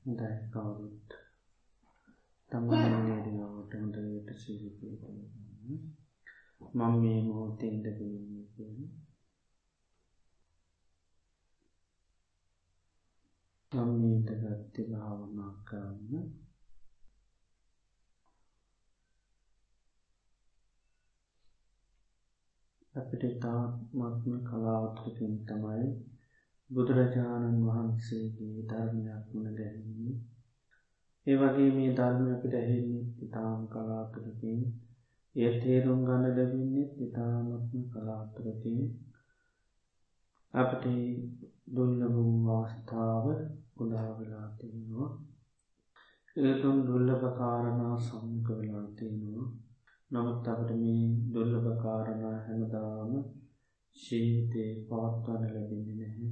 හොඳයි කවුරුත්. තමන් නේරියාවට හොඳට සිහිපීට මං මේ මෝතෙන්ට පෙන්නේ කියන මීට ගත්ති භාවනා කරන්න අපිට තාත්මත්ම කලාවත්‍රකින් තමයි බුදුරජාණන් වහන්සේගේ ධර්මයක් වුණ ගැනීම ඒ වගේ මේ ධර්ම අපිට ඇහෙන්නේ ඉතාම් කලාතුරකින්. එය තේරුම් ගන්න ලැබින්නේ ඉතාමත්ම කලාතුරකින්. අපට දුල්ලබූ වාස්ථාව උදාවෙලා තියෙනවා. ඒතුම් දුල්ලපකාරණා සම්ක වෙලා තියෙනවා. නමුත් අපට මේ දුල්ලපකාරණා හැමදාම ශීතයේ පවත්වන ලැබෙන්නේ නැහැ.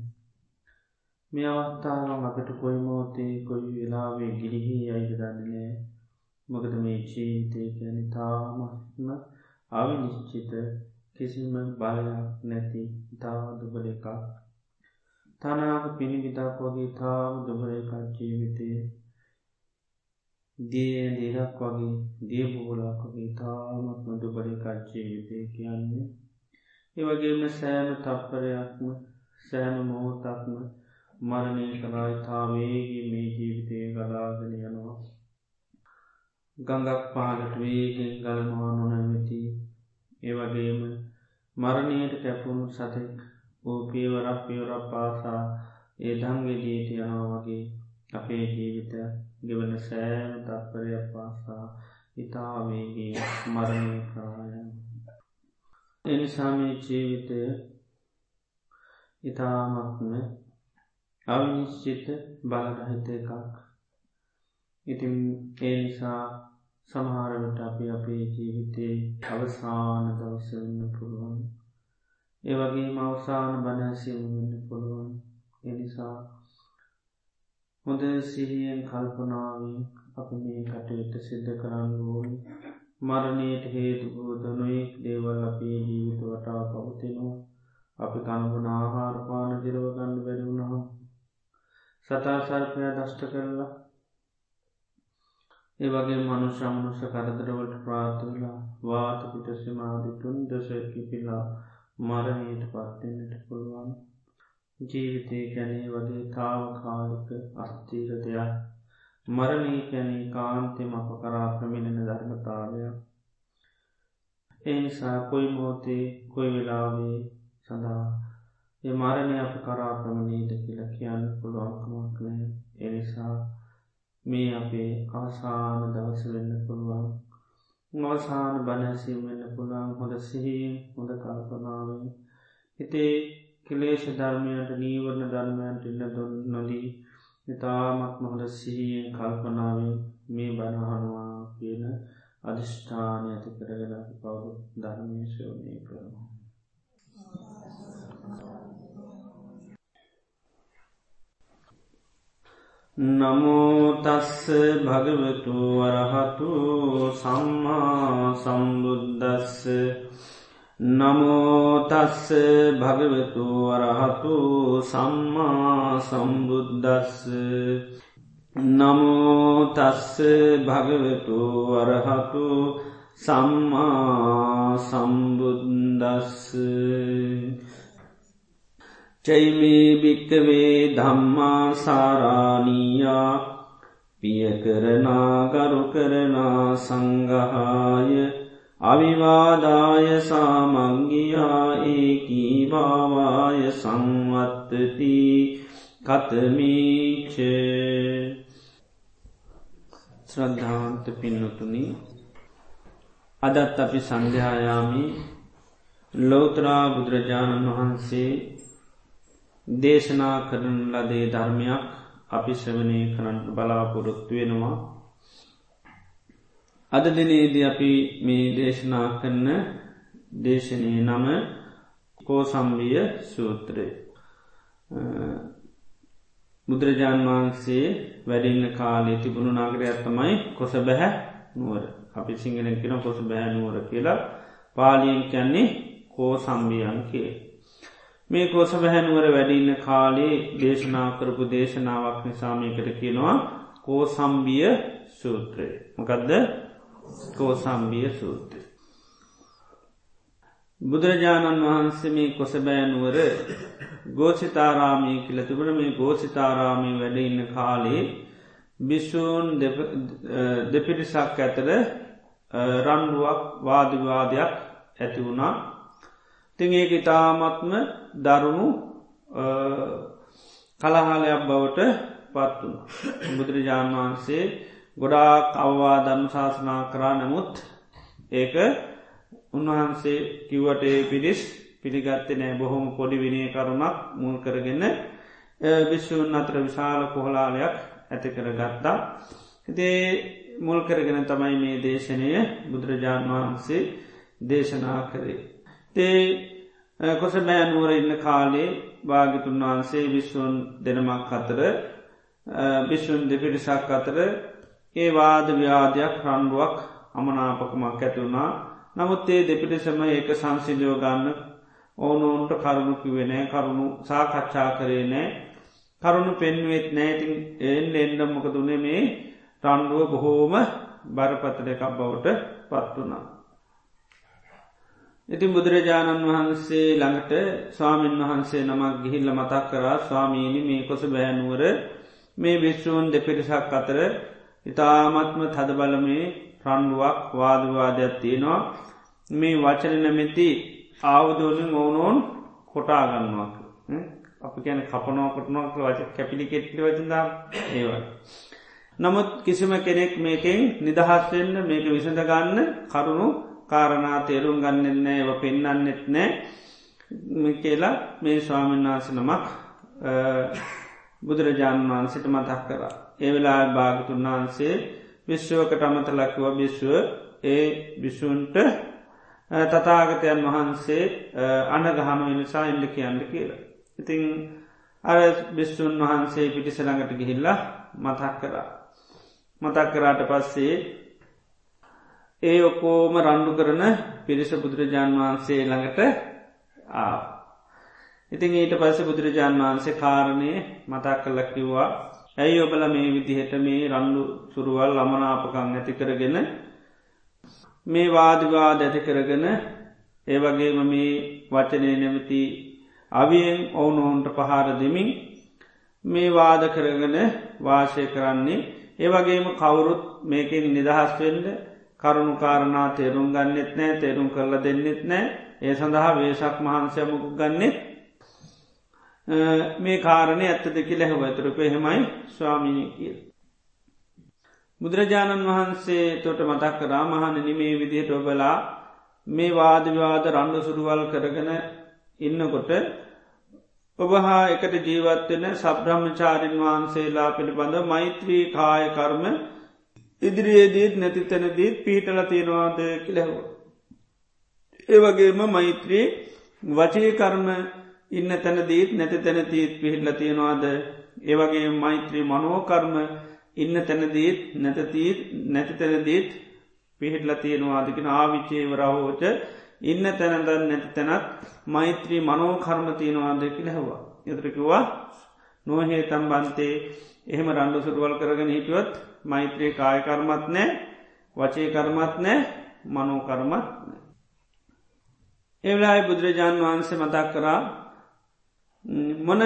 මේ අවස්ථාවන් අපට කොයි මෝතේ කොයි වෙලාවේ ගිරිහි අයිද දන්නනෑ මොකද මේ ජීවිතය ගැන තාමත්ම අවිනිශ්චිත කිසිම බලයක් නැති තා දුබල එකක්. තනාක පිණිවිතක් වගේ තාම දුබල එකක් ජීවිතය දිය දිරක් වගේ දියබෝලක් වගේ තාමත්ම දුබල එකක් ජීවිතය කියන්නේ. ඒවගේම සෑම තප්පරයක්ම සෑම මොහොතක්ම මරණය කරයිතාවේගේ මේ ජීවිතය ගලාගෙන යනවා. ගඟක් පාලට වේගෙන් ගලනවා නොනැමති. ඒවගේම මරණයට කැපුණු සතෙක් ඕ පියවරක් පියවරක් පාසා ඒ දංගෙදීට යනවා වගේ අපේ ජීවිත ගෙවන සෑම තත්පරයක් පාසා ඉතාවේගේ මරණය කායන් එනිසාමේ ජීවිතය ඉතාමත්ම අවිනිශ්චිත බලරහිත එකක්. ඉතින් ඒ නිසා සමහරවට අපි අපේ ජීවිතයේ අවසාන දවසවෙන්න පුළුවන්. ඒවගේ මවසාන බනැසිවන්න පුළුවන්. එනිසා හොඳ සිහියෙන් කල්පනාවෙන් අප මේ කටයුත්ත සිද්ධ කරන්න ඕන. මරණයට හේතුබූදනුවෙක් දේවල් අපේ ජීවිත වටා පවතිනවා. අපි කණගුණ ආහාරපාන දිරවගන්න බැරිවුණහම් සතා සර්පය දෂ්ට කරලා ඒ වගේ මනුෂ්‍යමනුෂ කරදරවලට ප්‍රාථවෙලා වාත පිටසිමාධිතුන් දසකිපිලා මරණයට පත්වෙන්නට පුළුවන්. ජීවිතය කැනේ වගේ තාවකාලික අස්තීර දෙයක්. මරණී කැනේ කාන්තෙම අප කරා ප්‍රමිණෙන ධර්මතාවයක් ඒ නිසා කොයි මෝතේ කොයි වෙලාවේ සඳහා ඒ මරණය අප කරා ප්‍රමණීද කියලා කියන්න පුළුවන්කමක් නෑ එනිසා මේ අපේ ආසාන දවස වෙන්න පුළුවන්. අවසාන බනැසීම වෙන්න පුළන් හොඳ සිහි හොඳ කල්පනාවෙන් හිතේ කෙලේෂ ධර්මයට නීවරණ ධර්මයන්ට ඉන්න දොන් නොදී ඉතාමත් මොහොද සිහියෙන් කල්පනාවෙන් මේ බණහනවා කියන අධිෂ්ඨානය ඇති කරගෙන පවු ධර්මය ශෝනය කරනවා. නමෝතස්ස භගවතු වරහතු සම්මා සම්බුද්ධස්ස නමෝතස්ස භගවතු වරහතු සම්මා සම්බුද්ධස්ස නමෝතස්ස භගවතු වරහතු සම්මා සම්බුද්දස්ස. චෛමේ භික්කවේ ධම්මා සාරානීයා පියකරනා ගරු කරනා සංගහාය අවිවාදාය සාමංගියා ඒකී භාවාය සංවත්තති කතමීච ශ්‍රද්ධාන්ත පින්නතුනි අදත් අපි සංධ්‍යායාමි ලෝතරා බුදුරජාණන් වහන්සේ දේශනා කරන ලදේ ධර්මයක් අපි ශ්‍රවනය කරන්න බලාපොරොත්තු වෙනවා. අද දිනේද අපි මේ දේශනා කරන දේශනය නම කෝසම්විය සූත්‍රය. බුදුරජාණන් වහන්සේ වැඩින්න කාලේ තිබුණු නාගරයක් තමයි කොස බැහැ නුවර අපි සිංහලෙන් කෙන කොස බැහැ නුවර කියලා පාලියෙන් කැන්නේ කෝ සම්බියන් කිය. මේ කෝස බැහැනුවර වැඩින්න කාලේ දේශනා කරපු දේශනාවක් නිසාමයකට කියනවා කෝ සම්බිය සූත්‍රය. මොකදද කෝ සම්බිය සූත්‍රය. බුදුරජාණන් වහන්සේ මේ කොසබෑනුවර ගෝසිතාරාමී කියල තිබට මේ ගෝසිතාරාමී වැඩ ඉන්න කාලේ බිස්සූන් දෙපිරිසක් ඇතර රන්ඩුවක් වාදවාදයක් ඇති වුණා. තිං ඒක ඉතාමත්ම දරුණු කළහාලයක් බවට පත්වුණ බුදුරජාණන් වහන්සේ ගොඩාක් අවවා දම් ශාසනා කරා නමුත් ඒක උන්වහන්සේ කිව්වට ඒ පිරිස් පිළිගත්ත නෑ බොහොම පොඩි විනය කරුණක් මුල් කරගන්න විශ්වූන් අතර විශාල කොහලාලයක් ඇති කර ගත්තා. හිතේ මුල් කරගෙන තමයි මේ දේශනය බුදුරජාණන් වහන්සේ දේශනා කරේ. තේ කොස බෑනුවර ඉන්න කාලේ භාගිතුන් වහන්සේ විශ්වන් දෙනමක් අතර විශ්වන් දෙපිරිසක් අතර ඒ වාද ව්‍යාධයක් රන්ඩුවක් අමනාපකමක් ඇතිවුණා නමුත් ඒ දෙපිටිසම ඒක සංසිජෝ ගන්න ඕනෝන්ට කරුණු කිවෙනෑ කරුණු සාකච්ඡා කරේ නෑ. කරුණු පෙන්වෙත් නෑතින් එන් එන්ඩම්මක දුනේ මේ රන්ඩුව බොහෝම බරපතල එකක් බවට පත්වනා. ඉතින් බුදුරජාණන් වහන්සේ ළඟට ස්වාමීන් වහන්සේ නමක් ගිහිල්ල මතක් කරා ස්වාමීණි මේ කොස බෑනුවර මේ විශ්වූන් දෙපිරිසක් අතර ඉතාමත්ම තද බලමේ රන්ඩුවක් වාදවාදයක් තියෙනවා මේ වචන නැමැති ආවදෝලින් ඕනෝන් කොටාගන්නවා අපි කියන කපනෝ කොටනොක වච කැපිලි කෙට්ලි වචදා ඒවයි. නමුත් කිසිම කෙනෙක් මේකෙන් නිදහස්වෙන්න මේක විසඳ ගන්න කරුණු කාරණා තේරුම් ගන්නෙන්න ඒව පෙන්න්නන්නෙත් නෑ කියලා මේ ස්වාමීන් වහන්ස නමක් බුදුරජාණන් වහන්සිට මතක් කරා. ඒ වෙලා භාගතුන් වහන්සේ විශ්වකට අමතලක්ව බිශ්ව ඒ බිෂුන්ට තතාගතයන් වහන්සේ අනගහන වෙනසා ඉල්ල කියන්න කියලා. ඉතිං අර බිස්සුන් වහන්සේ පිටිසළඟට ගිහිල්ලා මතක් කරා. මතක් කරාට පස්සේ ඒ ඔකෝම රණ්ඩු කරන පිරිස බුදුරජාණන් වහන්සේ ළඟට ආ. ඉතින් ඊට පස්ස බුදුරජාණන් වහන්සේ කාරණය මතක් කල්ල කිව්වා ඇයි ඔබල මේ විදිහට මේ රණ්ඩු සුරුවල් අමනාපකං ඇති කරගෙන මේ වාදවාද ඇති කරගෙන ඒ වගේම මේ වචනය නැමති අවියෙන් ඔවුනොවුන්ට පහර දෙමින් මේ වාද කරගෙන වාශය කරන්නේ ඒවගේම කවුරුත් මේකින් නිදහස්වෙන්ඩ කරුණු කාරණා තේරුම් ගන්නෙත් නෑ තේරුම් කරල දෙන්නෙත් නෑ. ඒ සඳහා වේශක් මහන්සයමුකු ගන්නෙත් මේ කාරණය ඇත්තද කිය ලැහවතුරප එහෙමයි ස්වාමිනී කියල්. බුදුරජාණන් වහන්සේ තොට මතක් කරා මහනනි මේ විදිහට ඔබලා මේ වාදවිවාද රණ්ඩු සුරුවල් කරගෙන ඉන්නකොට ඔබ හා එකට ජීවත්වෙන සබ්‍රහ්මචාරින් වහන්සේලා පිළිබඳ මෛත්‍රී කාය කර්ම ඉදිරියේදීත් නැති තැනදීත් පීටල තියෙනවාද කිලැහව. ඒවගේම මෛත්‍රී වචී කර්ම ඉන්න තැනදීත් නැති තැනතීත් පිහිල්ල තියෙනවාද ඒවගේ මෛත්‍රී මනෝකර්ම ඉන්න තැනදීත් නැතතීත් නැති තැනදීත් පිහිටල තියෙනවාදකින ආවිචේවරහෝච ඉන්න තැනද නැති තැනත් මෛත්‍රී මනෝකර්ම තියෙනවාදකි ලැහවා. යතරකිවා නොහේ තම්බන්තේ එහෙම රණ්ඩු සුරුවල් කරගෙන හිටියොත් මෛත්‍රී කායකර්මත් නෑ වචේ කර්මත් නෑ මනෝකර්මත් නෑ. එවලායි බුදුරජාණන් වහන්සේ මතක් කරා මොන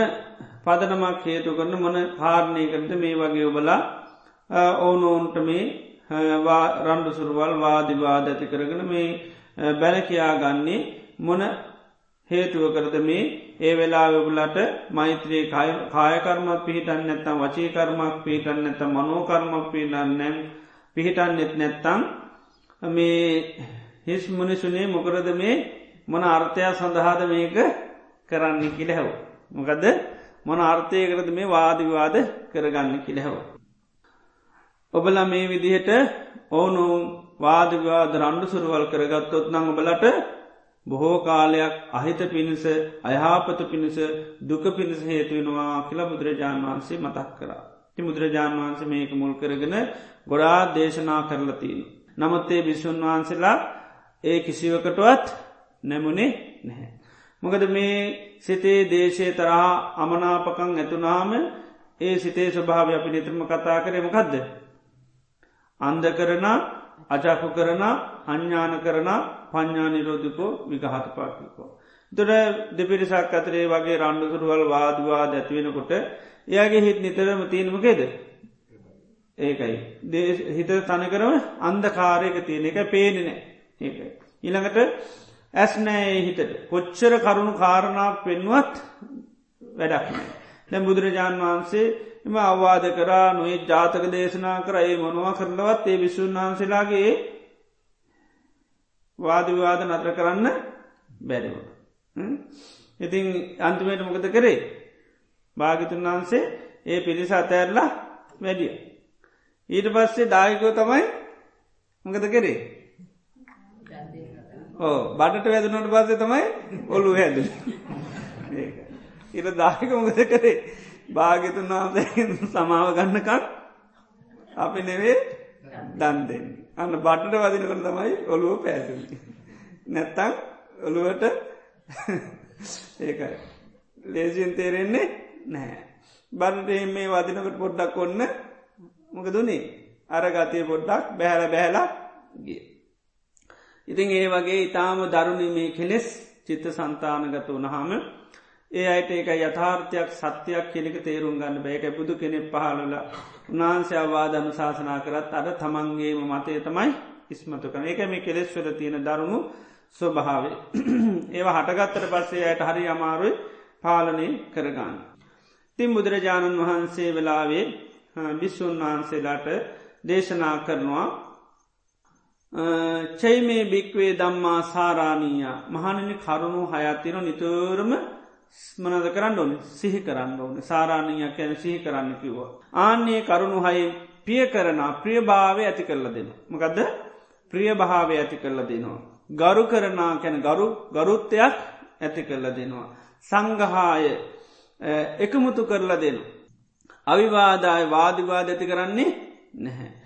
පදනමක් හේතු කරන මොන කාරණයකරද මේ වගේ ඔබලා ඕනෝන්ට මේ රණ්ඩු සුරුවල් වාදිවාද ඇති කරගෙන මේ බැලකයා ගන්නේ මොන හේතුව කරද මේ ඒ වෙලා ඔබලට මෛත්‍රයේ කායකර්මක් පිහිටන් නැත්තම් වචීකර්මක් පිහිටන් නැත මනෝකර්මක් පිහිටන්නම් පිහිටන් නෙත් නැත්තං මේ හිස් මුනිසුනේ මොකරද මේ මොන අර්ථයක් සඳහාද මේක කරන්න කිලහැව. මොකදද මොන අර්ථයකරද මේ වාදිවාද කරගන්න කිලහැව. ඔබල මේ විදිහට ඕනු වාදවාද රණ්ඩු සුරුවල් කරගත්තොත් නං ඔබලට බොහෝ කාලයක් අහිත පිණිස අයහාපත පිණිස දුක පිණිස හේතුවෙනවා කියලා බුදුරජාණන් වහන්සේ මතක් කරා. ති බුදුරජාණන් වහන්සේ මේක මුල් කරගෙන ගොඩා දේශනා කරලතිීන්. නමුත්තේ බිශ්වන් වහන්සේලා ඒ කිසිවකටවත් නැමුණේ නැහැ. මොකද මේ සිතේ දේශය තරහා අමනාපකං ඇතුනාම ඒ සිතේ ස්වභාව අපි නිතරම කතා කරමකක්ද. අන්ද කරන අජාපු කරන අඥ්ඥාන කරන පඥ්ඥානිරෝධිකෝ විගහත පාකිකෝ. තොට දෙපිරිසක් අතරේ වගේ රණ්ඩුසුරුවල් වාදවා දැත්වෙනකොට එයාගේ හිත් නිතරම තියනමකේද. ඒකයි හිත තනකරම අන්දකාරයක තියෙන එක පේනෙනෑ ඒකයි. ඊළඟට ඇස් නෑ හිතට කොච්චර කරුණු කාරණා පෙන්වත් වැඩක් නෑ. දැ බුදුරජාණන් වහන්සේ එම අවවාද කරා නොේ ජාතක දේශනා කර ඒ මොනවා කරලවත් ඒ විසුන් වහන්සේලාගේ වාදවිවාද නතර කරන්න බැරිව. ඉතින් අන්තිමයට මොකද කරේ භාගිතුන් වහන්සේ ඒ පිරිස අතඇරලා වැඩිය. ඊට පස්සේ දායකෝ තමයි මොකද කරේ ඕ බටට වැදනට පස්සේ තමයි ඔල්ලු හැද ඉර දායක මොකද කරේ? භාගතුන් වහන්සේ සමාව ගන්නකන් අපි නෙවේ දන්දෙන් අන්න බටට වදිනකට තමයි ඔළුව පැෑතුනි නැත්තං ඔළුවට ඒකයි ලේසින් තේරෙන්නේ නැහැ. බන්ට මේ වදිනකට පොඩ්ඩක් ඔන්න මොකදුනේ අර ගතය පොඩ්ඩක් බැහල බැහලා ගිය. ඉතින් ඒ වගේ ඉතාම දරුණීමේ කෙලෙස් චිත්ත සන්තානගත වනහම ඒ අයට ඒක යථාර්ථයක් සත්‍යයක් කෙනෙක තේරුම් ගන්න බෑක බුදු කෙනෙක් පහලල උනාන්සය අවාදන ශාසනා කරත් අද තමන්ගේම මතය තමයි ඉස්මතු කන එක මේ කෙලෙස්වල තියෙන දරුණු ස්වභාවේ. ඒවා හටගත්තර පස්සේ අයට හරි අමාරුයි පාලනය කරගන්න. තින් බුදුරජාණන් වහන්සේ වෙලාවේ බිස්සුන් වහන්සේලාට දේශනා කරනවා චෛමේ භික්වේ දම්මා සාරාණීය මහනනි කරුණු හයත්තින නිතරම මනද කරන්න ඕන සිහි කරන්න ඕන සාරාණීයක් යැන සිහි කරන්න කිව්වා. ආන්නේ කරුණු හයි පිය කරන ප්‍රිය භාවය ඇති කරල දෙන. මකදද ප්‍රිය භාවය ඇති කරල දෙනවා. ගරු කරනා කැන ගරු ගරුත්තයක් ඇති කරල දෙනවා. සංගහාය එකමුතු කරලා දෙනවා. අවිවාදාය වාදිවාද ඇති කරන්නේ නැහැ.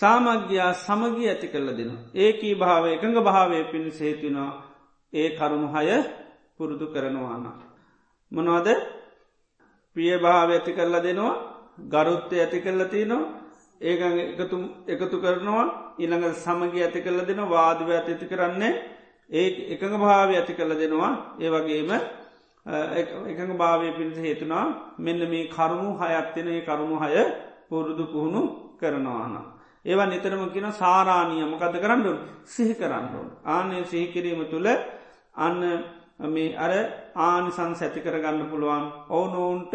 සාමග්‍යයා සමගී ඇති කරල දෙන. ඒකී භාව එකඟ භාවය පිණ සේතිනවා ඒ කරුණු හය පුරුදු කරනවාන. මොනවද ප්‍රිය භාව ඇති කරලා දෙනවා ගරුත්තය ඇති කරල තියනවා ඒක එකතු එකතු කරනවා ඉළඟ සමගී ඇති කරල දෙන වාදව ඇති කරන්නේ ඒ එකඟ භාව ඇති කරල දෙනවා ඒ වගේම එකඟ භාවය පිණිස හේතුනා මෙන්න මේ කරුණු හයත්වෙන කරුණු හය පුරුදු පුහුණු කරනවාන. ඒවා නිතරම කියන සාරාණීය මොකද කරන්නු සිහි කරන්නු. ආනය සිහිකිරීම තුළ අන්න මේ අර ආනිසන් සැති කරගන්න පුළුවන් ඔවුනොවුන්ට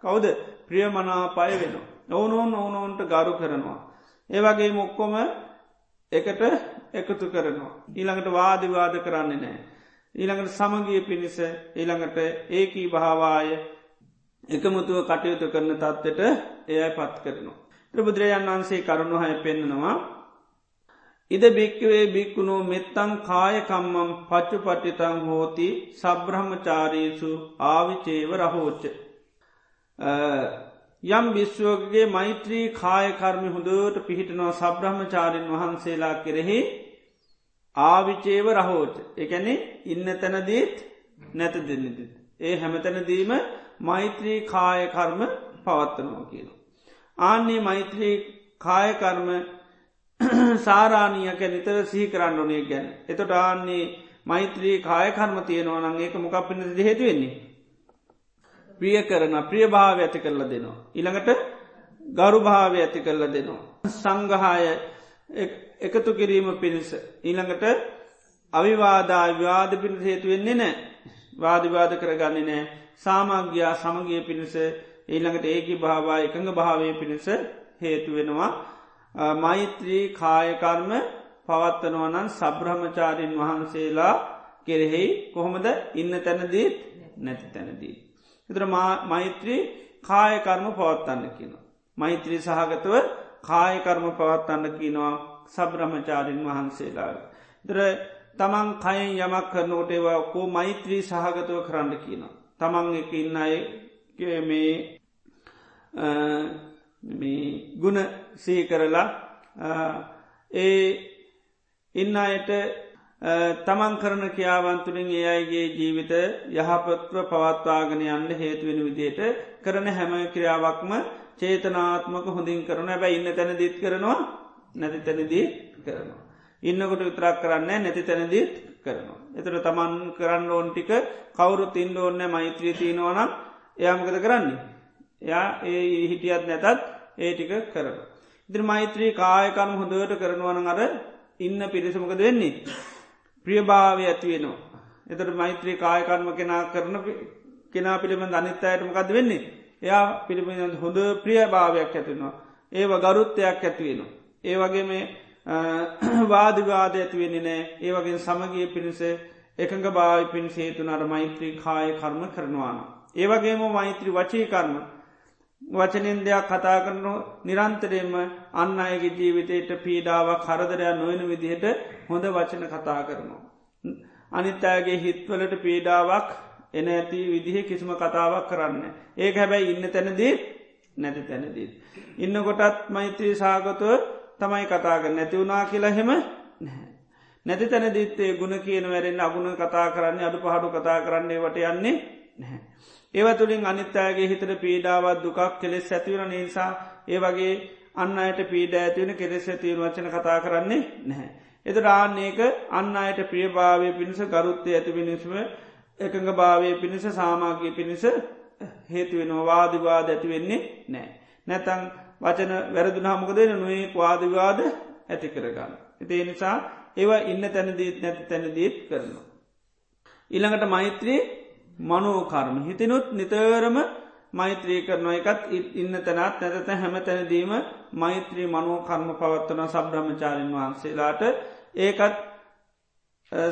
කවුද ප්‍රියමනාපාය වෙන. ඔවුනොවන් ඕනොවුන්ට ගරු කරනවා. ඒවගේ මොක්කොම එකට එකතු කරනවා. ඊළඟට වාදිවාද කරන්නේ නෑ. ඊළඟට සමගිය පිණිස ඊළඟට ඒකී භාවාය එකමුතුව කටයුතු කරන තත්වට එයයි පත් කරනවා. ප්‍රබුදුරජාන් වන්සේ කරුණු හය පෙන්න්නනවා. ඉද භික්කවේ භික්කුණු මෙත්තං කායකම්මම් පච්චු පට්ටිතං හෝති සබ්‍රහ්මචාරීසු ආවිචේව රහෝච්ච. යම් විශ්වෝගගේ මෛත්‍රී කායකර්මි හොඳට පිහිටනවා සබ්‍රහ්මචාරීන් වහන්සේලා කෙරෙහි ආවිචේව රහෝට එකැනෙ ඉන්න තැනදීත් නැත දෙන්නද. ඒ හැමතැනදීම මෛත්‍රී කායකර්ම පවත්තනවා කියන. ආන්නේ මෛත්‍රී කායකර්ම සාරාණීයක නිතර සිහි කරන්න ඕනේ ගැන. එතොට ආන්නේ මෛත්‍රී කායකර්ම තියෙනවා නං ඒක මොකක් පිණිද හේතුවෙන්නේ. ප්‍රිය කරන ප්‍රිය භාව ඇති කරල දෙනවා. ඉළඟට ගරු භාවය ඇති කරල දෙනවා. සංගහාය එකතු කිරීම පිණිස. ඊළඟට අවිවාදා විවාද පිණිස හේතු වෙන්නේ නෑ වාදිවාද කරගන්නේ නෑ සාමග්‍යයා සමගිය පිණිස ඊළඟට ඒකි භාවා එකඟ භාවය පිණිස හේතු වෙනවා මෛත්‍රී කායකර්ම පවත්තනවනන් සබ්‍රහ්මචාරීන් වහන්සේලා කෙරෙහෙයි කොහොමද ඉන්න තැනදීත් නැති තැනදී. එතර මෛත්‍රී කායකර්ම පවත්තන්න කියන. මෛත්‍රී සහගතව කායකර්ම පවත්තන්න කියනවා සබ්‍රහ්මචාරීන් වහන්සේලා. දර තමන් කයෙන් යමක් කරනෝට ඒවා කෝ මෛත්‍රී සහගතව කරන්න කියන. තමන් එක ඉන්න අය මේ ගුණ සී කරලා ඒ ඉන්න අයට තමන් කරන කියාවන්තුළින් ඒ අයිගේ ජීවිත යහපත්ව පවත්වාගෙන යන්න හේතුවෙන විදියට කරන හැම ක්‍රියාවක්ම චේතනාත්මක හොඳින් කරන හැබැ ඉන්න තැන දීත් කරනවා නැති තැනදී කරනවා. ඉන්නකොට විතරක් කරන්න නැති තැනදීත් කරනවා. එතර තමන් කරන්න ඕන් ටික කවුරු තින්ඩ ඕන්න මෛත්‍රී තියනවනම් එයාමකද කරන්නේ. එයා ඒ හිටියත් නැතත් ඒ ටික කරන. ඉදිරි මෛත්‍රී කායකනු හොඳට කරනවන අර ඉන්න පිරිසමකද වෙන්නේ. ප්‍රියභාවය ඇතිවෙනවා. එතට මෛත්‍රී කායකර්ම කෙනා කරන කෙනා පිළිබඳ අනිත් අයටමකද වෙන්නේ. එයා පිළිබඳ හොඳ ප්‍රිය භාවයක් ඇතිවෙනවා. ඒව ගරුත්තයක් ඇතිවෙනවා. ඒ වගේ මේ වාදිවාද ඇතිවෙන්නේ නෑ ඒ වගේ සමගිය පිණිස එකඟ භාවි පින් සේතුන අර මෛත්‍රී කාය කර්ම කරනවාන. ඒවගේම මෛත්‍රී වචී කර්ම වචනෙන් දෙයක් කතා කරන නිරන්තරයෙන්ම අන්න අයගේ ජීවිතයට පීඩාවක් කරදරයක් නොයන විදිහට හොඳ වචන කතා කරනවා. අනිත්තාගේ හිත්වලට පීඩාවක් එන ඇති විදිහ කිසිම කතාවක් කරන්න. ඒක හැබැයි ඉන්න තැනදී නැති තැනදී. ඉන්න කොටත් මෛත්‍රී සාගතුව තමයි කතාගන්න නැතිවුණා කියලා හෙම නැහැ. නැති තැන දිත්තේ ගුණ කියන වැරෙන් අගුණ කතා කරන්නේ අඩු පහඩු කතා කරන්නේ වට යන්නේ නැහැ. ඒව තුළින් අනිත්තාගේ හිතට පීඩාවත් දුකක් කෙලෙස් ඇතිවන නිසා ඒ වගේ අන්න අයට පීඩ ඇතිවන කෙලෙස් ඇතිවන වචන කතා කරන්නේ නැහැ. එත රාන්නේක අන්න අයට ප්‍රියභාවය පිණිස ගරුත්තය ඇති පිණිස්ම එකඟ භාවය පිණිස සාමාගී පිණිස හේතුවෙනවා වාදිවාද ඇතිවෙන්නේ නෑ. නැතං වචන වැරදුනාමක දෙන නොේ වාදවාද ඇති කරගන්න. එතිේ නිසා ඒවා ඉන්න තැනදීත් නැති තැනදීත් කරනවා. ඉළඟට මෛත්‍රී මනෝකර්ම හිතිනුත් නිතරම මෛත්‍රී කරනවා එකත් ඉන්න තැනත් නැතත හැම තැනදීම මෛත්‍රී මනෝ කර්ම පවත්වන සබ්‍රහ්මචාරන් වහන්සේලාට ඒකත්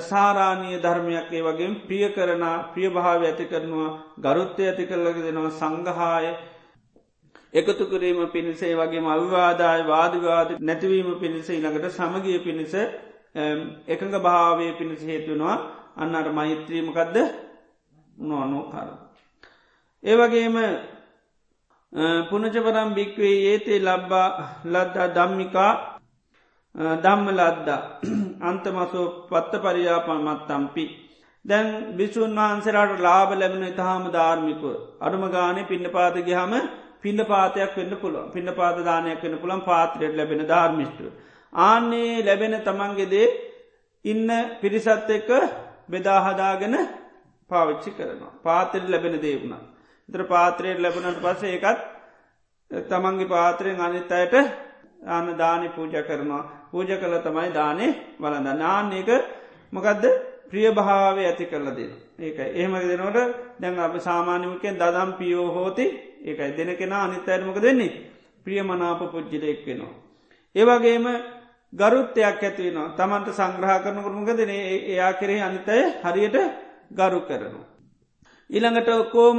සාරාණීය ධර්මයක් ඒ වගේ ප්‍රිය කරන ප්‍රිය භාව ඇති කරනවා ගරුත්තය ඇති කරලග දෙනවා සංගහාය එකතු කිරීම පිණිසේ වගේ අවිවාදාය වාදවාද නැතිවීම පිණිස ඉළඟට සමගිය පිණිස එකඟ භාවය පිණිස හේතුනවා අන්නට මෛත්‍රීමකදද නොනෝ කර. ඒවගේම පුනචපරම් භික්වේ ඒතේ ලබ්බා ලද්දා දම්මිකා දම්ම ලද්දා අන්තමසෝ පත්ත පරියාපන් මත්තම්පි. දැන් බිසුන් වහන්සරට ලාබ ලැබෙන ඉතාහම ධාර්මිකව අඩුම ගානේ පින්න පාතගහම පින්න පාතයක් වෙන්න පුළුවන් පින්න පාත දානයක් වෙන පුළන් පාත්‍රයට ලැබෙන ධර්මිෂ්ටුව. ආන්නේ ලැබෙන තමන්ගෙදේ ඉන්න පිරිසත් එක්ක බෙදාහදාගෙන පාවිච්චි කරනවා. පාතෙට ලැබෙන දේවුණා. ඉතර පාත්‍රයට ලැබනට පස ඒකත් තමන්ගේ පාත්‍රයෙන් අනිත් අයට අන්න දානි පූජ කරනවා. පූජ කළ තමයි දානේ වලඳ නාන්නේක මොකදද ප්‍රිය භාවය ඇති කරල දෙන. ඒකයි එහෙම දෙනවට දැන් අප සාමාන්‍යමකෙන් දදම් පියෝ හෝති ඒකයි දෙන කෙනා අනිත් අයටමක දෙන්නේ ප්‍රියමනාප පුද්ජිලෙක් වෙනවා. ඒවගේම ගරුත්තයක් ඇතිවෙනවා තමන්ට සංග්‍රහ කරනකරමක දෙන එයා කරේ අනිතය හරියට ගරු කරනවා. ඊළඟට ඔක්කෝම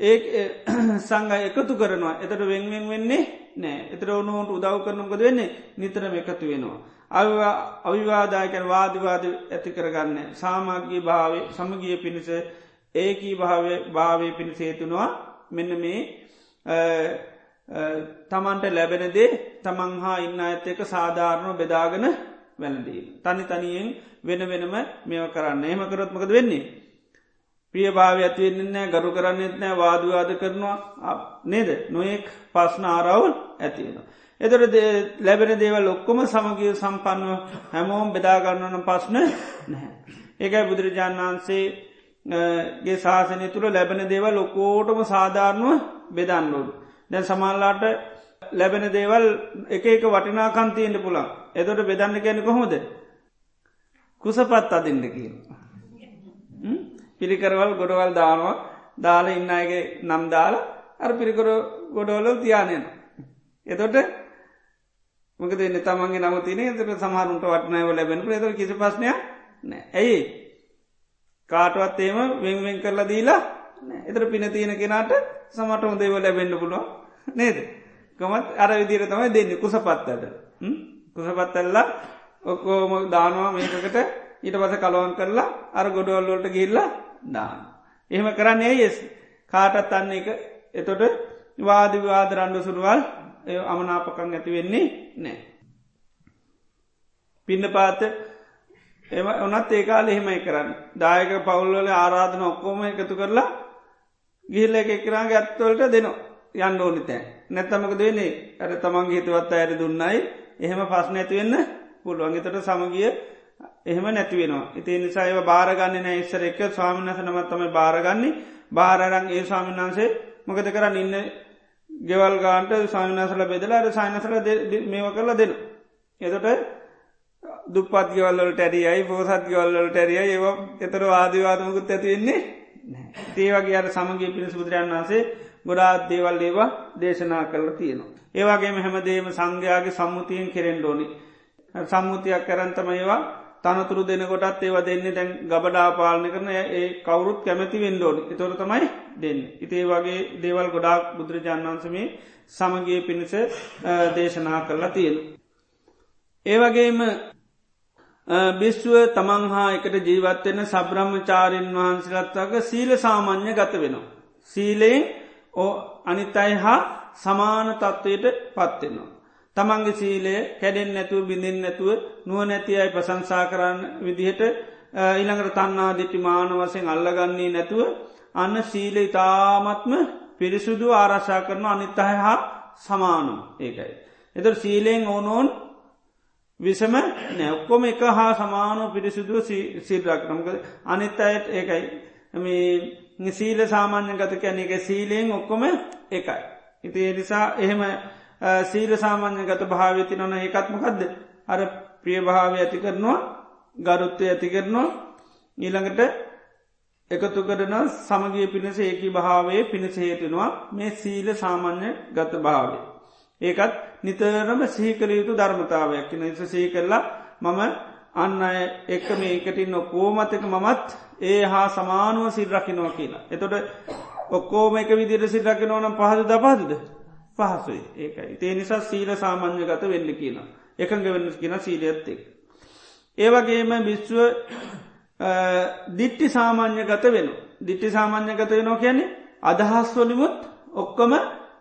ඒ සංග එකතු කරනවා එතට වෙන්වෙන් වෙන්නේ නෑ එතර ඔනුහට උදව් කරනකද වෙන්නේ නිතරම එකතු වෙනවා. අවිවාදායකැන වාදිවාද ඇති කරගන්න සාමාග්‍ය භාවය සමගිය පිණිස ඒකී භාවය භාවය පිණිසේතුනවා මෙන්න මේ තමන්ට ලැබෙනදේ තමන් හා ඉන්න ඇත එක සාධාරණව බෙදාගෙන වැලදී. තනි තනියෙන් වෙන වෙනම මේව කරන්න එහම කරොත්මකද වෙන්නේ. ප්‍රිය භාව ඇතිවෙන්නෑ ගරු කරන්නෙත් නෑ වාදවාද කරනවා නේද නොයෙක් පස්න ආරවුල් ඇතිවෙන. එතට ලැබෙන දේවල් ඔක්කොම සමගිය සම්පන්නව හැමෝම් බෙදාගන්නන පස්න නැහැ. ඒකයි බුදුරජාණන් වහන්සේ ගේ ශාසනය තුළ ලැබෙන දේවල් ලොකෝටම සාධාරණුව බෙදන්නලුඩු. දැන් සමල්ලාට ලැබෙන දේවල් එක එක වටිනාකන්තියෙන්ට පුළන් එතොට බෙදන්න කියන කොහොමද කුසපත් අදින්ට කියන. පිළිකරවල් ගොඩවල් දානවා. දාල ඉන්න අයගේ නම් දාල අර පිරිකර ගොඩවල තියානයන. එතොට මක දෙන්න තමන්ගේ නම තින එතට සමහරුන්ට වටනයව ලැබෙන ේත කිසි පස්නයක් නෑ ඇයි? කාටවත් ඒම වෙන්වෙන් කරලා දීලා එතර පින තියෙන කෙනාට සමට හොඳේව ලැබෙන්න්න පුළුව නේද? කොමත් අර විදිර තමයි දෙන්න. කුසපත්තට කුසපත්තල්ලා ඔක්කෝම දානවා මේකට ඊට පස කලවන් කරලා අර ගොඩවල්ලෝට ගිල්ලා දාන. එහෙම කරන්න ඒයෙස් කාටත් අන්න එක එතොට වාදිවාද රණ්ඩු සුරුවල් අමනාපකං ඇති වෙන්නේ නෑ. පින්න පාත එම ඔනත් ඒකාල එහෙමයි කරන්න. දායක පවුල්වල ආරාධන ඔක්කෝම එකතු කරලා ගිහිල්ල එක එක්කරාගේ ඇත්වලට දෙනවා. යන්න ඕනි තෑ නැත්තමක දෙනේ ඇර තමන් හිතවත් අයට දුන්නයි. එහෙම පස්න ඇතිවෙන්න පුළුවන්. එතට සමගිය එහෙම නැතිවෙනවා ඉති නිසා ඒව බාරගන්න නෑ ඉස්සර එක ස්වාමිනස නමත්තම බාරගන්නේ බාරරං ඒ ස්වාමින්නාන්සේ මොකද කරන්න ඉන්න ගෙවල් ගාන්ට සාමිනසල බෙදලා අර සයිනසල මේව කරලා දෙන. එතට දුපත් ගවල්ලට ඇරියයි පෝසත් ගවල්ලට ඇරිය ඒව එතර වාදවාදමකුත් ඇතිවෙන්නේ ඒවගේ අර සමගේ පිණිස් බුදුරන් වන්සේ ගොඩාත් දේවල් ඒවා දේශනා කරලා තියෙනවා. ඒවාගේ හැමදේම සංඝයාගේ සම්මුතියෙන් කෙරෙන්ඩෝනි. සම්මුතියක් කරන්තම ඒවා තනතුරු දෙනකොටත් ඒවා දෙන්නේ දැන් ගබඩා පාලන කරන ඒ කවුරුත් කැමැති වෙන්ඩෝනි තොර තමයි දෙන්න. ඉතේ වගේ දේවල් ගොඩාක් බුදුරජාන් වන්සමේ සමගේ පිණිස දේශනා කරලා තියෙන. ඒවගේම බිස්්ුව තමන් හා එකට ජීවත්වෙන සබ්‍රහ්මචාරීන් වහන්සලත්වක සීල සාමාන්‍ය ගත වෙනවා. සීලයෙන් ඕ අනිතයි හා සමාන තත්ත්වයට පත්වෙනවා. තමන්ගේ සීලය කැඩෙන් නැතුව බිඳින් නැතුව නුව නැති අයි ප්‍රසංසා කරන්න විදිහට ඉළඟට තන්නා දිටි මාන වසෙන් අල්ලගන්නේ නැතුව අන්න සීල ඉතාමත්ම පිරිසුදු ආරශා කරන අනිත්තහ හා සමානු ඒකයි. එතර සීලයෙන් ඕනෝන් විසම නැක්කොම එක හා සමානු පිරිසිදුව සිල්රක් නමක අනිත් අයට ඒකයි. මේ සීල සාමාන්‍ය ගත කැන එක සීලයෙන් ඔක්කොම එකයි. ඉති එනිසා එහෙම සීල සාමාන්‍ය ගත භාවති නොන ඒකත්මකක්ද අර ප්‍රිය භාව ඇති කරනවා ගරුත්තය ඇති කරනවා ඊළඟට එකතු කරන සමගිය පිණිස ඒකි භාවේ පිණිස හේතුනවා මේ සීල සාමාන්‍ය ගත භාවේ. ඒකත් නිතරම සිහිකර යුතු ධර්මතාවයක් නිස සහි කරලා මම අන්න අය එක මේකටින් ඔක්කෝමතක මමත් ඒ හා සමානුව සිල්රකිනවා කියලා. එතොට ඔක්කෝම එක විදිර සිල්රකිනවනම් පහද ද පහදද පහසුයි. ඒකයි. තේ නිසා සීල සාමාන්‍ය ගත වෙන්න කියන එකඟ වෙන්න කියන සීලයත්තෙක්. ඒවගේම බිස්්ුව දිට්ටි සාමාන්‍ය ගත වෙන දිට්ටි සාමාන්‍ය ගත වෙනවා කියන්නේ අදහස් වලිමුත් ඔක්කොම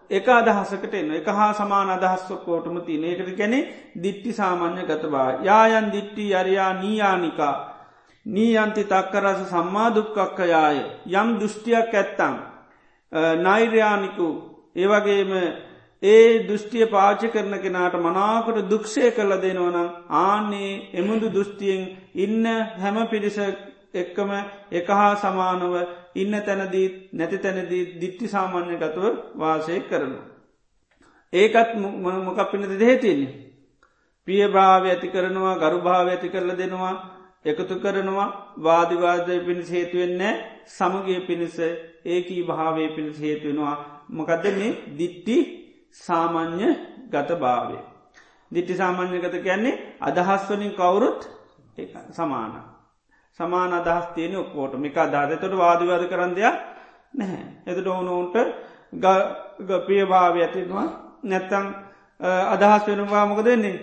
එක අදහසකට එන්න එක හා සමාන අදහස්වකෝටම තියන. ඒකට ගැනෙ දිට්ටි සාමාන්‍ය ගතවා යායන් දිට්ටි අරයා නීයානිකා. නීයන්ති තක්කරස සම්මා දුක්කක්කයාය යම් දෘෂ්ටියක් ඇත්තම් නෛර්යානිකු. ඒවගේම ඒ දෘෂ්ටිය පාචි කරන කෙනාට මනාකට දුක්ෂය කරල දෙනවනම් ආන්නේ එමුදු දෘෂ්ටියෙන් ඉන්න හැම පිරිස එක්කම එක හා සමානව ඉන්න තැනදී නැති තැනදී දිට්ටි සාමාන්‍ය ගතුව වාසය කරනු. ඒකත් මොකක් පිනති දෙහෙතින්නේ. පිය භාව ඇති කරනවා ගරු භාව ඇති කරල දෙනවා එකතු කරනවා වාදිවාදය පිණිස හේතුවෙන්නේ සමගේ පිණිස ඒකී භාවය පිණිස හේතුවෙනවා මොකදද මේ දිට්ටි සාමාන්‍ය ගත භාවය. දිට්ටි සාමාන්‍ය ගත කියන්නේ අදහස්වනින් කවුරුත් සමාන. සමාන අදහස් තියෙන ඔක්කෝට මික අදාදතට වාදවාද කරන්න දෙයක් නැහැ. එතට ඕනෝන්ට ගපිය භාවය ඇතිවා නැත්තං අදහස් වෙනවා මොක දෙන්නේ.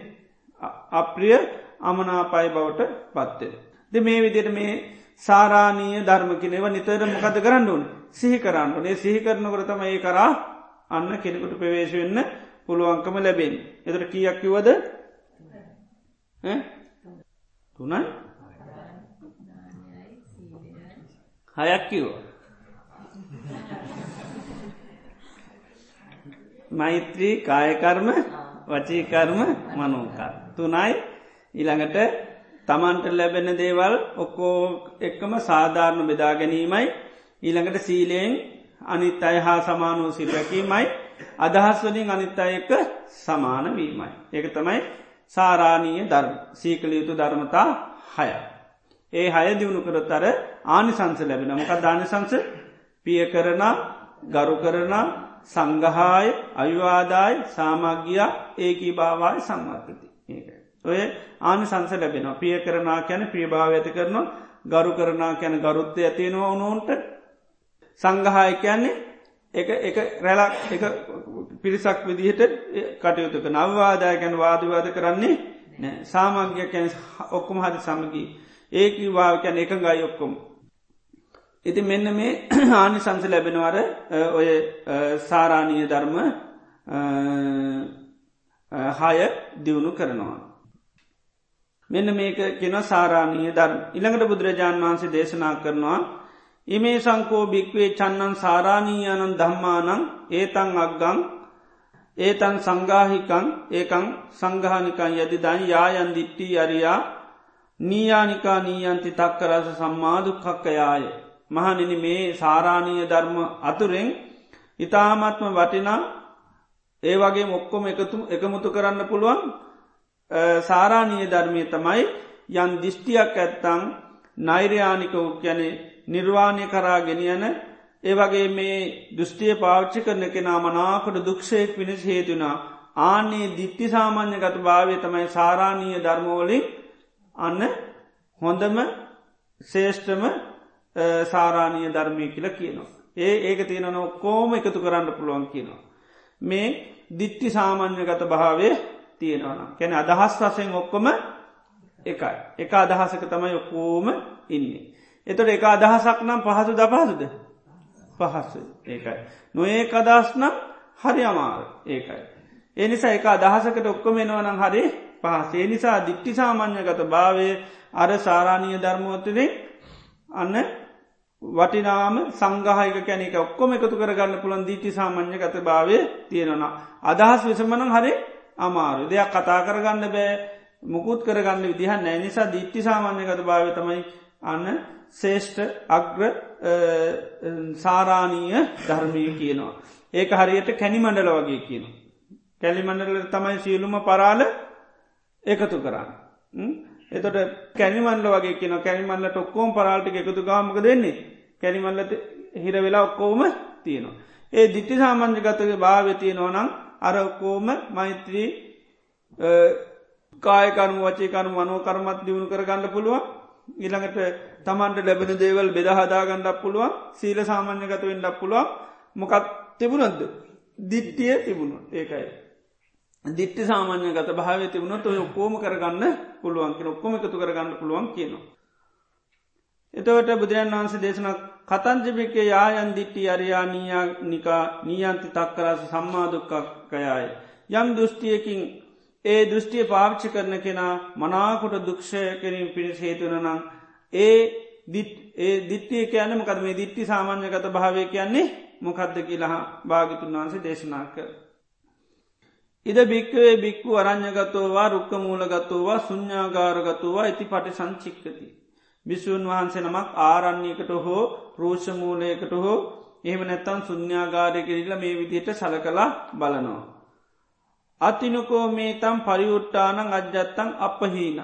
අප්‍රිය අමනාපයි බවට පත්තෙන. දෙ මේ විදියට මේ සාරානීය ධර්ම කිනෙව නිතර මොකද කරන්න ඕන සිහි කරන්න ඕනේ සිහි කරනකරතම ඒ කරා අන්න කෙනෙකුට ප්‍රවේශ වෙන්න පුළුවන්කම ලැබෙන්. එතට කියක් කිවද තුනයි. හයක් කිව මෛත්‍රී කායකර්ම වචීකර්ම මනෝකා තුනයි. ඊළඟට තමන්ට ලැබෙන දේවල් ඔක්කෝ එක්කම සාධාරණ බෙදා ගැනීමයි. ඊළඟට සීලයෙන් අනිත් අය හා සමානූ සිල්රැකීමයි අදහස් වලින් අනිත් අයක සමානවීමයි. ඒක තමයි සාරාණීය ධර්ම. සීකළ යුතු ධර්මතා හය. ඒ හය දියුණු කරත් අර ආනිසංස ලැබෙන මොක ධානසංස පිය කරන ගරු කරන සංගහාය අවිවාදායි සාමග්ගිය ඒකී භාවාය සම්මර්කති ඒකයි. ඔය ආනිසංස ලැබෙනවා. පිය කරනා කැන ප්‍රියභාව ඇති කරනවා. ගරු කරනා කැන ගරුත්තය ඇතියෙනවා ඕනෝන්ට සංගහාය කියන්නේ එක එක රැලක් එක පිරිසක් විදිහට කටයුතුක නවවාදාය ගැන වාදවාද කරන්නේ නෑ සාමංග්‍ය කැන ඔක්කොම හරි සමගී ඒකී වාව කැන එක ගයි ඔක්කොම. ඉති මෙන්න මේ ආනි සංස ලැබෙනවර ඔය සාරාණීය ධර්ම හය දියුණු කරනවා. මෙන්න මේක කෙන සාරාණීය ධර්ම ඉළඟට බුදුරජාණන් වහන්සේ දේශනා කරනවා ඉමේ සංකෝ භික්වේ චන්නන් සාරාණීයනන් දම්මානං ඒතන් අක්ගං ඒතන් සංගාහිකං ඒකං සංගානිකන් යදි දන් යායන් දිට්ටි අරියා නීයානිකා නීයන්ති තක්කරස සම්මාදුක්කක්කයාය. මහනිනි මේ සාරාණීය ධර්ම අතුරෙන් ඉතාමත්ම වටිනා ඒ වගේ මොක්කොම එකතු එකමුතු කරන්න පුළුවන් සාරාණීය ධර්මය තමයි යන් දිිෂ්ටියක් ඇත්තං නෛර්යානිකව යැනෙ නිර්වාණය කරා ගෙනියන ඒවගේ මේ දෘෂ්ටිය පාච්චි කරන කෙනා මනාකොට දුක්ෂයෙක් පිණිස් හේතුනා ආන්නේ දිට්ටි සාමාන්‍ය ගත භාවය තමයි සාරාණීය ධර්මෝලින් අන්න හොඳම ශේෂ්ඨම සාරාණීය ධර්මය කියල කියනවා. ඒ ඒක තියෙනන කෝම එකතු කරන්න පුළුවන් කියනවා. මේ දිට්ටි සාමාන්‍ය ගත භාවය තියෙනවන කැන අදහස් වසයෙන් ඔක්කොම එකයි එක අදහසක තමයි ඔක්කෝම ඉන්නේ. එතොට එක අදහසක් නම් පහසු ද පහසුද පහසු ඒකයි. නොඒ අදහස් නම් හරි අමාර ඒකයි. එනිසා එක අදහසකට ඔක්කොම එනවනම් හරි පහසේ නිසා දික්ටි සාමාන්‍යගත භාවය අර සාරාණීය ධර්මෝතරේ අන්න වටිනාම සංගහයක කැනෙක ඔක්කොම එකතු කරගන්න පුළන් දීටි සාමාන්‍ය ගත භාවය තියෙනවා. අදහස් විසමනං හරි අමාරු දෙයක් කතා කරගන්න බෑ මුකුත් කරගන්න විදිහ නෑ නිසා දිට්ටි සාමාන්‍ය ගත භාව තමයි අන්න ශේෂ්ඨ අග්‍ර සාරාණීය ධර්මය කියනවා. ඒක හරියට කැනි මණ්ඩල වගේ කියන. කැලි මණ්ඩල තමයි සියලුම පරාල එකතු කරන්න. එතොට කැනිමල්ල වගේ කියන කැනිමල්ලට ඔක්කෝම් පරාල්ටි එකතු ගාමක දෙන්නේ කැනිමල්ලට හිර වෙලා ඔක්කෝම තියෙනවා. ඒ දිට්ටි සාමන්ජගතක භාව තියෙනවනම් අර ඔක්කෝම මෛත්‍රී කායකනු වචේකනු මනෝ කරමත් දියුණු කරගන්න පුළුවන් ඉළඟට තමන්ට ලැබෙන දේවල් බෙදහදාගන්නඩක් පුළුවන් සීල සාමාන්‍යගත වෙන්ඩක් පුළුවන් මොකත් තිබුණොත්ද දිට්ටිය තිබුණු ඒකයි. දිට්ටි සාමාන්‍ය ගත භාව තිබුණොත් ඔය ඔක්කෝම කරගන්න පුළුවන් කියෙන ඔක්කොම එකතු කරගන්න පුළුවන් කියනවා. එතවට බුදුරන් වහන්සේ දේශනක් කතංජිමිකේ යායන් දිට්ටි අරයා නීයානිකා නීයන්ති තක්කරස සම්මාදුක්කකයාය. යම් දෘෂ්ටියකින් ඒ දෘෂ්ටිය පාවිච්චි කරන කෙනා මනාකොට දුක්ෂය කිරීම පිණිස හේතුනනම් ඒ ඒ දිට්ටිය කියන්න මොකද මේ දිට්ටි සාමාන්‍යගත භාවය කියන්නේ මොකක්ද කියලහා භාගිතුන් වහන්සේ දේශනා කර. ඉද භික්කවේ බික්කු අරං්ඥගතෝවා රුක්ක මූලගතෝවා සුඥාගාරගතෝවා ඇති පටි සංචික්කති. බිසූන් වහන්සේ නමක් ආරණ්‍යකට හෝ රෝෂමූලයකට හෝ එහෙම නැත්තන් සුඥාගාරයකිරල්ල මේ විදියට සල කලා බලනවා. අතිනුකෝ මේ තම් පරියුට්ටානං අජ්ජත්තං අපහීන.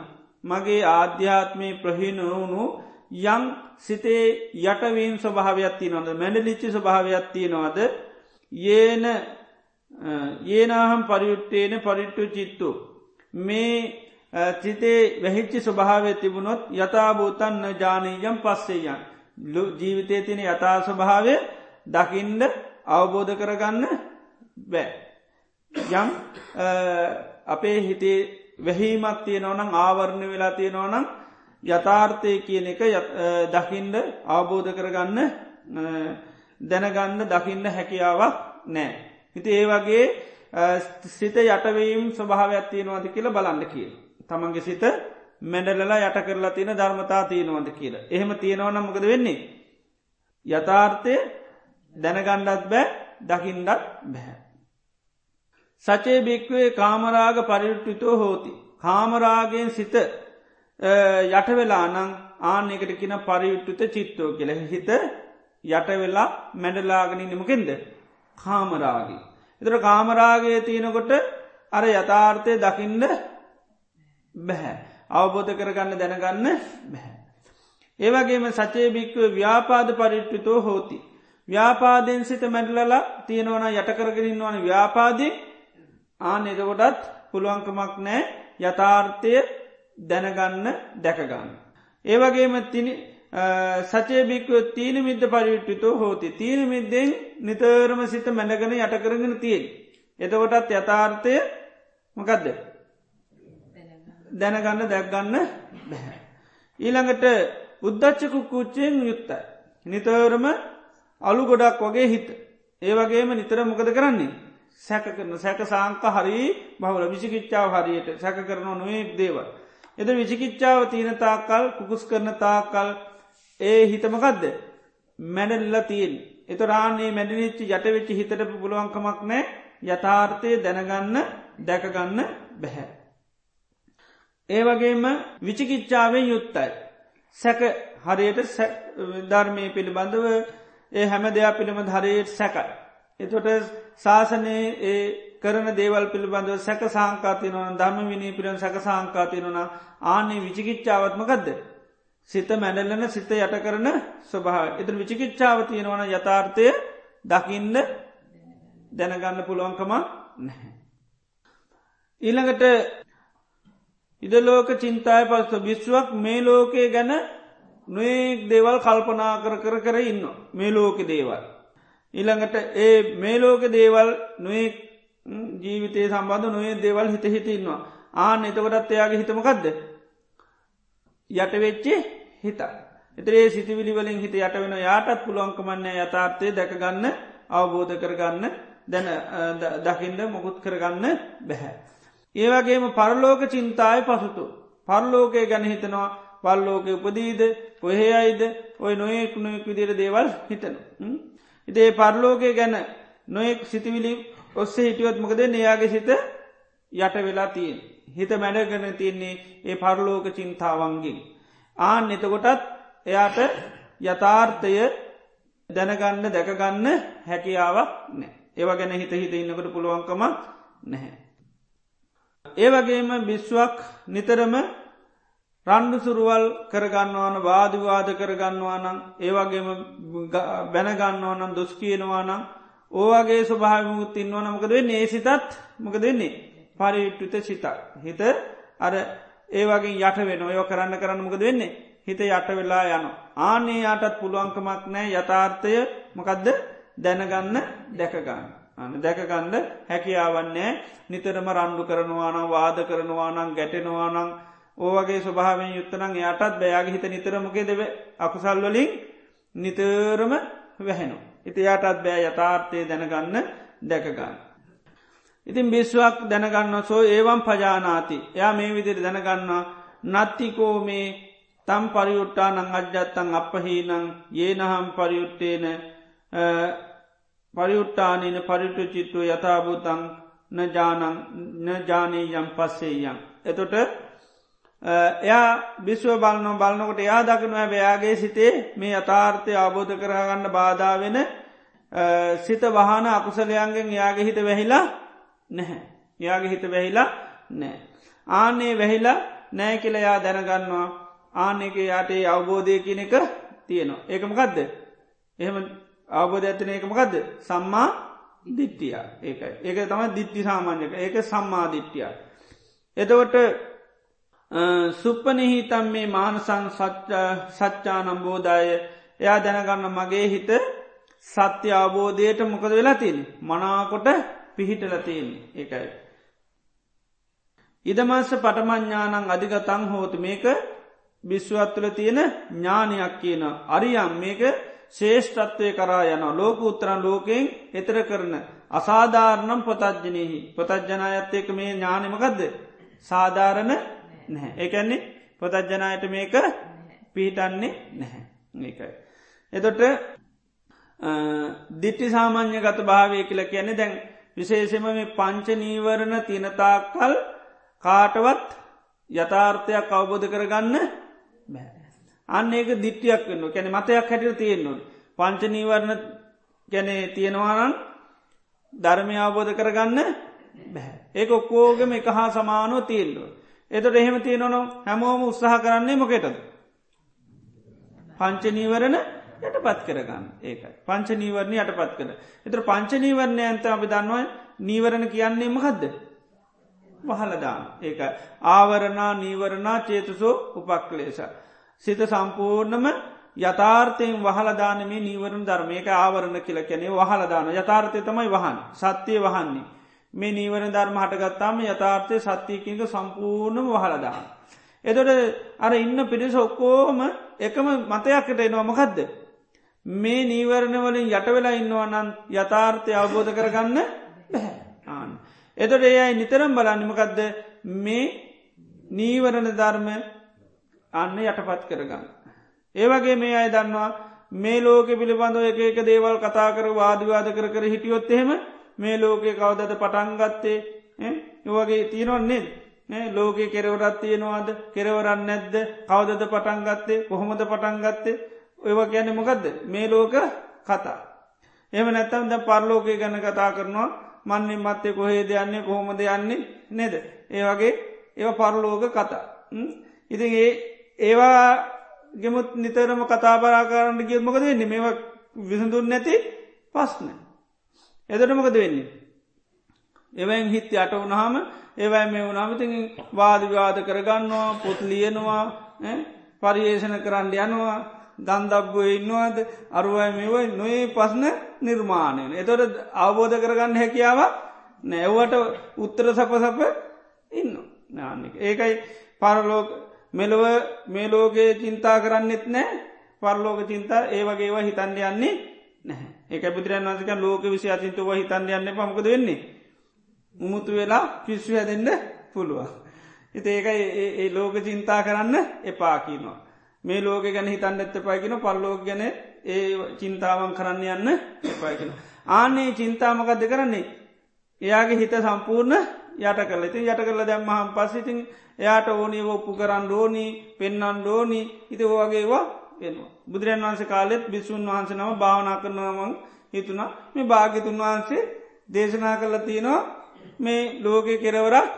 මගේ ආධ්‍යාත්මය ප්‍රහීනවුණු යං සිතේ යටවීම් ස්වභාවයක්ත්ති නොද මැඩලිච්චි ස්වභාවයක්ත්තිය නොවද ඒන ඒනාහම් පරියුට්ටේන පරිට්ටු චිත්තු. මේ චිතේ වැහිච්චි ස්වභාවය තිබුණොත් යථභූතන්න ජානීයම් පස්සේයන්. ජීවිතය තින යථා ස්වභාවය දකින්ඩ අවබෝධ කරගන්න බෑ. යම් අපේ හිතේ වැහීමක් තියෙනවනම් ආවරණ වෙලා තියෙනවනම් යථාර්ථය කියන එක දකිින්ඩ අවබෝධ කරගන්න දැනගන්න දකින්න හැකියාවක් නෑ. හිති ඒ වගේ සිත යටවීම් ස්වභාවයක් තියෙනවාද කියලා බලන්න කිය. තමන්ගේ සිත මැඩලලා යට කරලා තියෙන ධර්මතා තියෙනවද කියලා. එහෙම තියෙනවන මොකද වෙන්නේ. යථාර්ථය දැනගණ්ඩත් බෑ දකිින්ඩත් බැහැ. සචේ භික්වේ කාමරාග පරිට්ටිතෝ හෝති. කාමරාගෙන් සිත යටවෙලා නං ආනෙකට කියන පරියුට්ටුත චිත්තෝ කියල හිත යටවෙලා මැඩලාගෙන නිමකෙන්ද. කාමරාගේ. එතර කාමරාගේ තියෙනකොට අර යථාර්ථය දකින්න බැහැ. අවබෝධ කරගන්න දැනගන්න බැහැ. ඒවගේම සචේ භික්ව ව්‍යාපාද පරිට්ටිතෝ හෝති. ව්‍යාපාදයෙන් සිත මැඩලලා තියෙනවන යටකරගෙනන්න වන ව්‍යාපාදය ආන එදකොටත් පුළුවන්කමක් නෑ යථාර්ථය දැනගන්න දැකගන්න. ඒවගේම තිනි සචයභික්ව තීන මිද්ද පරිිට්ටිතෝ හෝති තීන මිද්දෙන් නිතරම සිත මැඩගෙන යට කරගෙන තියෙන්. එතකොටත් යථාර්ථය මොකදද. දැනගන්න දැක්ගන්න බැහැ. ඊළඟට උද්දච්චකු කුච්චයෙන් යුත්තයි. නිතරම අලු ගොඩක් වගේ හිත. ඒවගේම නිතර මොකද කරන්නේ. සැක කරන සැක සාංක හරි බවල විසිකිච්චාව හරියට සැක කරන නොේ දේව. එද විචිකිච්චාව තියෙන තාකල් කුකුස් කරන තාකල් ඒ හිතමකක්ද මැඩල්ලා තියෙන් එත රාන්නේ මැඩිනිච්චි යටවෙච්චි හිතට පුළුවන්කමක් නෑ යථාර්ථය දැනගන්න දැකගන්න බැහැ. ඒ වගේම විචිකිච්චාවෙන් යුත්තයි. සැක හරියට ධර්මය පිළිබඳව ඒ හැම දෙයක් පිළිබඳ හරියට සැකයි. එතොට ශාසනයේ ඒ කරන දේවල් පිළිබඳව සැක සංකාතියනවන ධර්ම විනී පිරන් සැක සංකාතියනවන ආනේ විචිකිච්චාවත්මකක්ද. සිත මැඩල්ලන සිත යට කරන ස්වභා එතර විචිකිච්චාව තියෙනවන යථාර්ථය දකින්න දැනගන්න පුළුවන්කම නැහැ. ඊළඟට ඉදලෝක චින්තාය පස්ස බිශ්ුවක් මේ ලෝකයේ ගැන නොයෙක් දේවල් කල්පනා කර කර කර ඉන්න මේ ලෝක දේවල්. ඊළඟට ඒ මේ ලෝක දේවල් නොයෙක් ජීවිතය සම්බන්ධ නොේ දේවල් හිත හිත ඉන්නවා. ආන එතකොටත් එයාගේ හිතමකක්ද යටවෙච්චේ හිත එතරේ සිතිවිලි වලින් හිත යට වෙන යාටත් පුළුවන්කමන්නේ යථාර්ථය දැකගන්න අවබෝධ කරගන්න දැන දකිින්ද මොකුත් කරගන්න බැහැ. ඒවගේම පරලෝක චින්තාය පසුතු. පරලෝකය ගැන හිතනවා. පල්ලෝක උපදීද? කොහේ අයිද? ඔය නොයෙක් නොයෙක් විදිර දේවල් හිතන. ඉතේ පරලෝකය ගැන නොයෙක් සිතිවිලි ඔස්සේ හිටියොත් මොකද එයාගේ සිත යට වෙලා තියෙන්. හිත මැඩගෙන තියන්නේ ඒ පරලෝක චින්තාවන්ගින්. ආන් එතකොටත් එයාට යථාර්ථය දැනගන්න දැකගන්න හැකියාවක් නෑ. ඒව ගැන හිත හිත ඉන්නකට පුළුවන්කම නැහැ. ඒවගේම බිශ්වක් නිතරම රණ්ඩු සුරුවල් කරගන්නවාන වාදවාද කරගන්නවානම් ඒවගේම බැනගන්නවනම් දොස් කියනවානම් ඕවගේ ස්වභාවමුත් ඉන්වන මොකද වෙන්නේ? ඒ සිතත් මොක දෙන්නේ පරිවිට්ටුත සිතක්. හිත අර ඒවගේ යට වෙන ඔය කරන්න කරන්න මොකද වෙන්නේ? හිත යට වෙලා යන ආනේ යටත් පුළුවන්කමක් නෑ යථාර්ථය මොකදද? දැනගන්න දැකගන්න අන දැකගන්න හැකියාවන්නේ නිතරම රණ්ඩු කරනවානම් වාද කරනවානම් ගැටෙනවානම් ඕවගේ ස්වභාවෙන් යුත්තනම් යටත් බෑයාගේ හිත නිතරමකේ දෙව අකුසල්වලින් නිතරම වැහෙනවා ඉති යටත් බෑ යථාර්ථය දැනගන්න දැකගන්න. ඉතින් බිස්්වක් දැනගන්න සෝ ඒවම් පජානාති එයා මේ විදිර දැනගන්නවා නත්තිකෝ මේ තම් පරියුට්ටා නං අජ්ජත්තන් අපහහිනං ඒනහම් පරියුට්ටේන පරියුට්ටානන පරිටු චිත්තුව යථභූතන් නජානං නජානීයම් පස්සේයම්. එතොට එයා බිස්ව බලන්න බලන්නකොට එයා දකිනව බයාගේ සිතේ මේ අතාර්ථය අබෝධ කරගන්න බාධාවෙන සිත වහන අකුසලයන්ගෙන් යාගේ හිත වැහිලා නැහැ. යාගේ හිත වැහිලා නෑ. ආනේ වැහිලා නෑ කියල යා දැනගන්නවා ආනෙක යාට අවබෝධය කියන එක තියෙනවා. ඒකමකදද. එහෙම අවබෝධ ඇතන ඒකමකදද. සම්මා දිට්ටිය ඒකයි ඒක තම දිට්ටි සාමාන්‍යක ඒක සම්මා දිට්ටිය. එතවට සුප්පනහිතම් මේ මානසං සච්චානම් බෝධය එයා දැනගන්න මගේ හිත සත්‍ය අවබෝධයට මොකද වෙලා තින් මනාකොට පිහිටල තියෙන්නේ. ඒකයි. ඉදමස්ස පටමඥානං අධිගතං හෝතු. මේක බිශ්වත්තුල තියෙන ඥානයක් කියන අරියම්. මේක ශේෂ්ඨත්වය කරා යන ලෝක උත්තරන් ලෝකෙන් එතර කරන අසාධාරණම් පොතජ්ජනයහි පොතජ්ජනායත්තයක මේ ඥානමකදද සාධාරණ නැහැ ඒකන්නේ පොතජ්ජනයට මේක පිහිටන්නේ නැහැ ඒකයි. එතොට දිට්ටි සාමාන්‍ය ගත භාවය කියල කියන්නේ දැන් විශේෂම මේ පංච නීවරණ තිනතාකල් කාටවත් යථාර්ථයක් අවබෝධ කරගන්න. අන්න ඒක දිට්ටියක් වන්න කැන මතයක් හැටිය තියෙන්න්නු. පංච නීවරණ ගැනේ තියෙනවානන් ධර්මය අවබෝධ කරගන්න බැහැ. ඒක ඔක්කෝගම එක හා සමානුව තියෙන්ඩුව. එතට එහෙම තියෙනවනම් හැමෝම උත්සාහ කරන්නේ මොකෙටද. පංචනීවරණ යට පත් කරගන්න ඒක පංච නීවරණය යට පත් කර. එතර පංච නීවරණය ඇන්ත අපි දන්නවා නීවරණ කියන්නේ මහද්ද. වහලදාන ඒක ආවරණා නීවරණා චේතුසෝ උපක්ලේශ. සිත සම්පූර්ණම යථාර්ථයෙන් වහලදානමේ නීවරණ ධර්මයක ආවරණ කියල කැනේ වහලදාන යථාර්ථය තමයි වහන් සත්‍යය වහන්නේ. මේ නීවර ධර්ම හටගත්තාම යථාර්ථය සත්‍යයකික සම්පූර්ණම වහලදාන. එතොට අර ඉන්න පිරිස ඔක්කෝම එකම මතයක්කට එනවා මකදද. මේ නීවරණ වලින් යට වෙලා ඉන්නවනන් යථාර්ථය අවබෝධ කරගන්න ආන. එතොට ඒයි නිතරම් බලන්නමකදද මේ නීවරණ ධර්ම අන්න යටපත් කරගන්න. ඒවගේ මේ අය දන්නවා මේ ලෝක පිළිබඳව එක එක දේවල් කතා කර වාදවාද කර කර හිටියොත් එහෙම මේ ලෝකය කවදද පටන්ගත්තේ ඒවගේ තියෙනවන්නේ නේ ලෝකෙ කෙරවරත් තියෙනවාද? කෙරවරන්න නැද්ද? කවදද පටන්ගත්තේ කොහොමද පටන්ගත්තේ ඔයව ගැන මොකක්ද මේ ලෝක කතා. එම නැත්තම් ද පරලෝකය ගැන කතා කරනවා. මන්නේ මත්තේ කොහේ දෙයන්නේ කොහොමද යන්නේ? නේද. ඒ වගේ ඒ පරලෝක කතා. ඉතින් ඒ ඒවා ගෙමුත් නිතරම කතා බරා කරන්න ගිය මොකද වෙන්නේ? මේ විසඳුන් නැති පස්න. එදට මොකද වෙන්නේ. එවැන් හිත් යට වුණහම ඒවැ මේ වුණාමති වාදවිවාද කරගන්නවා පොත් ලියනවා පරියේෂණ කරන්න යනවා දන්දබ්බුව ඉන්නවාද අරුවයි මෙවයි නොේ පස්න නිර්මාණයන. එතොට අවබෝධ කරගන්න හැකියාව නැව්වට උත්තර සප සප ඉන්න නාන්නක. ඒකයි පරලෝක මෙලොව මේ ලෝකයේ චින්තා කරන්නෙත් නෑ පරලෝක චින්තා ඒ වගේවා හිතන්ඩ යන්නේ නැහැ ඒක බුදුරන් වන්සක ලෝක විසි අචින්තුව හිතන්ඩ යන්න පමකද වෙන්නේ. උමුතු වෙලා පිස්සු හැදෙන්ට පුළුවන්. එති ඒකයි ඒ ලෝක චින්තා කරන්න එපාකිනවා. මේ ලෝක ගැන හිතන්න ඇත්ත පයිකින පල්ලෝක ගැන ඒ චින්තාවන් කරන්න යන්න එපයිකින. ආනේ චින්තාමකක්ද කරන්නේ. එයාගේ හිත සම්පූර්ණ යට කල ඉතින් යට කරල දැම්මහම් පස්සිතින් එයාට ඕනී ඔප්පු කරන්න ඕනී පෙන්න්න ඕනී ඉති ඕවගේවා වෙනවා. බුදුරන් වන්ස කාලෙත් බිසුන් වහන්ස නම භාවනා කරනවමං හිතුනා මේ භාගිතුන් වහන්සේ දේශනා කරල තියෙනවා මේ ලෝකය කෙරවරක්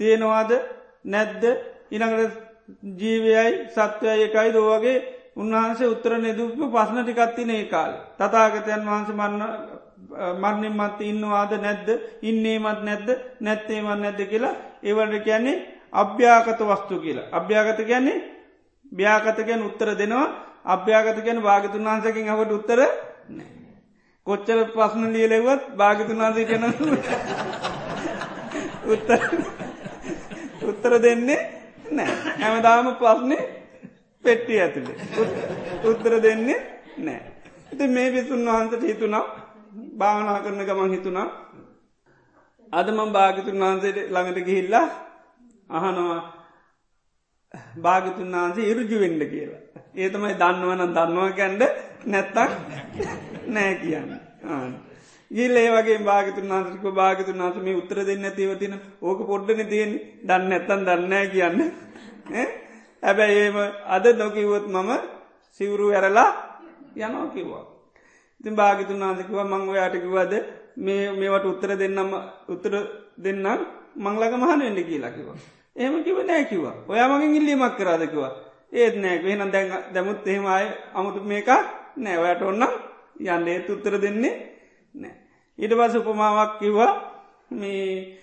තියෙනවාද නැද්ද ඉනකට ජීවයයි සත්වය එකයි දෝවගේ උන්වහන්සේ උත්තර නෙදුපු පස්න ටිකත්තින ඒ කාල. තතාගතයන් වහන්ස මන්න මරණින් මත් ඉන්නවාද නැද්ද ඉන්නේමත් නැද්ද නැත්තේමත් නැද්ද කියලා ඒවට කියන්නේ අභ්‍යාකත වස්තු කියලා. අභ්‍යාගත කියන්නේ ්‍යාකත ගැන උත්තර දෙනවා. අභ්‍යාගත ගැන භාගතුන් වහන්සකින් හට උත්තර කොච්චර පස්න ලියලෙවත් භාගතුන් වහන්සේ කන උත්තර උත්තර දෙන්නේ නෑ. හැමදාම පස්නේ පෙට්ටිය ඇතුළේ උත්තර දෙන්නේ නෑ. ඉති මේ විසුන් වහන්සට හිතුනා භාවනා කරන ගමන් හිතුනා අදමම් භාගිතුන් වහන්සේට ළඟට ගිහිල්ලා අහනවා. භාගතුන් වහන්සේ ඉරුජු වෙන්ඩ කියලා. ඒ තමයි දන්නවන දන්නවා කැන්ඩ නැත්තක් නෑ කියන්න. ගිල් ඒ වගේ භාගතුන් වහන්සක භාගතුන් වහසම උත්තර දෙන්න තිවතින ඕක පොඩ්ඩන තියෙන දන්න ඇත්තන් දන්නෑ කියන්න. හැබැයි ඒම අද නොකිවොත් මම සිවුරු ඇරලා යනෝ කිව්වා. ඉතින් භාගතුන් වහන්සකිව මං ඔයාටකිවද මේ මේවට උත්තර දෙන්නම උත්තර දෙන්නම් මංලක මහන වෙන්න කියලාකිවා. ඒම කිව නෑකිවා ඔයා මගින් ඉල්ලීමක් කරාදකිවා ඒත් නෑ වෙනම් දැන් දැමුත් එහෙමයි අමුතු මේක නෑ. ඔයට ඔන්නම් යන්න. ඒත් උත්තර දෙන්නේ නෑ. ඊට පස උපමාවක් කිව්වා. මේ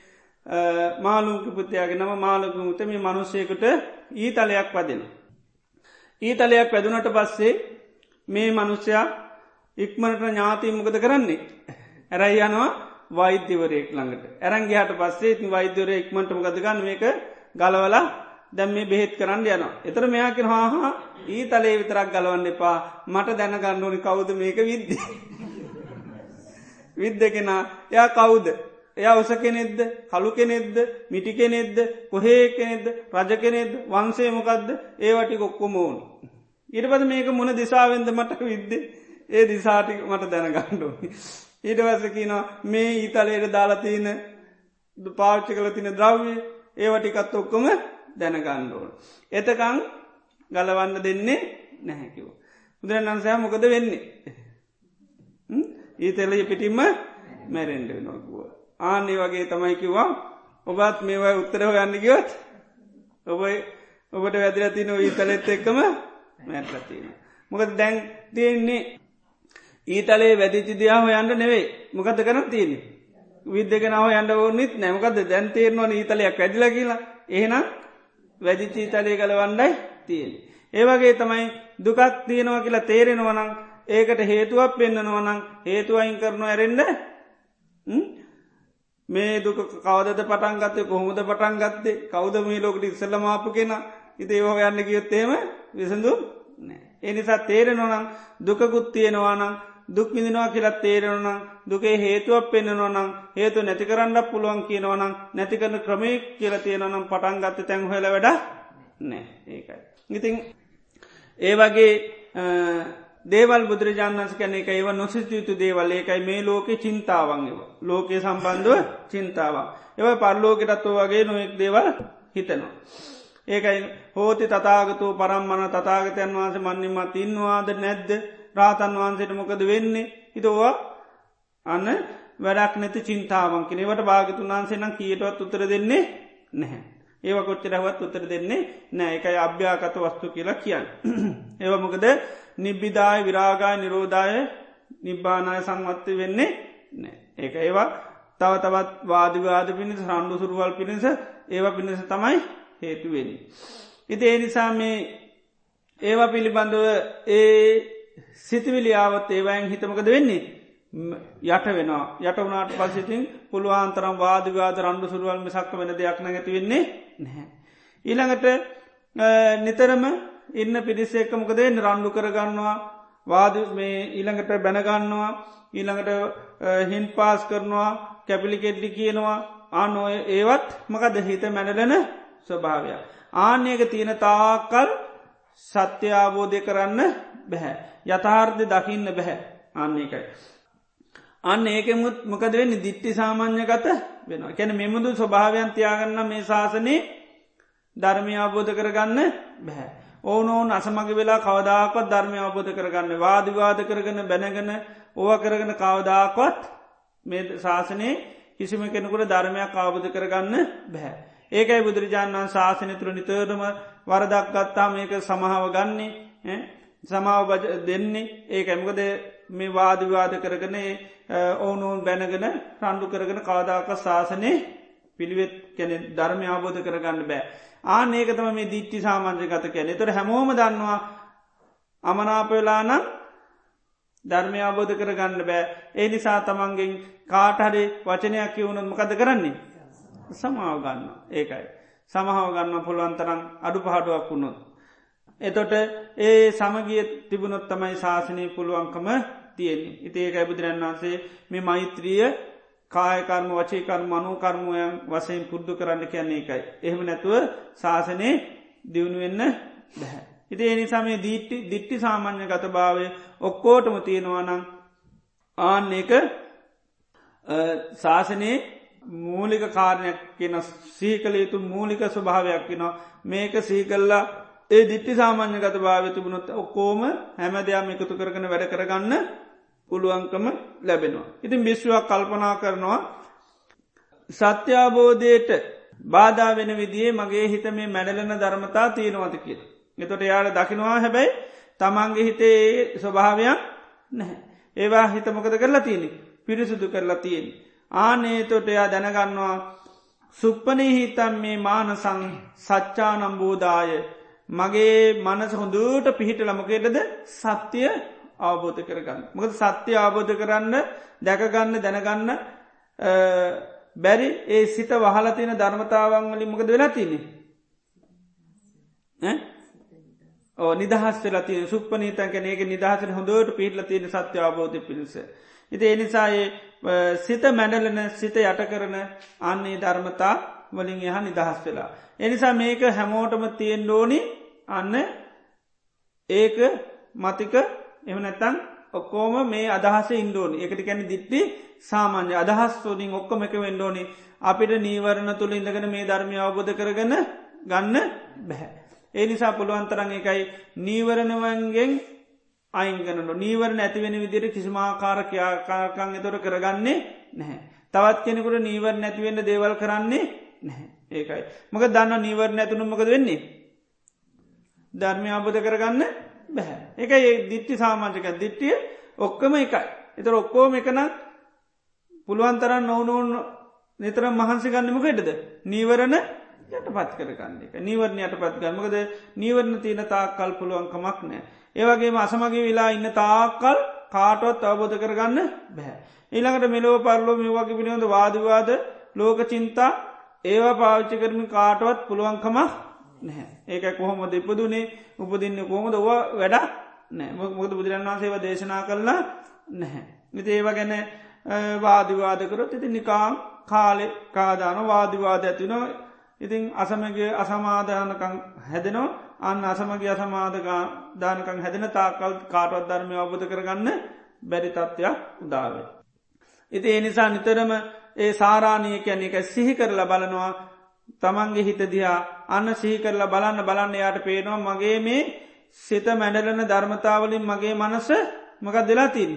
මාලුංක පුතියාගේ නම මාලකුමුත මේ මනුස්සයකට ඊතලයක් පදෙන. ඊතලයක් පැදුනට පස්සේ මේ මනුෂ්‍යයා ඉක්මනට ඥාතිී මොකද කරන්නේ. ඇරයි යනවා වෛද්‍යවරයෙක් ළඟට. ඇරංගේ හට පස්සේ ති වෛද්‍යවරය ඉක්මට මොකද ගන්න මේක ගලවලා දැම් මේ බෙහෙත් කරන්න යන. එතර මෙයාකින් හාහා ඊ තලේ විතරක් ගලවන්න එපා. මට දැනගන්න ඕනි කවුද මේක විද්ද. විද්ද කෙනා එයා කවුද? එයා උස කෙනෙද්ද කළු කෙනෙද්ද මිටි කෙනෙද්ද කොහේ කෙනෙද්ද රජ කෙනෙද වංසේමකක්ද ඒවටි කොක්කොම ඕන. ඉරිපද මේක මොන දිසාවෙන්ද මට විද්ද? ඒ දිසාටි මට දැනගණ්ඩෝ. ඊට වැස කියනවා මේ ඊතලයට දාලතියන පාච්ච කල තින ද්‍රව්ය ඒවටිකත් ඔක්කොම දැනගණ්ඩෝන. එතකං ගලවන්න දෙන්නේ නැහැකිව. බුදුරන් අන්සෑ මොකද වෙන්නේ. ඊතෙල්ල පිටිම්ම මැරෙන්ඩ නොකුව. ආන්නේ වගේ තමයි කිව්වා ඔබත් මේවයි උත්තරහ යන්න ගියොත් ඔබ ඔබට වැදිල තින ඊතලෙත් එක්කම මැටලතින. මොකද දැන් තියෙන්නේ ඊතලේ වැදිචි දියාව යන්න නෙවෙයි මොකද කරන තියෙන. විද්‍යගෙනාව යන්න ඕනිත් නැමකද දැන් තේරනවා ඊතලයක් වැදිල කියලා. එහෙනම් වැදිචී තලය කළ වණ්ඩයි තියෙන. ඒවගේ තමයි දුකක් තියෙනවා කියලා තේරෙනවනං ඒකට හේතුවක් පෙන්න්නනවනං හේතුවයින් කරනු ඇරෙන්ඩ මේ දුක කවදද පටන් ගත්තේ? කොහොමද පටන් ගත්තේ? කවද මේ ලෝකට ඉස්සල්ල මාපු කෙන? ඉති ඒවා යන්න ගියොත්තේම විසඳු එනිසා තේරෙනවනම් දුකකුත් තියෙනවානම් දුක් විදිනවා කියලත් තේරෙනනම් දුකේ හේතුවක් පෙන්න්නනොනම් හේතු නැති කරන්න පුළුවන් කියනවනම් නැති කරන ක්‍රමේ කියල තියෙනනම් පටන් ගත්ත තැන් හොල වැඩ නෑ ඒකයි. ඉතින් ඒ වගේ දේවල් බුදුරජාණන්ස කැන එක ඒව නොසිතයුතු දේවල්. ඒකයි මේ ලෝක චින්තාවන් ඒව. ලෝකය සම්බන්ධුව චින්තාවන්. ඒව පරලෝකෙටත්ව වගේ නොෙක් දේවල් හිතනවා. ඒකයි හෝති තතාගතු පරම්මන තතාගතයන් වහන්ස මන්නිමත් ඉන්නවාද නැද්ද? රාතන් වහන්සේට මොකද වෙන්නේ හිතෝවා අන්න වැඩක් නැති චින්තාවන් කෙනෙවට භාගතුන් වහන්සේනම් කියටවත් උතර දෙන්නේ නැහැ. ඒව කොච්චරහවත් උතර දෙන්නේ නෑ එකයි අභ්‍යාකත වස්තු කියලා කියන්න. ඒව මොකද නිබ්බිදාය විරාගාය නිරෝධාය නිබ්බානාය සංවත්ත වෙන්නේ නෑ. ඒක ඒවා තව තවත් වාදිවාද පිණිස රණ්ඩු සුරුවල් පිණිස ඒව පිණිස තමයි හේතුවෙනි. ඉති ඒ නිසා මේ ඒවා පිළිබඳව ඒ සිතිවිලියාවත් ඒවයින් හිතමකද වෙන්නේ. යට වෙනවා යට වනාට පසිතින් පුළුවන්තරම් වාදවාද රණ්ඩු සුරුවල්ම සක්ක වෙන දෙයක් නැති වෙන්නේ නැහැ. ඊළඟට නිතරම ඉන්න පිරිස්සෙක්ක මොකදේ රණ්ඩු කරගන්නවා වාද මේ ඊළඟට බැනගන්නවා ඊළඟට හින් පාස් කරනවා කැපිලිකෙඩ්ඩි කියනවා ආනෝ ඒවත් මකද හිත මැනලෙන ස්වභාවය. ආන්‍යක තියෙන තාකල් සත්‍ය අවබෝධය කරන්න බැහැ. යථාර්ථ දකින්න බැහැ ආන්නේකයි. අන්න ඒකෙමුත් මොකද වෙන්න දිට්ටි සාමාන්‍යගත වෙනවා කැන මෙමුදු ස්වභාවයන් තියාගන්න මේ ශාසනය ධර්මය අවබෝධ කරගන්න බැහැ. ඕනෝන් අසමග වෙලා කවදාකොත් ධර්මය අවබෝධ කරගන්න වාදිවාද කරගන බැනගෙන ඕව කරගෙන කවදාකොත් මේ ශාසනයේ කිසිම කෙනෙකුට ධර්මයක් අවබෝධ කරගන්න බැහැ. ඒකයි බුදුරජාණන් වන් ශාසනය තුළ නිතරම වරදක් ගත්තා මේක සමහාව ගන්නේ සමාව දෙන්නේ ඒක ඇමකද මේ වාදිවාද කරගන ඕනුවන් බැනගෙන රණ්ඩු කරගෙන කවදාක ශාසනය පිළිවෙත් කැනෙ ධර්මය අවබෝධ කරගන්න බෑ. ආන ඒකතම මේ දිට්ටි සාමාන්‍ය ගත කැනෙ තොට හැමෝම දන්නවා අමනාපවෙලානම් ධර්මය අවබෝධ කරගන්න බෑ ඒ නිසා තමන්ගෙන් කාටහරි වචනයක් කිවුණුත් මකද කරන්නේ සමාව ගන්න ඒකයි. සමහාව ගන්න පුළුවන්තරම් අඩු පහඩුවක් වුණොත්. එතොට ඒ සමගිය තිබුණොත් තමයි ශාසනය පුළුවන්කම තියෙන්නේ. ඉතඒකයි බුදුරන් වන්සේ මේ මෛත්‍රිය කායකර්ම වචේකර්ම මනෝකර්මයන් වසයෙන් පුද්දු කරන්න කියන්නේ එකයි. එහෙම නැතුව ශාසනයේ දියුණුවෙන්න බැහැ. ඉති එනිසා මේ දීට්ටි දිට්ටි සාමාන්‍ය ගත භාවය ඔක්කෝටම තියෙනවානං ආන්න එක ශාසනයේ මූලික කාරණයක් කියන සීකල යුතු මූලික ස්වභාවයක් කිනවා මේක සීකල්ලා ඒ දිට්ටි සාමාන්‍ය ගත භාව තිබුණොත් ඔක්කෝම හැම දෙයක් එකතු කරගෙන වැඩ කරගන්න පුළුවන්කම ලැබෙනවා. ඉතින් බිශ්වක් කල්පනා කරනවා සත්‍යාබෝධයට බාධා වෙන විදිේ මගේ හිත මේ මැඩලන ධර්මතා තියෙනවත කිය. එතොට යාට දකිනවා හැබැයි තමන්ගේ හිතේ ස්වභාවයක් නැහැ. ඒවා හිතමොකද කරලා තියෙන පිරිසුදු කරලා තියෙන. ආනේ තොට එයා දැනගන්නවා සුප්පනී හිතම් මේ මානසං සච්චානම්බෝදාය මගේ මනස හොඳට පිහිට ළමකේටද සත්‍යය අවබෝධ කරගන්න. මොකද සත්‍යය අවබෝධ කරන්න දැකගන්න දැනගන්න බැරි ඒ සිත වහලතින ධර්මතාවන් වලින් මොකද වෙලා තිනෙ. ඕ නිදහස් වෙලති සුප්පනීතන් කැන ඒක නිදහසට හොඳට පිහිටල තියෙන සත්‍ය අවබෝධය පිණිස. ඉති එනිසායේ සිත මැඩලන සිත යට කරන අන්නේ ධර්මතා වලින් එහ නිදහස් වෙලා. එනිසා මේක හැමෝටම තියෙන් ඩෝනිි අන්න ඒක මතික එමනැත්තන් ඔක්කෝම මේ අදහස ඉන්දෝනි එකට කැන දිට්ටි සාමාන්‍ය අදහස් ෝලින් ඔක්කොම එක වෙන්ඩෝනි අපිට නීවරණ තුළ ඉඳගෙන මේ ධර්මය අවබෝධ කරගන්න ගන්න බැහැ. ඒ නිසා පුළුවන්තරන් එකයි නීවරණවන්ගෙන් අයිංගනට නීවරණ ඇතිවෙන විදිර කිසිමාකාර ක්‍යාකාකං එතොට කරගන්නේ නැහැ. තවත් කෙනෙකුට නීවර නැතිවෙන්න දේවල් කරන්නේ නැහැ ඒකයි. මක දන්න නීවර නැතුනු මකද වෙන්නේ. ධර්මය අබධ කරගන්න බැහැ. එක ඒ දිට්ටි සාමාජක දිට්ටිය ඔක්කම එකයි. එතර ඔක්කෝම එකන පුළුවන්තරන් නොවනෝන් නිතර මහන්සි ගන්නමකෙටද. නීවරණ යට පත් කරගන්න එක නීවරණ යට පත් ගමකද නීවරණ තියන තාක්කල් පුළුවන්කමක් නෑ. ඒවගේම අසමගේ වෙලා ඉන්න තාක්කල් කාටවත් අවබෝධ කරගන්න බැහැ. ඊළඟට මෙලෝ පරලෝ මෙවාගේ පිළිබඳ වාදවාද ලෝක චින්තා ඒවා පාවිච්චි කරමින් කාටවත් පුළුවන්කමක් නැහැ. ඒක කොහොමද ඉපදුනේ? උපදින්න කොහොමද? ව වැඩ නෑ මොකද බුදුරන් වන්සේව දේශනා කරලා නැහැ. නිති ඒව ගැන වාදිවාදකරොත් ඉති නිකාම් කාලෙ කාදාන වාදිවාද ඇතිනවා ඉතින් අසමගේ අසමාධානකං හැදෙනවා. අන්න අසමගේ අසමාධකා දානකං හැදෙන තාකල් කාටවත් ධර්මය අවබධ කරගන්න බැරි තත්ත්වයක් උදාවේ. ඉති ඒ නිසා නිතරම ඒ සාරාණය කැන එක සිහි කරලා බලනවා. තමන්ගේ හිත දිහා අන්න සිහි කරලා බලන්න බලන්න යාට පේනවා මගේ මේ සිත මැඩලන ධර්මතාවලින් මගේ මනස මකක් දෙලාතින්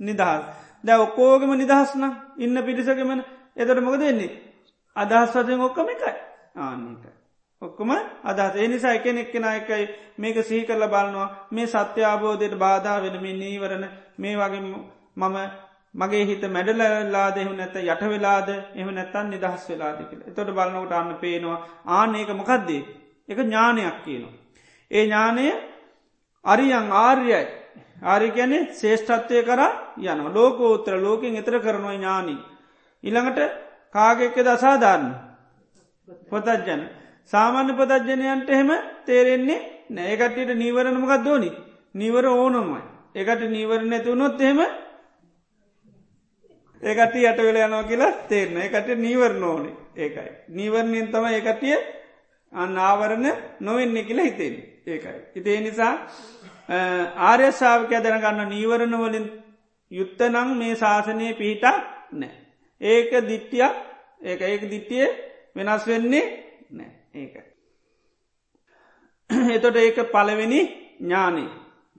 නිදහස්. දැ ඔක්කෝගම නිදහස්න ඉන්න පිරිසකමන එතට මොක දෙන්නේ අදහස් වතින් ඔක්කම එකයි. ආන්නක ඔක්කොම අදහස්. එනිසා එකන එක්කෙන එකයි මේක සහි කරල බලනවා. මේ සත්‍ය අබෝධයට බාධා වෙනමින් නීවරණ මේ වගේ මම මගේ හිත මැඩලලාද එහු නැත යට වෙලාද එහ නැත්තන් නිදහස් වෙලාද කියල. එතොට බලන්නකට අන්න පේනවා ආන ඒක මොකක්දේ එක ඥානයක් කියනවා. ඒ ඥානය අරියන් ආර්යයි ආරි ගැනෙ ශේෂ්ඨත්වය කර යන ලෝකෝත්‍ර ලෝකෙන් එතර කරනවා ඥානී. ඉළඟට කාගෙක්ක දසාධාරන්න පොතජ්ජන සාමාන්‍ය පතජ්ජනයන්ට එහෙම තේරෙන්නේ නෑකටට නීවරණමකක් දෝනි නිවර ඕනොමයි. එකට නීවරණ ඇතිවුණොත් එහෙම ඒකට යට වෙල යනවා කියලා තේරන එකට නීවරණ ඕනේ. ඒකයි. නීවරණයෙන් තම ඒකටිය අන්න ආවරණ නොවෙන්නේ කියලා හිතෙන් ඒකයි. ඉතිේ නිසා ආර්යශාවකය දැනගන්න නීවරණ වලින් යුත්තනං මේ ශාසනය පිහිටක් නෑ ඒක දිට්ටියක් ඒක ඒක දිට්ටිය වෙනස් වෙන්නේ නෑ ඒකයි එතොට ඒක පලවෙනි ඥානී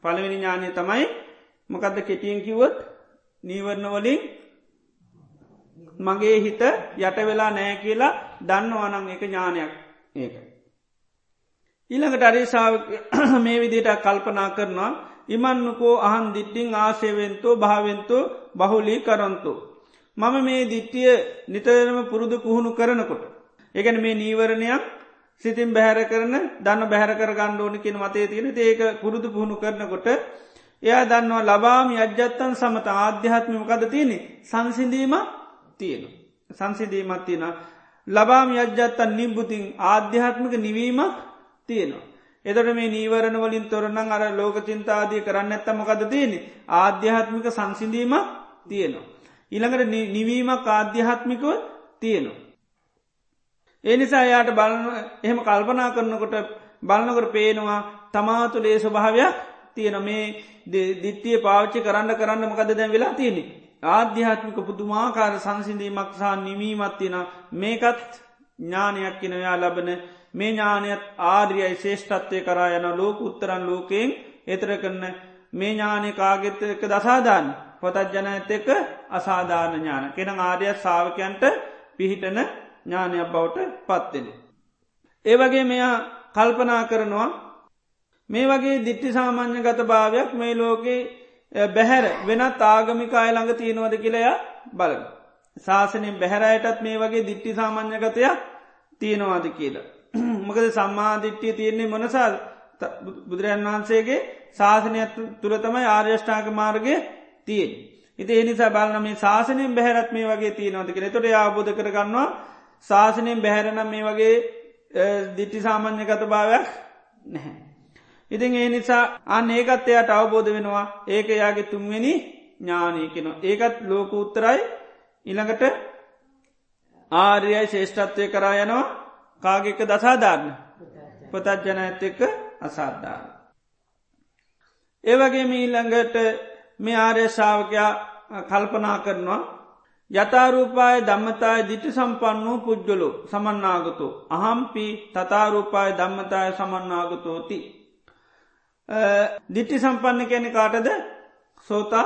පළවෙනි ඥානය තමයි මොකදද කෙටියෙන් කිවොත් නීවරණ වලින් මගේ හිත යට වෙලා නෑ කියලා දන්නවනං එක ඥානයක් ඒක. ඊළඟට අරිසාාව මේ විදිට කල්පනා කරනවා ඉමන්නකෝ අහන් දිට්ටිං ආශයවෙන්තෝ භාවෙන්තෝ බහුලී කරන්තෝ. මම මේ දිට්ටිය නිතරම පුරුදු පුහුණු කරනකොට. එකන මේ නීවරණයක් සිතින් බැහැර කරන දන්න බැහැර කර ගණ්ඩෝනිකින් මතේ තියෙන ඒක පුරුදු පුහුණු කරනකොට එයා දන්නවා ලබාමි අජ්‍යත්තන් සමත ආධ්‍යාත්මිමකද තියෙනෙ සංසිඳීම තියෙන. සංසිදීමත් තියෙන. ලබාමි අජ්‍යත්තන් නිම්බුතින් ආධ්‍යාත්මික නිවීමක් තියෙනවා. එදට මේ නීවරණ වලින් තොරණ අර ලෝක චින්තාදී කරන්න ඇත්තමකද තියෙනෙ ආධ්‍යාත්මික සංසිඳීමක් තියෙනවා. ඉළඟට නිවීමක් ආධ්‍යාත්මිකව තියෙනවා. ඒ නිසා යායට බලන එහෙම කල්පනා කරනකොට බලනකට පේනවා තමාතුලේ ස්වභාවයක් තියෙන මේ දිට්ටිය පාච්චි කරන්න කරන්න මකද දැන් වෙලා තියෙනෙ. ආධ්‍යාත්මික පුදුමාකාර සංසිඳීමක් සහ නිමීමත් තියෙන මේකත් ඥානයක් කෙනයා ලබන මේ ඥානයත් ආර්යයි ශේෂ්ඨත්වය කරා යන ලෝක උත්තරන් ලෝකයෙන් එතර කරන මේ ඥානය කාගෙත එක දසාධාන පොතත් ජන ඇත එක අසාධාරණ ඥාන කෙන ආර්යත් සාාවකයන්ට පිහිටන ඥානයක් බවට පත්වෙන. ඒ වගේ මෙයා කල්පනා කරනවා මේ වගේ දිට්ටි සාමාන්‍ය ගත භාවයක් මේ ලෝකේ බැහැර වෙනත් ආගමික අයළඟ තියෙනවද කියලයා බලන. ශාසනයෙන් බැහැරයටත් මේ වගේ දිට්ටි සාමාන්‍යගතයක් තියෙනවාද කියලා. මොකද සම්මාධිට්ටිය තියෙන්නේ මොනසාල් බුදුරජන් වහන්සේගේ ශාසනයක් තුළ තමයි ආර්යෂ්ඨාක මාර්ගය තියෙන්. ඉති එනිසා බලන මේ ශාසනයෙන් බැහැරත් මේ වගේ තියෙනවද කෙන තොට ආබෝධ කරගන්නවා ශාසනයෙන් බැහැරනම් මේ වගේ දිට්ටි සාමාන්‍යගත භාවයක් නැහැ. ඉතින් ඒ නිසා අන්න ඒකත් එයට අවබෝධ වෙනවා. ඒක යාගේ තුන්වෙනි ඥානී කෙන ඒකත් ලෝක උත්තරයි. ඉළඟට ආර්යයි ශේෂ්ඨත්වය කරා යනවා. කාගෙක දසාධාරණ? පොතත් ජන ඇත එක්ක අසාධාරණ. ඒවගේ මීළඟට මේ ආර්ය ශාවකයා කල්පනා කරනවා. යතාරූපාය ධම්මතාය දිටි සම්පන්න වූ පුද්ගලු සමන්නාගතු. අහම්පි තතාරූපාය ධම්මතාය සමන්නාගතෝති. දිට්ටි සම්පන්න කැනෙ කාටද සෝතා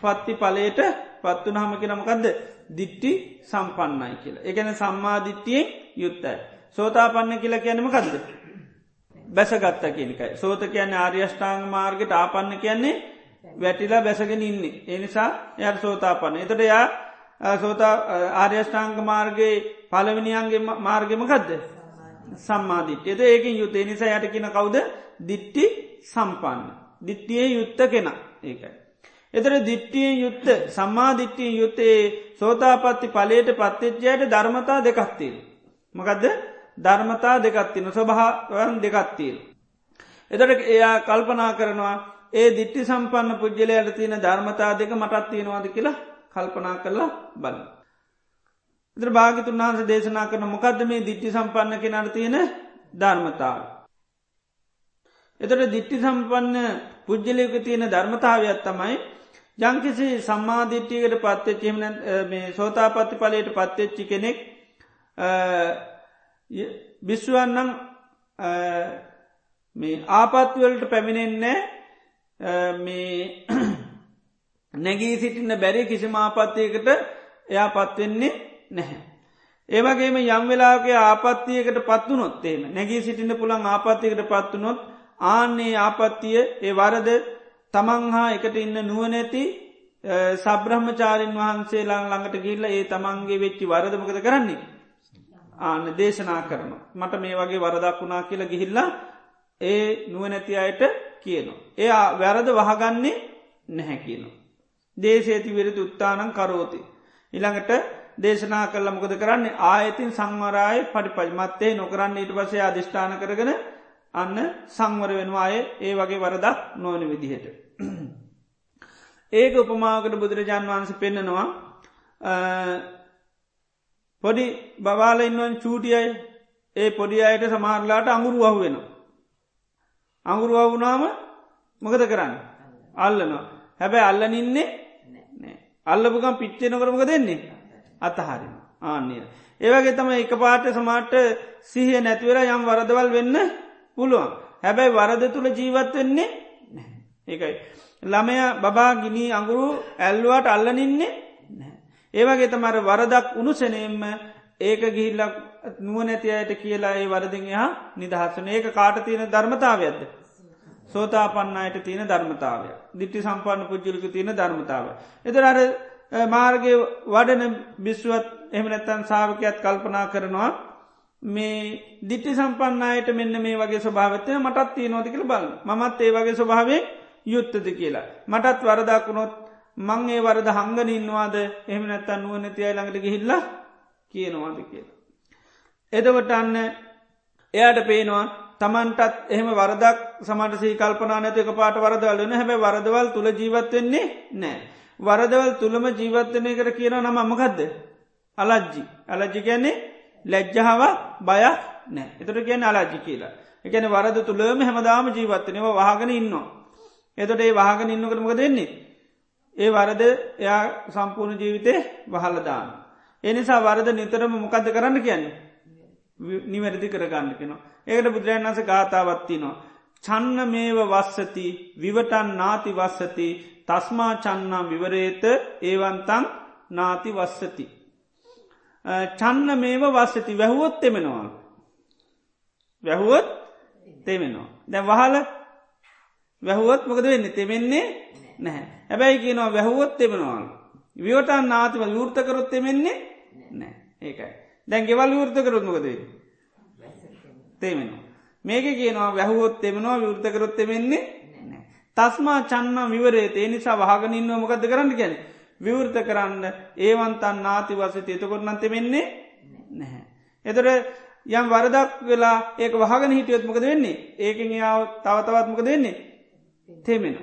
පත්ති පලේට පත්තු නහම කෙනමකක්ද දිට්ටි සම්පන්නයි කියලා. එකන සම්මාධිට්ටියෙන් යුත්තයි. සෝතාපන්න කියලා කියනම කක්ද. බැසගත්ත කියනකයි. සෝත කියන්නේ ආර්යෂ්ඨාංග මාර්ගට ආපන්න කියන්නේ වැටිලා බැසගෙන ඉන්නේ. එනිසා යට සෝතාපන්න. එතට යා සෝතා ආර්යෂ්ඨාංග මාර්ගයේ පලවිනියන්ගේ මාර්ගමකක්ද. සම්මාධිට්්‍යද ඒකින් යුත්තේ නිසා යට කියන කවුද දිට්ටි සම්පන්න. දිට්ටියේ යුත්ත කෙන ඒකයි. එතර දිට්ටියෙන් යුත්ත සම්මාධිට්ටියෙන් යුත්තේ සෝතාපත්ති පලේට පත්තච්ජයට ධර්මතා දෙකක්තිීල්. මකදද ධර්මතා දෙකත්තින ස්වභාවන් දෙකත්තිීල්. එතට එයා කල්පනා කරනවා ඒ දිට්ටි සම්පන්න පුද්ගලයට තියෙන ධර්මතා දෙක මටත් තියෙනවාද කියලා කල්පනා කරලා බල. ඉදර භාගිතුන් වහන්ස දේශනා කරන මොකක්ද මේ දිට්ටි සම්පන්න කෙනට තියෙන ධර්මතාව. එතට දිට්ටි සම්පන්න පුද්ගලයක තියෙන ධර්මතාවයක් තමයි ජංකිසි සම්මාධිට්ටියකට පත්වෙච්චිම මේ සෝතාපත්ති පලයට පත්වෙච්චි කෙනෙක් බිශ්වන්නම් මේ ආපත්වලට පැමිණෙන්නේ මේ නැගී සිටින්න බැරි කිසිම ආපත්තියකට එයා පත්වෙන්නේ නැහැ. ඒවගේම යම් වෙලාගේ ආපත්තියකට පත්වනොත්තේම නැගී සිටින්න පුළන් ආපත්තියකට පත්වනොත් ආන්නේ ආපත්තිය ඒ වරද තමන් හා එකට ඉන්න නුවනැති සබ්‍රහ්මචාරින් වහන්සේලා ළඟට ගිල්ල ඒ තමන්ගේ වෙච්චි වරදමකද කරන්නේ. ආන්න දේශනා කරන. මට මේ වගේ වරදක් වුණා කියලා ගිහිල්ලා ඒ නුවනැති අයට කියනවා. එයා වැරද වහගන්නේ නැහැ කියනවා. දේශේති විරතු උත්තානං කරෝති. ඉළඟට දේශනා කල්ල මොකද කරන්නේ ආයතින් සංවරාය පඩිපජ මත්තේ නොකරන්න ඊට පසේ අධිෂ්ඨාන කරගෙන අන්න සංවර වෙනවාය ඒ වගේ වරදක් නොවන විදිහට. ඒක උපමාකට බුදුරජාන් වහන්ස පෙන්නනවා පොඩි බවාල ඉන්නුවන් චූටියයි ඒ පොඩි අයට සමාරලාට අඟුරු වහු වෙන. අඟුරු වහුනාම මොකද කරන්න? අල්ලනවා. හැබැයි අල්ලනින්නේ අල්ලපුකම් පිච්චේ නොකරමක දෙන්නේ අතහරිම ආන්නය. ඒවගේ තම එක පාට සමාට සිහිය නැතිවර යම් වරදවල් වෙන්න පුළුවන් හැබැයි වරද තුළ ජීවත් වෙන්නේ ඒකයි. ළමය බබා ගිනී අඟුරු ඇල්ලුවට අල්ලනින්නේ ඒවගේ තමර වරදක් උනුසනයෙන්ම ඒක ගිහිල්ලක් නුවනැති අයට කියලා ඒ වරදින් එහා නිදහස්සන ඒක කාට තියෙන ධර්මතාවයක්ද. සෝතාපන්නයට තියෙන ධර්මතාවය. දිට්ටි සම්පන්න පුද්ජලික තියෙන ධර්මතාව. එතර අර මාර්ගය වඩන බිස්ුවත් එහමනැත්තන් සාාවකයත් කල්පනා කරනවා මේ දිට්ටි සම්පන්නයට මෙන්න මේ වගේ ස්වභාවතය මටත් තිය නොතිකළ බල මත් ඒ වගේ ස්වභාවේ යුත්තද කියලා. මටත් වරදක්ුණොත් මං ඒ වරද හංගන ඉන්නවාද එහම නැත්තන් නුවනැතිය ළඟට ගිහිල්ලා කියනවාද කියලා. එදවට අන්න එයාට පේනවා තමන්ටත් එහෙම වරදක් සමට සී කල්පනා නැති එක පාට වරදවල් වන හැබැ වරදවල් තුළ ජීවත්වෙන්නේ නෑ. වරදවල් තුළම ජීවත්වනය කර කියන නම අමකක්ද. අලජ්ජි අලජ්ජි කියන්නේ ලැජ්ජහාව බයක් නෑ එතට කියන අලාජි කියලා. එකන වරද තුළම හැමදාම ජීවත්වනව වහගෙන ඉන්නවා. එතට ඒ වාහගෙන ඉන්නකරමක දෙන්නේ. ඒ වරද එයා සම්පූර්ණ ජීවිතය වහලදාන්න. එනිසා වරද නිතරම මොකද කරන්න කියන්නේ. නිවැරදි කරගන්න කෙනවා. ඒකට බුදුරජන් වස ගාථාවත්තිනවා. චන්න මේව වස්සති විවටන් නාති වස්සති තස්මා චන්නා විවරේත ඒවන්තන් නාති වස්සති. චන්න මේව වස්සති වැැහුවොත් එමෙනවා. වැැහුවොත් තෙමෙනවා. දැ වහල වැැහුවොත් මොකද වෙන්න තෙමෙන්නේ නැහැ. හැබැයි කියනවා වැැහුවොත් එමෙනවාල්. විවටන් නාතිව යෘර්තකරොත් එමෙන්නේ නෑ ඒකයි. දැන් ගෙවල් විවෘතකරොත් මොකදේ. තේමෙනවා. මේක කියනවා වැැහුවොත් එමෙනවා විවෘතකරොත් එමෙන්නේ තස්මා චන්න විවරේ ඒ නිසා වහගනින්න මොකද කරන්න ගැන විවෘත කරන්න ඒවන්තන් නාති වසත. එතකොරනන් තෙමෙන්නේ නැහැ. එතර යම් වරදක් වෙලා ඒක වහගෙන හිටියොත් මොකද වෙන්නේ? ඒකෙන් යාව තවතවත් මොකද වෙන්නේ? තෙමෙන.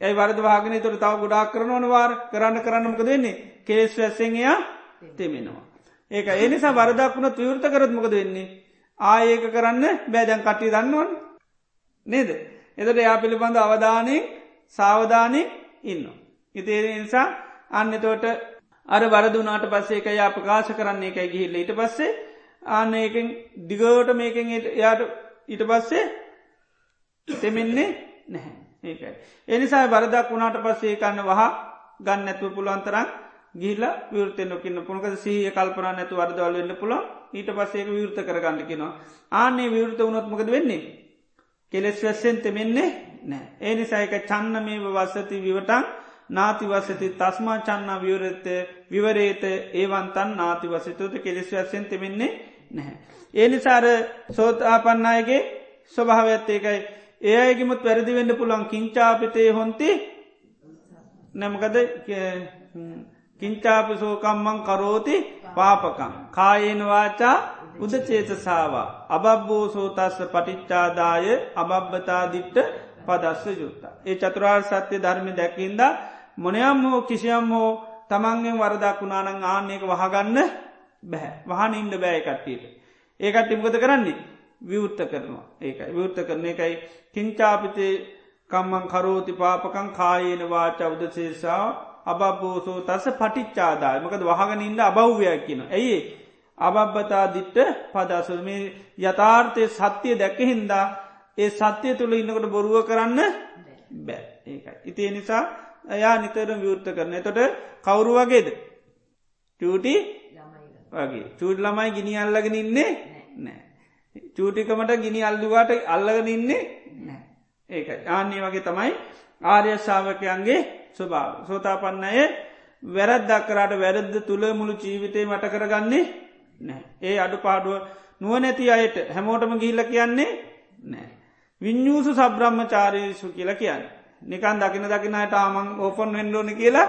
ඇයි වරද වාගෙන තුර තව ගොඩක් කරනවන වාර කරන්න කරන්න මොකද වෙන්නේ? කේස් වැස්සෙන්යා තෙමෙනවා. ඒක එනිසා වරදක් වුණ විවෘත කරත්මකද වෙන්නේ? ආඒක කරන්න බෑදැන් කට්ටි දන්නවන්. නේද? එතට එයා පිළිබඳ අවධානය සාවධානය ඉන්න. ඉතිේ නිසා අන්න තෝට අර වරදුනාට පස්සේ එක යා ප්‍රකාශ කරන්නේ එකයි ගිහිල්ල ඊට පස්සේ ආන්න ඒකෙන් දිගවට මේකෙන් යාට ඊට පස්සේ තෙමෙන්නේ නැහැ ඒකයි. එනිසා වරදක් වුණාට පස්සේ කන්න වහා ගන්න ඇතුව පුළුවන්තරන් ගිල්ල විවෘතය නොකින්න පුළක සීය කල්පන නැතු වර්දවල් වෙන්න පුළ ඊට පස්සේක විවෘත කරගන්නකිනවා. ආනේ විවෘත වුණොත්මකද වෙන්නේ. කෙලෙස් වැස්සෙන් තෙමෙන්නේ නෑ. ඒ නිසායක චන්න මේ වස්සති විවටන් නාතිවසති තස්මා චන්නා විවරත විවරේත ඒවන්තන් නාතිවසතෝත කෙලෙස් වැස්සෙන් තෙමෙන්නේ නැහැ. ඒ නිසාර සෝතාපන්නයගේ ස්වභාවඇත්තේකයි ඒ අයගෙමුත් වැරදි වෙන්න පුළන් කිංචාපිතය හොන්ති නැමකද කිංචාපිසෝකම්මං කරෝති පාපකං. කායේනවාචා උදචේතසාවා. අබබ්බෝ සෝතස්ස පටිච්චාදාය අබබ්බතාදිට්ට පදස්ස යුත්ත. ඒ චතුරාර් සත්‍යය ධර්ම දැකින්ද මොනයම් හෝ කිසියම් හෝ තමන්ගෙන් වරදක් වුණානං ආන්නේක වහගන්න බැහැ වහන ඉන්ඩ බෑ කට්ටියට. ඒකට ඉමකත කරන්නේ? විවෘත්ත කරනවා. ඒකයි. විවෘත්ත කරන එකයි. කිංචාපිතේ කම්මං කරෝති පාපකං කායේන වාච අවදශේෂාව අබබෝසෝ තස පටිච්චාදාය. මකද වහගෙන ඉන්න අබෞ්‍යයක් කියන. ඇයි අබබ්බතා දිට්ට පදසුල් මේ යථාර්ථය සත්‍යය දැක්ක හින්දා ඒ සත්‍යය තුළ ඉන්නකට බොරුව කරන්න බෑ. ඒකයි. ඉතිය නිසා එයා නිතරම විවෘත්ත කරන තොට කවුරු වගේද චූටි වගේ චූට් ළමයි ගිනි අල්ලගෙන ඉන්නේ නෑ. චූටිකමට ගිනි අල්ලුවාට අල්ලගෙන ඉන්නේ නෑ. ඒක ආන්නේ වගේ තමයි ආර්යශාවකයන්ගේ ස්වභාව සෝතාපන්නය වැරත් දක්කරට වැරද්ද තුළ මුළු ජීවිතය මට කරගන්නේ නෑ. ඒ අඩු පාඩුව නුවනැති අයට හැමෝටම ගිල්ල කියන්නේ නෑ. විඤ්ඥූසු සබ්‍රහ්ම චාරීසු කියලා කියන්න. නිකන් දකින දකිනට ආමං ඕපන් වෙන්ඩෝන කියලා.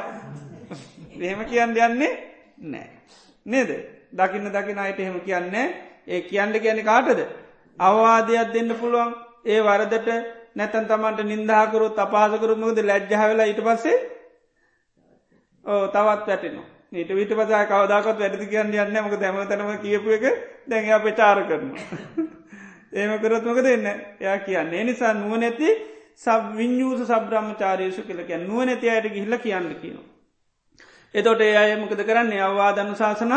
එහෙම කියන්න යන්නේ නෑ. නේද? දකින්න දකින අයට එහෙම කියන්නේ ඒ කියන්න කියන කාටද. අවවාදයක් දෙන්න පුළුවන්. ඒ වරදට නැතන් තමන්ට නින්දාකරුත් අපාසකරුමකද ලැජ්ජහවෙලා ඊට පස්සේ? ඕ තවත් වැටනවා. ඊට විට පසා කවදාකත් වැඩි කියන්න යන්න මක දැමතනම කියපු එක දැන් අප චාර කරනවා. ඒම කරත්මක දෙන්න එයා කියන්නේ. නිසා නුව නැති සබ විඤ්ඥූස සබ්‍රහ්ම චාරයසු කලක නුව නැති අයට ගිහිල්ල කියන්න කියනවා. එතොට ඒ අයමකද කරන්නේ? අවවාදන්න ශාසන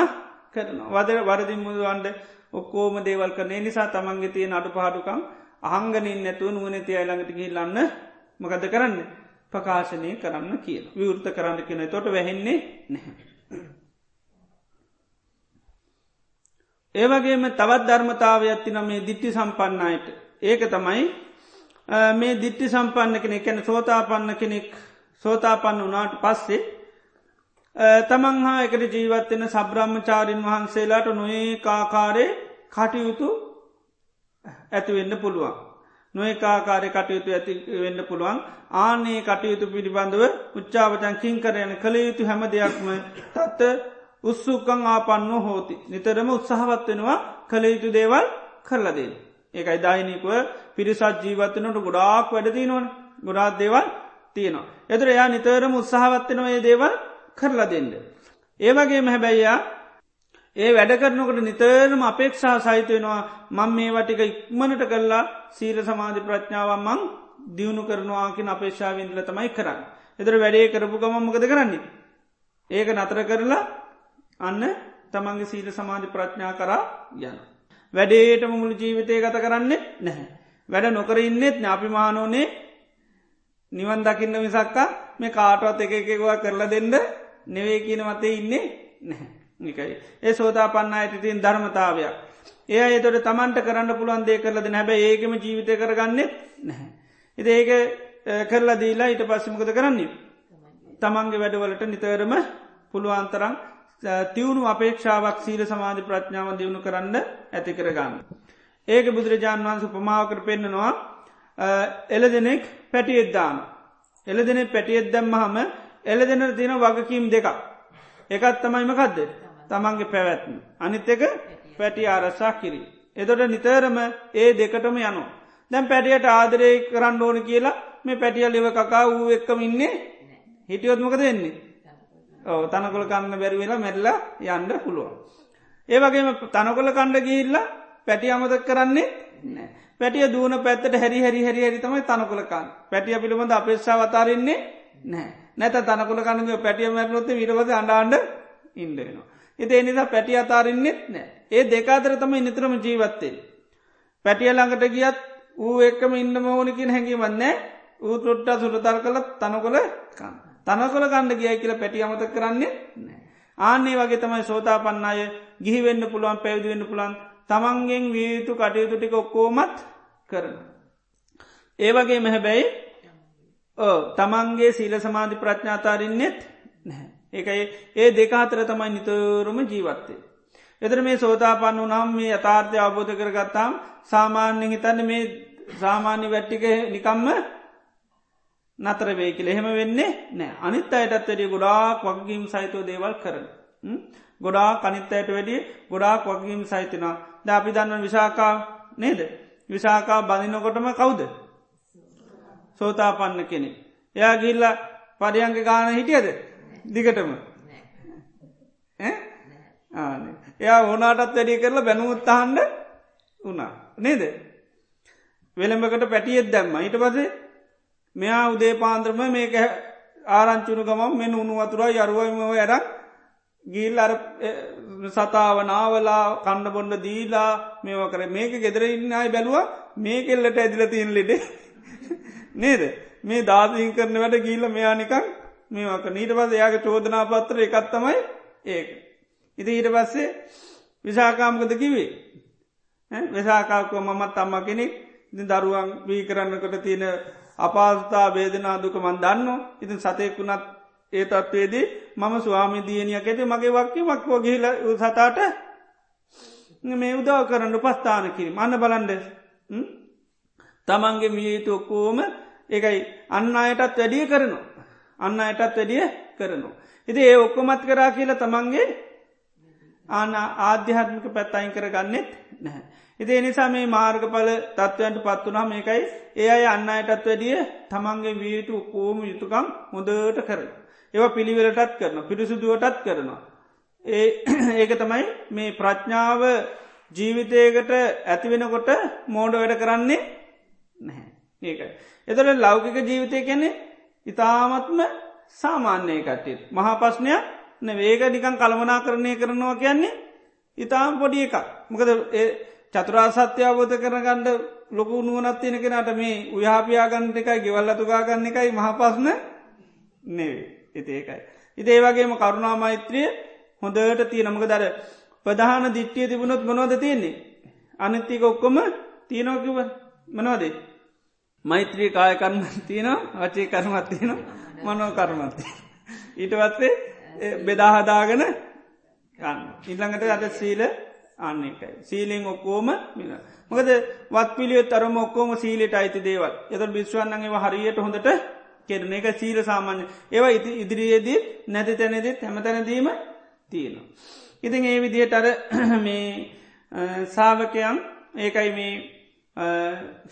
කරන වදර වරදින් මුදුවන්ඩ ඔක්කෝම දේවල් කරනේ. නිසා තමන්ගේ තියෙන අඩු පහඩුකම් අහංගනින් නැතුව නුවනැති අයිළඟට ගිහිල්ලන්න මකද කරන්න? ප්‍රකාශනය කරන්න කිය විවෘත කරන්න කියන තොට වැහෙන්නේ නැහැ. ඒවගේම තවත් ධර්මතාව ඇත්තින මේ දිට්ටි සම්පන්නයට ඒක තමයි මේ දිට්ටි සම්පන්න කෙනෙ කැන සෝතාපන්න කෙනෙක් සෝතාපන්න වනාට පස්සේ තමන් හා එකට ජීවත්වෙන සබ්‍රහ්මචාරීන් වහන්සේලාට නොඒ කාකාරය කටයුතු ඇතිවෙන්න පුළුවන්. නොේ කාකාරය කටයුතු ඇති වෙන්න පුළුවන් ආනේ කටයුතු පිළිබඳව උච්චාවචන් කින් කරයන කළ යුතු හැම දෙයක්ම තත්ත උත්සුකං ආපන්න හෝති. නිතරම උත්සාහවත් වෙනවා කළ යුතු දේවල් කරලදේ. ඒකයි දායිනිකුව පිරිසත් ජීවත්තනට ගොඩාක් වැඩදී නොන් ගොඩාත් දේවල් තියෙනවා. එතුර එයා නිතරම උත්සාහවත්වනවා ඒ දේවල් කරලා දෙන්න. ඒවගේ මැහැබැයියා ඒ වැඩ කරනකට නිතරම අපේක්ෂා සහිතවෙනවා මං මේ වටික ඉක්මනට කරලා සීල සමාධි ප්‍රඥාව මං දියුණු කරනවාකින් අපේක්ෂාවින්දල තමයි කරන්න. එතර වැඩේ කරපු ගම මොකද කරන්නේ. ඒක නතර කරලා අන්න තමන්ගේ සීල සමාධි ප්‍රඥා කරා යන. වැඩේටම මුළු ජීවිතය ගත කරන්නේ නැහැ. වැඩ නොකර ඉන්නෙත් ඥාපිමානෝනේ නිවන් දකින්න විසක්කා මේ කාටවත් එක එකවා කරලා දෙන්න නෙවේ කියන මතේ ඉන්නේ නැහැ. නිකයි. ඒ සෝතා පන්නයට තින් ධර්මතාවයක්. ඒ එතොට තමන්ට කරන්න පුළුවන් දේ කරලද නැබැ ඒකම ජීවිතය කරගන්නෙත් නැහැ. එති ඒක කරලා දීලා ඊට පස්සමකද කරන්නේ. තමන්ගේ වැඩවලට නිතරම පුළුවන්තරම් තිවුණු අපේක්ෂාවක් සීල සමාධි ප්‍රඥාව දියුණු කරන්න ඇති කරගන්න. ඒක බුදුරජාණන් වහන්ස උපමාවකට පෙන්න්නනවා එල දෙනෙක් පැටි එද්දාන. එල දෙනෙ පැටියෙත් දැම්මහම එල දෙන තින වගකීම් දෙක. එකත් තමයිමකක්ද තමන්ගේ පැවැත්ම. අනිත් එක පැටි ආරස්සා කිරි. එදොට නිතරම ඒ දෙකටම යනවා. දැම් පැටියට ආදරය කරන්න ඕන කියලා මේ පැටිය ලිව කකා වූ එක්කම ඉන්නේ හිටියොත්මකද වෙන්නේ. ඕ තනකොළ කන්න බැරිවෙලා මැල්ලා යන්ඩ පුළුවන්. ඒවගේම තනකොළ කණ්ඩ ගිහිල්ලා පැටි අමතක් කරන්නේ නෑ. පැටිය දූන පැත්තට හැරි හැරි හැරි හරි තමයි තනකොළකන් පැටිය පිළිබඳ අපේක්ෂා වතාරන්නේ නෑ නැත තනකොළ කන්නග පැටිය මැරනොත්ත විරවද අඩාන්ඩ ඉන්ඩනවා. එති එනිසා පැටි අතාරන්නෙත් නෑ ඒ දෙකාතර තමයි නිතරම ජීවත්තේ. පැටිය ළඟට ගියත් ඌ එක්කම ඉන්න මෝනිකින් හැඟීමන්නේ ඌ තොට්ට සුරතර කළ තනකොළ කන්න. තනකොළ කණ්ඩ ගියයි කියලා පැටි අමත කරන්නේ නෑ. ආන්නේ වගේ තමයි සෝතා පන්න අය ගිහිවෙන්න පුළුවන් පැවිදිවෙන්න පුළන් තමන්ගෙන් වීතු කටයුතු ටික ඔක්කෝමත් කරන. ඒවගේ මෙහැබැයි ඕ තමන්ගේ සීල සමාධි ප්‍රඥාතාරන්නෙත් නැහැ. ඒකයි ඒ දෙකාතර තමයි නිතරම ජීවත්තේ. එතර මේ සෝතාපන්න වනම් මේ අතාර්ථය අවබෝධ කරගත්තාම් සාමාන්‍යෙන් හිතන්න මේ සාමාන්‍ය වැට්ටික නිකම්ම නතර වේ කියල එහෙම වෙන්නේ නෑ අනිත් අයටත් වැඩිය ගොඩාක් වගකීම් සහිතව දේවල් කරන. ගොඩා කනිත්තයට වැඩිය ගොඩාක් වගකීම් සහිතනා ද අපි දන්න විශාකා නේද. විශාකා බඳිනකොටම කවුද. සෝතාපන්න කෙනෙ. එයා ගිල්ල පරියංග ගාන හිටියද? දිගටම? එයා ඕනාටත් වැඩිය කරලා බැනුවත්තාහන්ඩ වුණා. නේද? වෙළඹකට පැටියෙත් දැම්ම. ඊට පසේ මෙයා උදේ පාන්ද්‍රම මේක ආරංචුණු ගමම් මෙ උුණු වතුරා යරුවම ඇරක් ගිල් අර සතාව නාවලා කණ්ඩ බොන්ඩ දීලා මේව කර. මේක ගෙදර ඉන්නයි බැලුව මේ කෙල්ලට ඇදිල තිීන් ලෙඩ. නේද? මේ දාසිහින් කරන වැඩ ගීල්ල මෙයානිකක් මේක නීට පස යාගේ චෝදනා පත්‍ර එකත්තමයි ඒක. ඉති ඊට පස්සේ විසාකාමකද කිවේ වෙසාකාකව මමත් අම්ම කෙනෙක්. දරුවන් වී කරන්නකට තියෙන අපාස්ථා බේදනා දුක මන් දන්න. ඉතින් සතයකුණත් ඒ තත්වේදී මම ස්වාමි දියනියක් ඇති මගේ වක්කි මක්වෝ ගිහිල සතාට මේ උදව කරන්න පස්ථාන කිරි මන්න බලන්ඩ තමන්ගේ මියයුතු ඔක්කෝම එකයි අන්න අයටත් වැඩිය කරනවා. අන්න අයටත් වැඩිය කරනවා. ඉති ඒ ඔක්කොමත් කරා කියලා තමන්ගේ ආන ආධ්‍යාත්මික පැත්තයින් කරගන්නෙත් නැහැ. ඉති නිසා මේ මාර්ගඵල තත්ත්වයන්ට පත්වනා මේකයි ඒ අය අන්න අයටත් වැඩිය තමන්ගේ වීට කෝම යුතුකම් හොඳට කරන. ඒව පිළිවෙලටත් කරන පිරිසුදුවටත් කරනවා. ඒ ඒක තමයි මේ ප්‍රඥාව ජීවිතයකට ඇතිවෙනකොට මෝඩ වැඩ කරන්නේ නැහැ. ඒකයි. එතට ලෞකික ජීවිතය කැනෙ ඉතාමත්ම සාමාන්‍යය කට්ටිත්. මහා පස්්නයක් වේක නිකන් කළමනා කරණය කරනවා කියන්නේ ඉතාම් පොඩි එකක්. මොකද චතුරා සත්‍ය අවබෝධ කරගණ්ඩ ලොකු නුවනත් තියෙන කෙනට මේ උයාපියාගන්නට එකයි ගෙවල් අතුකාගන්න එකයි මහපස්න නෙවේ එති ඒකයි. ඉතේ වගේම කරුණා මෛත්‍රිය හොඳට තියනමක දර ප්‍රධාන දිට්ටිය තිබුණොත් මොනෝද තියෙන්නේ. අනිත්තික ඔක්කොම තියනෝකිව මනවාදේ. මෛත්‍රී කාය කරන්න තියන වචේ කරමත් තියෙන මනෝ කරමත්ති. ඊට වත්තේ බෙදාහදාගෙන ඉල්ළඟට අද සීල අන්න එකයි. සීලෙන් ඔක්කෝම මිල. මොකද වත් පිළියොත් අරම ඔක්කෝම සීලට අයිති දේවල් එත බිස්වන්නගේ හරියට හොඳට කෙරන එක සීල සාමාන්‍ය ඒවා ඉති ඉදිරියේදී නැති තැනෙදෙත් හැමතැනදීම තියෙනවා. ඉතින් ඒ විදිහට අර මේ සාාවකයන් ඒකයි මේ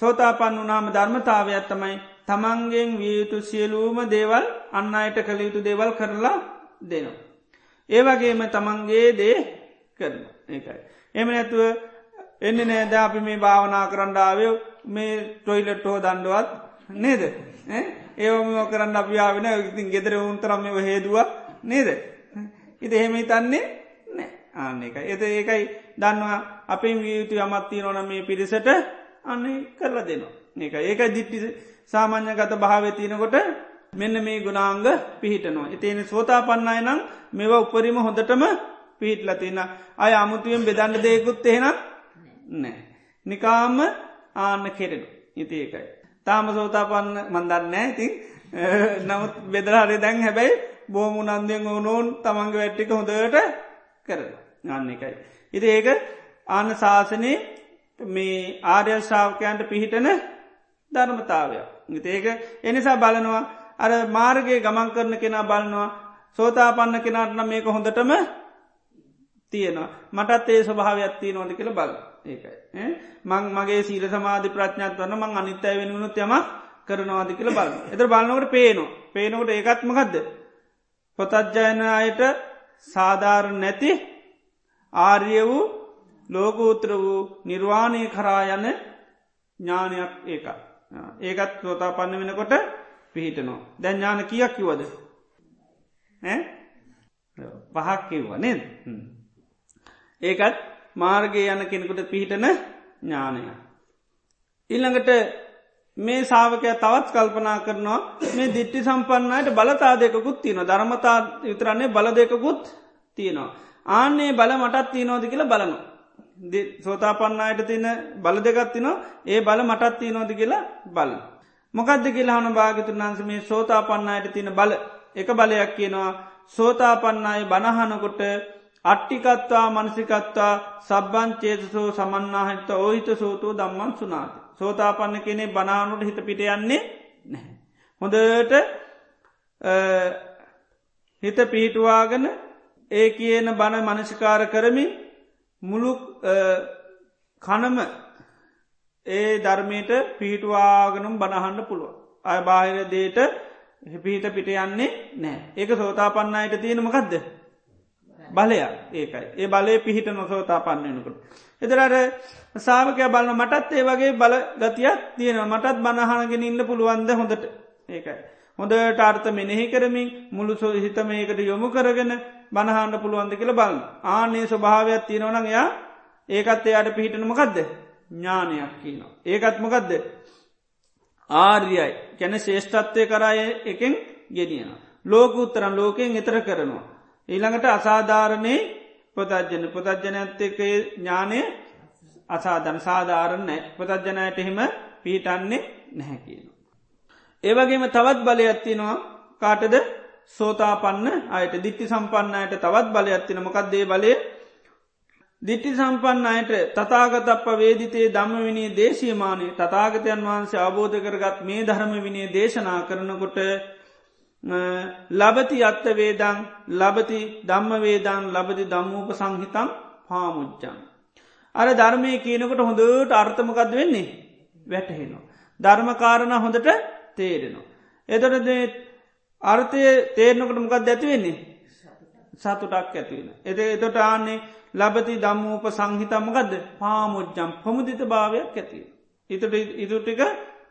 සෝතාපන්න වනාම ධර්මතාවයක් තමයි තමන්ගෙන් වියයුතු සියලූම දේවල් අන්න අයට කළ යුතු දේවල් කරලා දෙනවා. ඒවගේම තමන්ගේ දේ කරන ඒකයි. එම නැතුව එන්න නෑද අපි මේ භාවනා කරන්ඩාවය මේ ටොයිලට් හෝ දණ්ඩුවත් නේද ඒවම කරන්න අපියාවෙන ඉතින් ගෙදර උන්තරම් මෙ හේදුව නේද. ඉති එහෙම තන්නේ නෑ ආන්න එක එත ඒකයි දන්නවා අපෙන් වියුතු යමත්ති නොන මේ පිරිසට අන්න කරලා දෙනවා. ඒක ඒක දිට්ටි සාමාන්‍ය ගත භාවය තියනකොට මෙන්න මේ ගුණාංග පිහිටනවා. එතියෙන සෝතා පන්නයි නම් මෙව උපරිම හොඳටම පිහිටල තින අය අමුතුවෙන් බෙදන්න දෙයකුත් එහෙනම් නෑ. නිකාම්ම ආන්න කෙරෙන ඉති ඒකයි. තාම සෝතා පන්න මන්දන්න ඇති නමුත් බෙදරහරි දැන් හැබැයි බෝමු නන්දයෙන් ඕනෝන් තමන්ගේ වැට්ටික හොඳට කර ගන්න එකයි. ඉති ඒක ආන ශාසනයේ මේ ආර්යශාවකයන්ට පිහිටන ධර්මතාවයක්. ඒක එනිසා බලනවා අර මාර්ගයේ ගමන් කරන කෙනා බලනවා සෝතාපන්න කෙනාටන මේක හොඳටම තියෙනවා. මටත් ඒ ස්වභාවයක් තිය නොද කියල බල ඒකයි. මං මගේ සීල සමාධි ප්‍රඥාත් වන්න මං අනිත්තය වෙනුණුත් යම කරනවාද කියල බල එත බලන්නකට පේනවා. පේනකොට ඒකත්මකක්ද පොතත්ජයන අයට සාධාර නැති ආර්ය වූ ලෝකූත්‍ර වූ නිර්වාණය කරා යන ඥානයක් ඒක ඒකත් සෝතා පන්න වෙනකොට පිහිටනවා. දැන් ඥාන කියක් කිවද පහක් කිව්ව නේද? ඒකත් මාර්ගය යන කෙනෙකුට පිහිටන ඥානය. ඉල්ළඟට මේ සාාවකය තවත් කල්පනා කරනවා මේ දිට්ටි සම්පන්නයට බලතා දෙකුත් තියෙන ධර්මතා විතරන්නේ බල දෙකුත් තියෙනවා. ආන්නේ බල මටත් තියනෝද කියලා බලනු. සෝතාපන්නයට තියන බල දෙගත්තින ඒ බල මටත් තියනෝද කියලා බල. මොකක්ද කියලා හන භාගතුන් වන්ස මේ සෝතාපන්නයට තින බල එක බලයක් කියනවා සෝතාපන්නයි බණහනකොට අට්ටිකත්වා මනසිකත්වා සබ්බංචේතසෝ සමන්නාහිත ඕහිත සෝතෝ දම්මන් සුනාති. සෝතාපන්න කෙනෙ බනානුට හිත පිට යන්නේ නැහැ. හොඳට හිත පිහිටුවාගෙන ඒ කියන බණ මනසිකාර කරමින් මුළු කනම ඒ ධර්මයට පිහිටවාගනම් බණහන්ඩ පුළුව. අය බාහිර දේට පිහිට පිට යන්නේ නෑ ඒක සෝතාපන්නයට තියෙනමකක්ද බලයක් ඒකයි ඒ බලය පිහිට නොසෝතා පන්නනකට. එතරට සාාවකය බලන මටත් ඒ වගේ බල ගතියක් තියෙනවා මටත් බණහනගෙන ඉන්න පුළුවන්ද හොඳට ඒකයි. හොඳට අර්ථ මෙනෙහි කරමින් මුළු සෝ හිතම ඒකට යොමු කරගෙන බණහන්න පුළුවන්ද කියල බලන්න ආනේ ස්වභාවයක් තියෙනවන එයා ඒකත් එයාට පිහිටනමකක්ද ඥානයක් කියනවා. ඒකත් මොකක්ද ආර්යයි කැන ශේෂ්ඨත්වය කරාය එකෙන් ගෙනියන. ලෝක උත්තරන් ලෝකෙන් එතර කරනවා. ඊළඟට අසාධාරණය පොතජ්ජන පොතජ්ජනඇත්තක ඥානය අසාධන සාධාරණ නෑ. පොතජ්ජනයට එහෙම පිහිටන්නේ නැහැ කියන. ඒවගේම තවත් බලයත්තිනවා කාටද? සෝතාපන්න අයට. දිට්ටි සම්පන්නයට තවත් බලයත්තින මොකක්දේ බලය? දිට්ටි සම්පන්න අයට තතාගතප වේදිතේ දම්ම විනේ දේශීමානය තතාගතයන් වහන්සේ අවබෝධ කරගත් මේ ධර්ම විනේ දේශනා කරනකොට ලබති අත්ත වේදං ලබති ධම්ම වේදං ලබති දම්මූප සංහිතම් පාමුච්චන්. අර ධර්මය කියනකොට හොඳට අර්ථමකද වෙන්නේ වැටහෙනවා. ධර්මකාරණ හොඳට තේරෙනවා. එතොට අර්ථය තේරනකට මොකක් ඇතිවෙන්නේ සතුටක් ඇතිවෙන. එත එතොට ආන්නේ ලබති දම්මූප සංහිතමකද පාමුච්ජම් පමුදිත භාවයක් ඇති. ඉතට ඉතුටික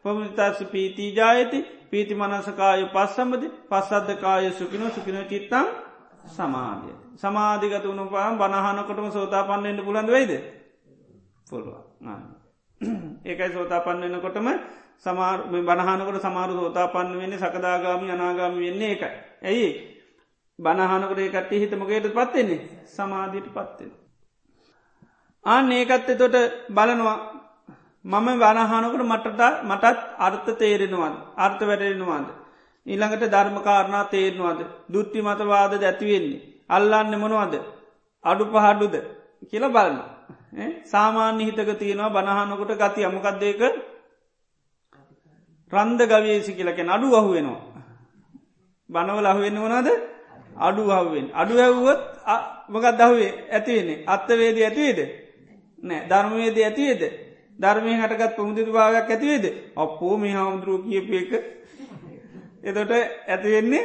පමුතාස පීතිී ජායති පීති මනසකාය පස්සම්බති පස්සද්ධකාය සුකිනෝ සුකින චිත්තං සමාධිය. සමාධිගත වුණු පාම් බණහනකොටම සෝතා පන්නෙන්ට පුළන්ද වෙයිද පුළුව ඒකයි සෝතා පන්නන්නකොටම සමාර බණහනකට සමාරු සෝතා පන්න වෙන්නේ සකදාගාමි අනාගාමි වෙන්නේ එකයි. ඇයි බණහනකට කට්ටි හිතමකයට පත්වෙන්නේ සමාධීට පත්වෙන. ආන්න ඒකත් එතොට බලනවා මම වනහනකට මටට මටත් අර්ථ තේරෙනවාද? අර්ථ වැටෙනවාද. ඊළඟට ධර්මකාරණා තේරනවාද? දුට්ටි මතවාද ඇතිවෙන්නේ. අල්ලන්න මොනවාද? අඩු පහඩුද? කියල බලන්න. සාමාන්‍ය හිතක තියෙනවා බණහනකොට ගති අමකක්දේක රන්ද ගවේසි කියලකෙන අඩු අහුවෙනවා. බනවල අහුවෙන්න වනාද අඩු අහුවෙන් අඩු ඇව්වොත් මකත් දහුවේ ඇතිවෙන්නේ අත්තවේද ඇතිවේද නෑ. ධර්මවේද ඇතිවේද ධර්මය හටගත් පමුදිතු භාවයක් ඇතිවේද අපෝ මේ හාමුදුරුව කියපයක එතොට ඇතිවෙන්නේ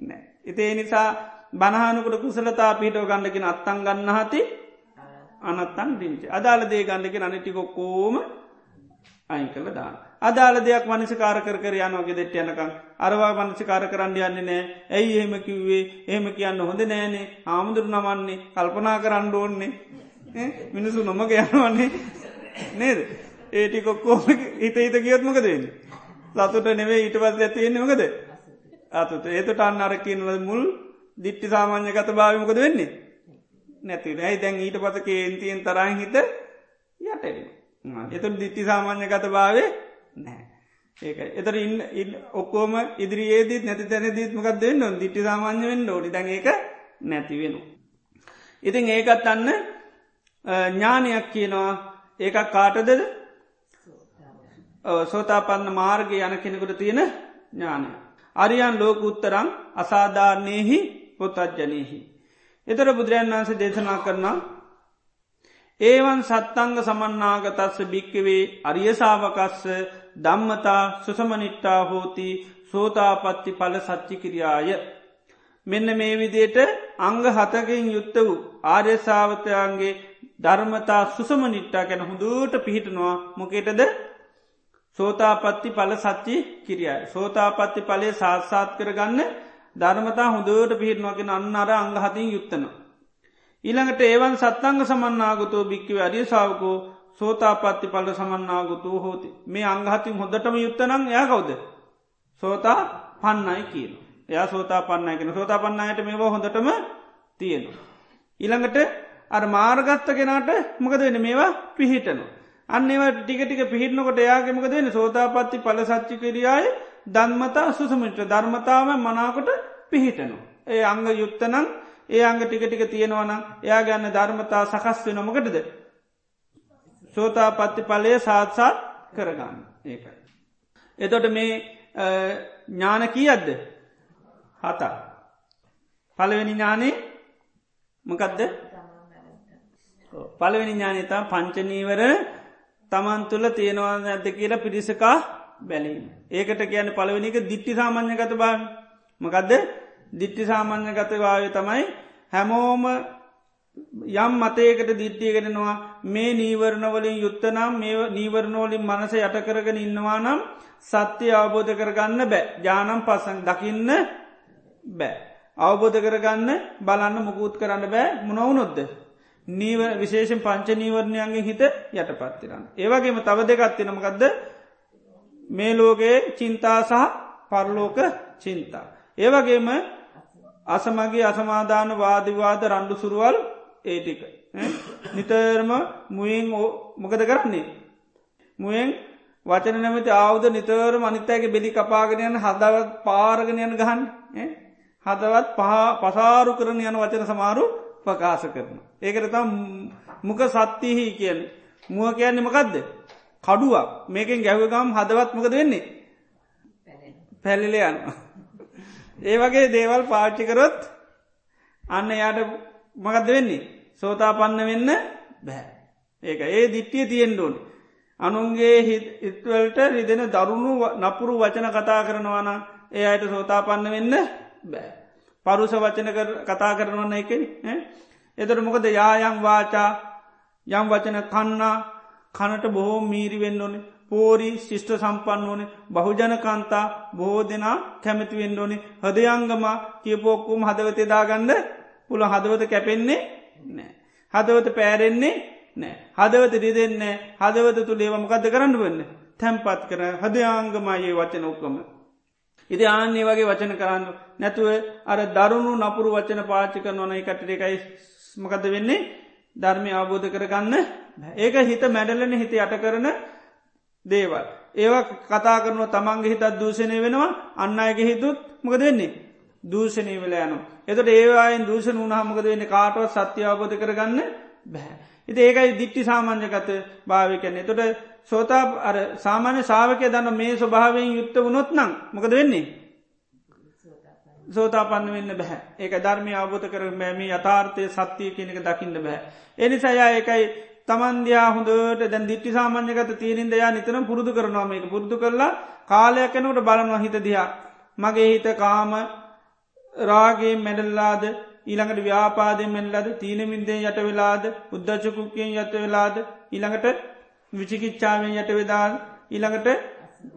නෑ එතේ නිසා බනහනකට කුසලතා පිටෝ ගණඩකින අත්තන් ගන්න හති අනත්තන් ිංච අදාළ දේ ගණඩකින අනිටිකොක්කෝම අයින් කළ දාන. අදාළ දෙයක් මනසිකාර කර යනවගේ දෙට යනකම්. අරවා මනසිකාර කරන්න යන්නේ නෑ ඇයි එහෙම කිව්වේ? එහෙම කියන්න හොඳ නෑනේ ආමුදුරු නමන්නේ. කල්පනා කරන්න ඕන්නේ. මිනිසු නොමග යනවන්නේ නේද? ඒටි කොක්කෝ හිත හිත කියොත්මක දෙන්න සතුට නෙවේ ඊට පස් ඇතියෙන්නේ මකද? අතුට ඒතට අන්න අරකින්නල මුල් දිට්ටි සාමාන්‍ය ගත භාවමකද වෙන්නේ? නැති ඇයි දැන් ඊට පස කේන්තියෙන් තරයි හිත යටෙන එතු දිට්ටි සාමාන්‍ය ගත භාවේ නෑ ඒක එතර ඉන්න ඔක්කෝම ඉදිරියේදීත් නැති තැන දීත්මකක් දෙන්න දිට්ටි සාමාන්‍ය වෙන්න ඕඩි දැන් ඒක නැති වෙන. ඉතින් ඒකත් අන්න ඥානයක් කියනවා. ඒක කාටදද සෝතාපන්න මාර්ග යන කෙනෙකුට තියෙන ඥානය. අරියන් ලෝක උත්තරම් අසාධාරණයෙහි පොතජ්ජනයෙහි. එතර බුදුරජන් වන්සේ දේශනා කරනා ඒවන් සත්තංග සමන්නාගතස්ස භික්කවේ අරියසාාවකස්ස දම්මතා සුසමනිට්ටා හෝති සෝතාපත්ති පල සච්චි කිරියාය. මෙන්න මේ විදියට අංග හතකින් යුත්ත වූ ආර්යසාාවතයන්ගේ ධර්මතා සුසමනිට්ටා ගැන හොඳුට පිහිටනවා මොකේටද සෝතාපත්ති පල සච්චි කිරියයි. සෝතාපත්ති පලේ සාත්සාත් කරගන්න ධර්මතා හොඳුවට පිහිටනවාගෙන අන්න අර අංගහතින් යුත්තනවා. ඊළඟට ඒවන් සත්තංග සමන්නාගතෝ භික්කිව අරිය සාාවකෝ සෝතාපත්ති පල සමන්නාගතු හෝති මේ අංගහතින් හොඳටම යුත්තනං යා කවුද. සෝතා පන්නයි කියන. එයා සෝතා පන්නයි කියෙන සෝතා පන්නයට මේවා හොඳටම තියෙනවා. ඊළඟට අර මාර්ගත්ත කෙනට මොකද වෙන මේවා පිහිටනවා. අන්න ඒව ටිකටික පිහිටනකොට එයාගෙමක දෙන සෝතාපත්ති පල සච්චි කිරියාය දන්මතා සුසමිට ධර්මතාව මනාකොට පිහිටනවා. ඒ අංග යුත්තනං ඒ අංග ටික ටික තියෙනවනම් එයා ගන්න ධර්මතා සකස් වෙන මොකටද. සෝතා පත්ති පලය සාත්සාත් කරගන්න ඒකයි. එතොට මේ ඥාන කියද්ද හතා. පළවෙනි ඥානේ මකදද? පළවෙනි ඥානතා පංචනීවර තමන් තුළ තියෙනවා ඇත කියලා පිරිසකා බැලීම. ඒකට කියන පළවෙනික දිට්ටි සාමාන්‍ය ගත බාව මකදද? දිට්ටි සාමාන්‍ය ගතවාය තමයි හැමෝම යම් මතයකට දිට්ටියගෙනවා මේ නීවරණවලින් යුත්තනම් මේ නීවරණෝලින් මනස යටකරගෙන ඉන්නවා නම් සත්‍යය අවබෝධ කරගන්න බෑ. ජානම් පසන් දකින්න බෑ. අවබෝධ කරගන්න බලන්න මුකුත් කරන්න බෑ මොනවුනොද්ද. නීව විශේෂෙන් පංච නීවරණයන්ගේ හිත යට පත්තිරන්න. ඒවගේම තව දෙකත්තිනමකක්ද මේ ලෝකයේ චින්තා සහ පරලෝක චින්තා. ඒවගේම අසමගේ අසමාධාන වාදිවාද රණ්ඩු සුරුවල් ඒටික. නිතරම මුවෙන් මොකද කරන්නේ. මුවෙන් වචන නැමති ආවුද නිතර මනිත්තයගේ බෙලි කපාගෙනයන් හදවත් පාරගෙනයන් ගහන් හදවත් පහ පසාරු කරන යන වචන සමාරු ප්‍රකාශ කරන. ඒකට තම් මුක සත්තිහි කියන මුව කියන්නේ මකදද. කඩුවක් මේකෙන් ගැවගම් හදවත් මොකද වෙන්නේ. පැලිල යනවා. ඒ වගේ දේවල් පාච්චිකරොත් අන්න යාට මකද වෙන්නේ. සෝතා පන්න වෙන්න බැහැ. ඒක ඒ දිට්ටිය තියෙන්ඩෝන්. අනුන්ගේ හිත්වලට රිදෙන දරුණු නපුරු වචන කතා කරනවාන ඒ අයට සෝතා පන්න වෙන්න බෑ. පරුස වචන කතා කරනවන්න එකෙන එතට මොකද යායං වාචා යම් වචන කන්නා කනට බොහෝ මීරිවෙන්න ඕනේ පෝරි ශිෂ්ට සම්පන්න ඕනේ බහුජන කන්තා බොහෝ දෙනා කැමතිවෙන්න ඕනේ හදයංගම කියපෝක්කුම් හදවතේ දාගන්න පුළ හදවත කැපෙන්නේ නෑ. හදවත පෑරෙන්නේ නෑ. හදවත රිදෙන්නේ හදවත තුළ ඒවමකද කරන්න වන්න තැම්පත් කර හදයාංගමයේ වචන ඔක්කම. ඉති ආන්නේ වගේ වචන කරන්න නැතුව අර දරුණු නපුරු වචන පාචික නොන එකට එකයි මකද වෙන්නේ ධර්මය අවබෝධ කරගන්න ඒක හිත මැඩලන හිත යට කරන දේවල්. ඒවා කතා කරනුව තමන්ගේ හිතත් දූෂණය වෙනවා අන්න අයගේ හිතුත් මකද වෙන්නේ. දූෂණය වෙල යනු. එතට ඒවායෙන් දූෂණ වුණහමකද වෙන්න කාටවත් සත්‍ය අවබෝධ කරගන්න බැහැ. ඉති ඒකයි දිට්ටි සාමාන්‍යකත භාවිකයන්න. එතොට සෝතා අර සාමාන්‍ය ශාවකය දන්න මේ ස්වභාවයෙන් යුත්ත වුණොත් නම් මොකද වෙන්නේ. සෝතා පන්න වෙන්න බැහැ ඒක ධර්මය අවබෝධ කර මෑම යථාර්ථය සත්‍යය කෙනෙක දකින්න බැහැ. එනිසායා එකයි තමන්දයා හොඳට දැන් දිට්ටි සාමාන්‍යගත තීරින්ද යා නිතන පුරුදු කරනවා මේක පුරුදු කරලා කාලයක් එනකට බලනවා හිත දිහා. මගේ හිත කාම රාගේ මැඩල්ලාද ඊළඟට ව්‍යාපාදයෙන් මෙල්ලද තීනමින්දේ යට වෙලාද උද්දචකුක්කයෙන් යට වෙලාද ඊළඟට විචිකිච්චාවෙන් යට වෙදාල් ඊළඟට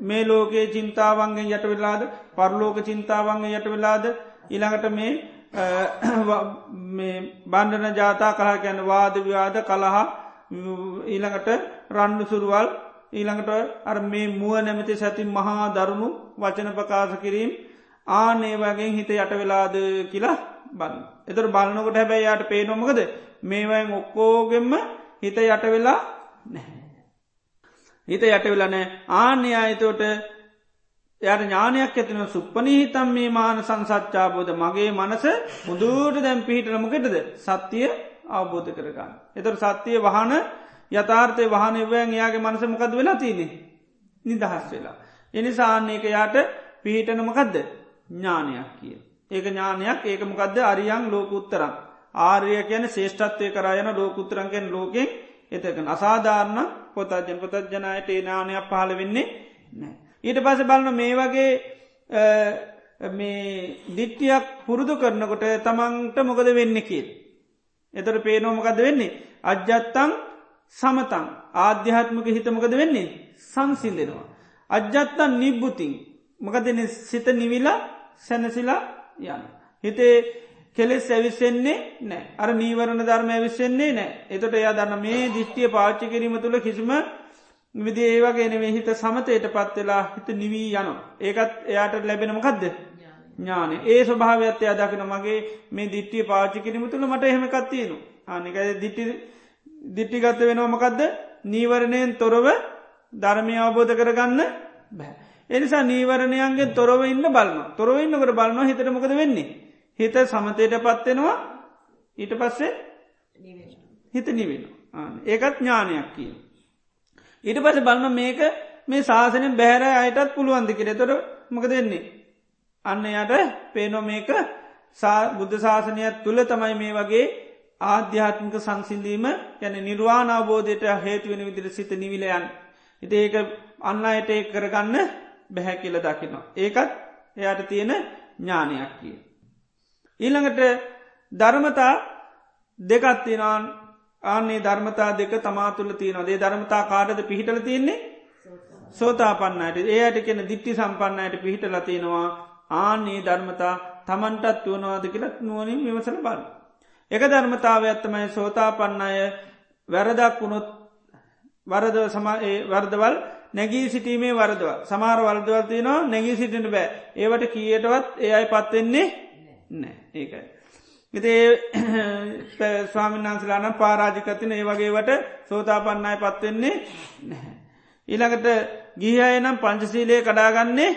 මේ ලෝකයේ චින්තාවන්ගෙන් යට වෙලාද පරලෝක චින්තාවන්ගේ යට වෙලාද ඊළඟට මේ බණ්ඩන ජාතා කලා ගැන වාද ව්‍යාද කළහා ඊළඟට රණ්ඩු සුරුවල් ඊළඟට අර මේ මුව නැමති සැති මහා දරුණු වචන ප්‍රකාශ කිරීම් ආනේ වගේ හිත යට වෙලාද කියලා බන්න. එතර බලනකොට හැබැයි යට පේනොමකද මේවයින් ඔක්කෝගෙම හිත යට වෙලා නැහැ. හිත යට වෙලනෑ ආන්‍ය අයතෝට යට ඥානයක් ඇතින සුප්පනී හිතම් මේ මාන සංසච්චාබෝධ මගේ මනස මුදුට දැම් පිහිටනමකෙටද සත්‍යය අවබෝධ කරගන්න. එතර සත්‍යය වහන යථාර්ථය වහනවයන් එයාගේ මනස මොකද වෙලා තියනෙ නිදහස් වෙලා. එනිසාන්නේක යාට පිහිටනමකදද ඥානයක් කිය. ඒක ඥානයක් ඒක මොකක්ද අරියන් ලෝක උත්තරම්. ආර්ය කියන ශේෂ්ඨත්වය කරයන ලෝකුත්තරන්ගෙන් ලෝකෙන් එතකන අසාධාරණ පොතජන පොතජනයට ඒ නානයක් පහල වෙන්නේ නෑ. ඊට පස බලන මේ වගේ මේ දිට්ටියක් පුරුදු කරනකොට තමන්ට මොකද වෙන්න කියල්. එතට පේනෝමකද වෙන්නේ. අජ්ජත්තං සමතං ආධ්‍යාත්මක හිතමකද වෙන්නේ සංසිල්ලෙනවා. අජ්ජත්තන් නිබ්බුතින් මකදන සිත නිවිලා සැනසිලා යන. හිතේ කෙලෙස් ඇවිස්සෙන්නේ නෑ අර නීවරණ ධර්ම ඇවිස්සෙන්නේ නෑ එතොට එයා දන්න මේ දිිෂ්ටිය පාච්චි කිරීම තුළ කිසිම විදි ඒවාගේනේ හිත සමතයට පත්වෙලා හිත නිවී යන ඒකත් එයාට ලැබෙනමකක්ද ඥාන ඒ ස්වභාවත්ය අදකින මගේ මේ දිට්ටිය පාචි කිරීම තුළ මට එහෙමකත්තියනු ආනික දිට්ටි දිට්ටිගත්ත වෙනවාමකක්ද නීවරණයෙන් තොරව ධර්මය අවබෝධ කරගන්න බෑ. එනිසා නීවරණයන්ගේ තොරව ඉන්න බලන්න තොරව ඉන්නකට බලන්න හිතට මොකද වෙන්නේ හිත සමතයට පත්වෙනවා ඊට පස්සේ හිත නිවෙන ඒකත් ඥානයක් කිය. ඊට පස බලන්න මේක මේ ශාසනය බෑර අයටත් පුළුවන්දි කියෙ තොර මක දෙන්නේ. අන්න යට පේනො මේක බුද්ධ ශාසනයක් තුළ තමයි මේ වගේ ආධ්‍යාත්මික සංසිින්දීම යැන නිර්වාණ අවබෝධයට හේතුවෙන විදිර සිත නිවිලයන්. හිති ඒක අන්න අයට ඒ කරගන්න බැහැ කියල දකිනවා. ඒකත් එයට තියෙන ඥානයක් කිය. ඊළඟට ධර්මතා දෙකත්තිනන් ආන්නේ ධර්මතා දෙක තමා තුළ තියනොදේ ධර්මතා කාඩද පිහිටල තියන්නේ සෝතාපන්නයට ඒයට කෙන දිට්ටි සම්පන්නයට පිහිටල තියෙනවා ආන්නේ ධර්මතා තමන්ටත් වුවනවාද කියලත් නුවනින් විමසල බල. එක ධර්මතාව ඇත්තමයි සෝතාපන්න අය වැරදක් වුණොත් වරද සමඒ වර්දවල් නැගී සිටීමේ වරදව සමාර වර්දවල් තියනවා නැගී සිටිට බෑ ඒවට කියටවත් ඒ අයි පත්වෙන්නේ නෑ ඒකයි. ඉතේ ස්වාමින්නාන්සලානම් පාරාජිකතින ඒ වගේවට සෝතාපන්නයි පත්වෙන්නේ නැහැ. ඊළඟට ගිහය නම් පංචසීලයේ කඩාගන්නේ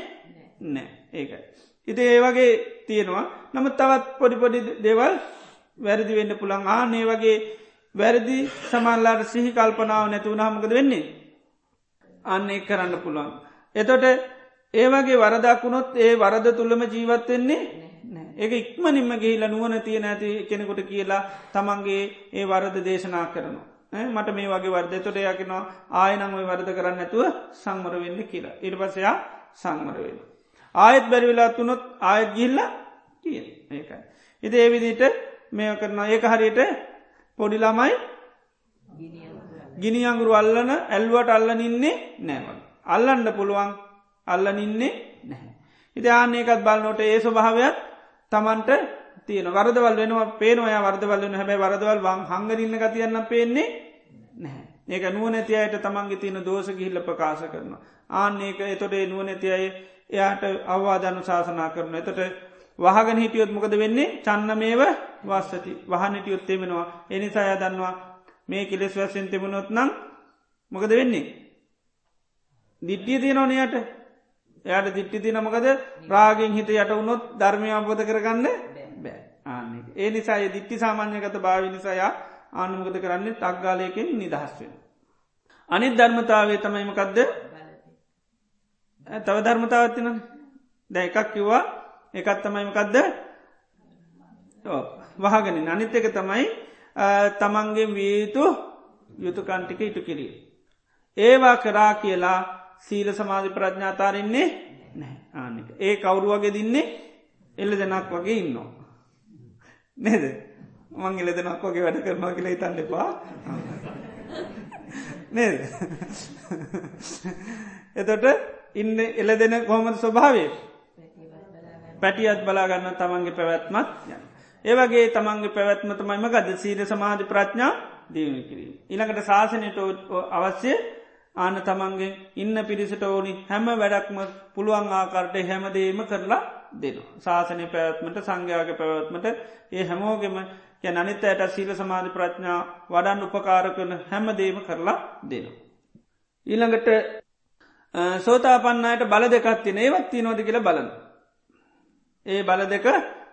නෑ ඒකයි. ඉති ඒ වගේ තියෙනවා නම තවත් පොඩිපොඩි දේවල් වැරදි වෙන්න පුළන් ආනේ වගේ වැරදි සමල්ලාට සිහි කල්පනාව නැතුවන හමකද වෙන්නේ. අන්න එක් කරන්න පුළුවන්. එතොට ඒවගේ වරදක්ුණොත් ඒ වරද තුළම ජීවත්වෙන්නේ ඒක ඉක්මනින්ම ගේල නුවන තියෙන ඇති කෙනෙකුට කියලා තමන්ගේ ඒ වරද දේශනා කරනවා. මට මේ වගේ වර්ද තොට යකිනවා ආයනංව වර්ද කරන්න ඇතුව සංමර වෙන්න කියලා. ඉට පසයා සංමර වෙන්න. ආයත් බැරිවෙලා තුනොත් ආයත් ගිල්ල කිය ඒකයි. ඉති ඒවිදිට මේ කරන ඒක හරියට පොඩි ළමයි ගිනි අංගුරු අල්ලන ඇල්වට අල්ලන ඉන්නේ නෑවල්. අල්ලන්න පුළුවන් අල්ලනින්නේ නැහැ. ඉති ආනයකත් බලන්නොට ඒ ස්වභාවයක් තමන්ට තියන වරදවල් වෙනවා පේනවා වර්දවල් වන හැබැ වරදවල් වන් හංගරන්න ගතියන්න පේන්නේ නැහැ. ඒක නුවනැති අයට තමන්ගේ තියෙන දෝස ගිහිල්ල ප්‍රකාශ කරන. ආන්නේක එතොට නුවනැති අය එයාට අවවාධන ශාසනා කරන. එතට වහගන හිටියොත් මොකද වෙන්නේ චන්නමේව වස්සති වහනටියොත් තෙමෙනවා. එනිසා අය දන්නවා මේ කෙලෙස් වස්සෙන් තිබුණොත් නම් මොකද වෙන්නේ. දිට්ටිය තියෙනවනයට එයට දිට්ටි තිනමකද රාගෙන් හිත යට වුණොත් ධර්මය අබෝධ කරගන්න බෑ. ආන ඒ නිසාය දිට්ටි සාමාන්‍යගත භාවි නිසායා ආනුමගත කරන්නේ? තක්ගාලයකෙන් නිදහස්වෙන. අනිත් ධර්මතාවේ තමයිමකක්ද තව ධර්මතාවත්තින දැ එකක් කිව්වා. එකත් තමයිමකක්ද වහගෙන අනිත් එක තමයි තමන්ගේ වීතු යුතුකන්ටික ඉටු කිරී. ඒවා කරා කියලා සීල සමාධි ප්‍රඥාතාරන්නේ නෑ ආනික ඒ කවුරු වගේ දින්නේ? එල්ල දෙනක් වගේ ඉන්නවා. නේද? මං එල දෙනක් වගේ වැඩ කරනවා කියලා ඉතන්න එපා. නේද? එතොට ඉන්න එල දෙන කොහොමද ස්වභාවේ පැටියත් බලාගන්න තමන්ගේ පැවැත්මත් ඒවගේ තමන්ගේ පැවැත්ම තමයිම ගද සීල සමාධි ප්‍රඥා දීවනි කිරීම. ඉළඟට ශාසනයට අවශ්‍ය ආන තමන්ගේ ඉන්න පිරිසට ඕනි හැම වැඩක්ම පුළුවන් ආකාරට හැමදේම කරලා දෙනු. ශාසනය පැවත්මට සංඝයාගේ පැවත්මට ඒ හැමෝගෙම ය අනිත ඇයට සීල සමාධි ප්‍රඥා වඩන් උපකාර කරන හැමදේම කරලා දෙනු. ඊළඟට සෝතාපන්නයට බල දෙකත් තින ඒවත් තිනෝද කියල බලන. ඒ බල දෙක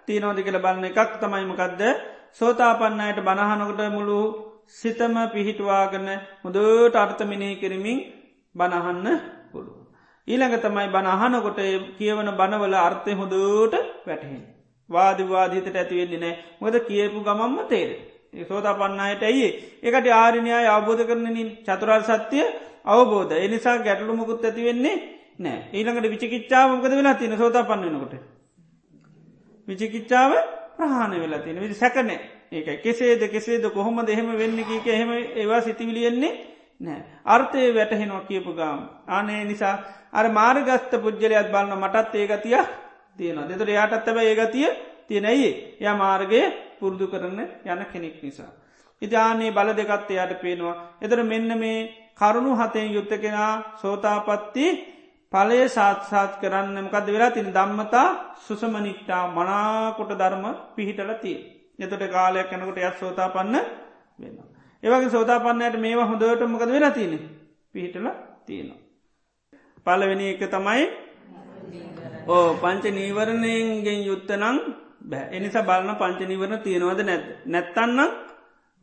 තිීනෝදි කියල බලන එකක් තමයිමකක්ද සෝතාපන්නයට බණහනකට මුළු සිතම පිහිටවාගන්න මුදට අර්ථමිනී කරමින් බණහන්න පුළුව. ඊළඟ තමයි බණහනකොට කියවන බණවල අර්ථය හොදට වැටහෙන්. වාදවාදීතට ඇතිවෙන්නේ නෑ මොද කියපු ගමම්ම තේර. සෝතා පන්නයට ඇයි එකට ආරණයා අවබෝධ කරනනින් චතුරල් සත්‍යය අවබෝධ එනිසා ගැටලුමකුත් ඇතිවෙන්නේ නෑ ඊළඟට විචිකිච්චාව මොකද වෙලා තින සෝතා පන්නනකොට. විචිකිච්චාව ප්‍රහාණ වෙලා තියෙන විදි සැකනෑ ඒක කෙසේද කෙසේද කොහොම දෙහෙම වෙන්න එක එහෙම ඒවා සිතිවිලියෙන්නේ නෑ. අර්ථය වැටහෙනවා කියපු ගාම්. ආනේ නිසා අර මාර්ගස්ත පුද්ගලයක් බලන්න මටත් ඒගතිය තියෙනවා. දෙතුර යාටත්තව ඒගතිය තියෙනයි ය මාර්ගය පුරුදු කරන්න යන කෙනෙක් නිසා. ඉජානේ බල දෙකත් එයට පේනවා. එතර මෙන්න මේ කරුණු හතෙන් යුත්ත කෙනා සෝතාපත්ති පලය සාත්සාත් කරන්න මකද වෙලා තින් දම්මතා සුසමනිට්ටා මනාකොට ධර්ම පිහිටලතිය. එතට කාලයක් යනකොට යත් සෝතාපන්න වෙන්න. ඒවගේ සෝතාපන්නයට මේවා හොඳට මොකද වෙන තියෙන පිහිටල තියෙනවා. පලවෙනි එක තමයි ඕ පංච නීවරණයෙන්ගෙන් යුත්තනං බෑ එනිසා බලන පංච නිවරණ තියෙනවද නැද නැත්තන්න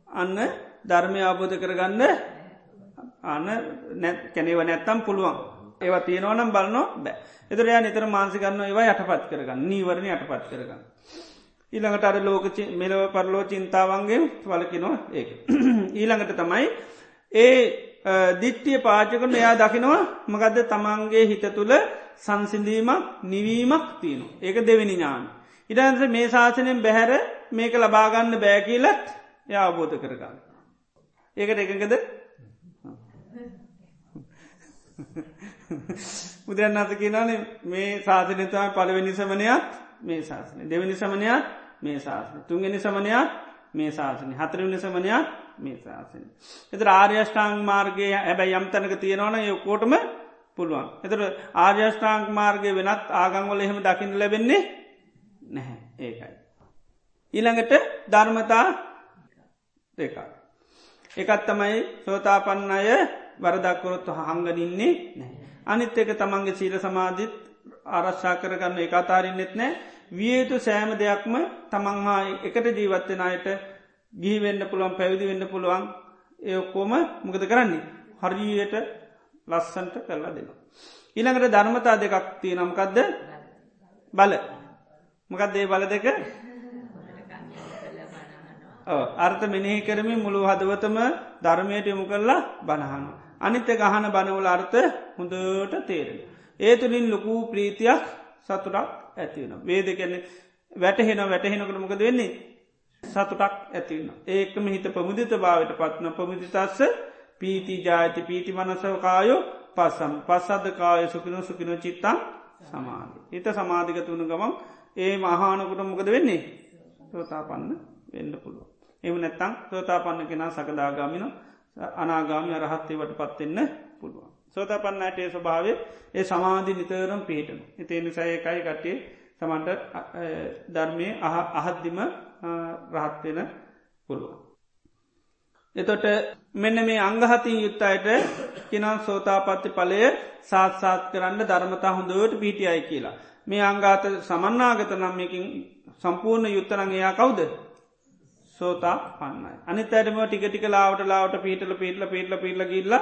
අන්න ධර්මය ආබෝධ කරගන්න අන්න නැත් කැනව නැත්තම් පුළුවන් ඒවා තියෙනවනම් බලන්න බෑ එතරයා නිතර මාන්සිකන්න ඒවා යටපත් කරගන්න නීවරණ යටපත් කරගන්න ඊළඟට අර ලෝක මෙලව පරලෝ චින්තාවන්ගේ වලකිනවා ඒක. ඊළඟට තමයි ඒ දිට්ටිය පාචකන එයා දකිනවා මකදද තමන්ගේ හිත තුළ සංසිඳීමක් නිවීමක් තියනු. ඒක දෙවෙනි ඥාන. ඉඩන්ස මේ ශාසනයෙන් බැහැර මේක ලබාගන්න බෑකීලත් ය අවබෝධ කරගන්න. ඒකට එකකද බුදුරන් අත කියනනේ මේ ශාසනතම පළවෙනි සමනයක් මේ ශාසන දෙවැනි සමනයක් මේ ශාසන තුන්ගනි සමනයක් මේ ශාසනය හතරවනි සමනයක් මේ ශාසන. එත ආර්යෂ්ඨාං මාර්ගය හැබැයි යම්තනක තියෙනවන යොකෝටම පුළුවන්. එතට ආර්යෂ්ඨාංක් මාර්ගය වෙනත් ආගංවල එහෙම දකිින් ලැබෙන්නේ නැහැ ඒකයි. ඊළඟට ධර්මතා දෙක. එකත් තමයි සෝතාපන්න අය වරදක්කොරොත්තු හංගනින්නේ නැහැ. අනිත් එක තමන්ගේ සීල සමාධිත් ආරශ්ා කරගන්න එක අතාරන්නෙත් නෑ. වියයුතු සෑම දෙයක්ම තමන් හා එකට ජීවත්වෙන අයට ගිහිවෙන්න පුළුවන් පැවිදි වෙන්න පුළුවන්. ඒකොම මොකද කරන්නේ? හරියට ලස්සන්ට කරලා දෙනවා. ඊළඟට ධර්මතා දෙකක් තිය නම්කක්ද බල. මොකක්දේ බල දෙක? අර්ථ මෙනෙහි කරමින් මුළු හදවතම ධර්මයට යොමු කරලා බණහන. අනිත්‍ය ගහන බනවල අර්ථ හොඳට තේරෙන. ඒ තුළින් ලොකූ ප්‍රීතියක් සතුරක් ඇතිවෙන. වේද කැන්නේ වැටහෙන වැටහෙනකට මොකද වෙන්නේ සතුටක් ඇතිවන්න. ඒකම හිත ප්‍රමුදිත භාවට පත්න ප්‍රමුදිතස්ස පීති ජාති පීති මනසවකායෝ පස්සම් පස්සද්ධ කාය සුකිනු සුකිනු චිත්තන් සමාධි. හිත සමාධික තුුණු ගමන් ඒ මහානකුට මොකද වෙන්නේ සෝතාපන්න වෙන්න පුළුව. එම නැත්තං සෝතාපන්න කෙනා සකදාගාමින අනාගාමි අරහත්තේ වට පත්වෙන්න පුළුවන්. සෝතාපන්නටේ ස්වභාවය ඒ සමාධි නිතරම් පිහිටන. එතේ නිසායකයි කටේ සමන්ට ධර්මය අහද්දිම රහත්වෙන පුළුවන්. එතොට මෙන්න මේ අංගහතින් යුත්තයට කිනම් සෝතාපත්ති පලය සාත්සාත් කරන්න ධර්මතා හොඳුවට පිටියයි කියලා. මේ අංගාත සමන්නාගත නම්යකින් සම්පූර්ණ යුත්තරන් එයා කවුද සෝතා පන්නයි. අනි තැටම ටික ටික ලාවට ලාවට පීටල පිටල පිටල පිටල ගිල්ල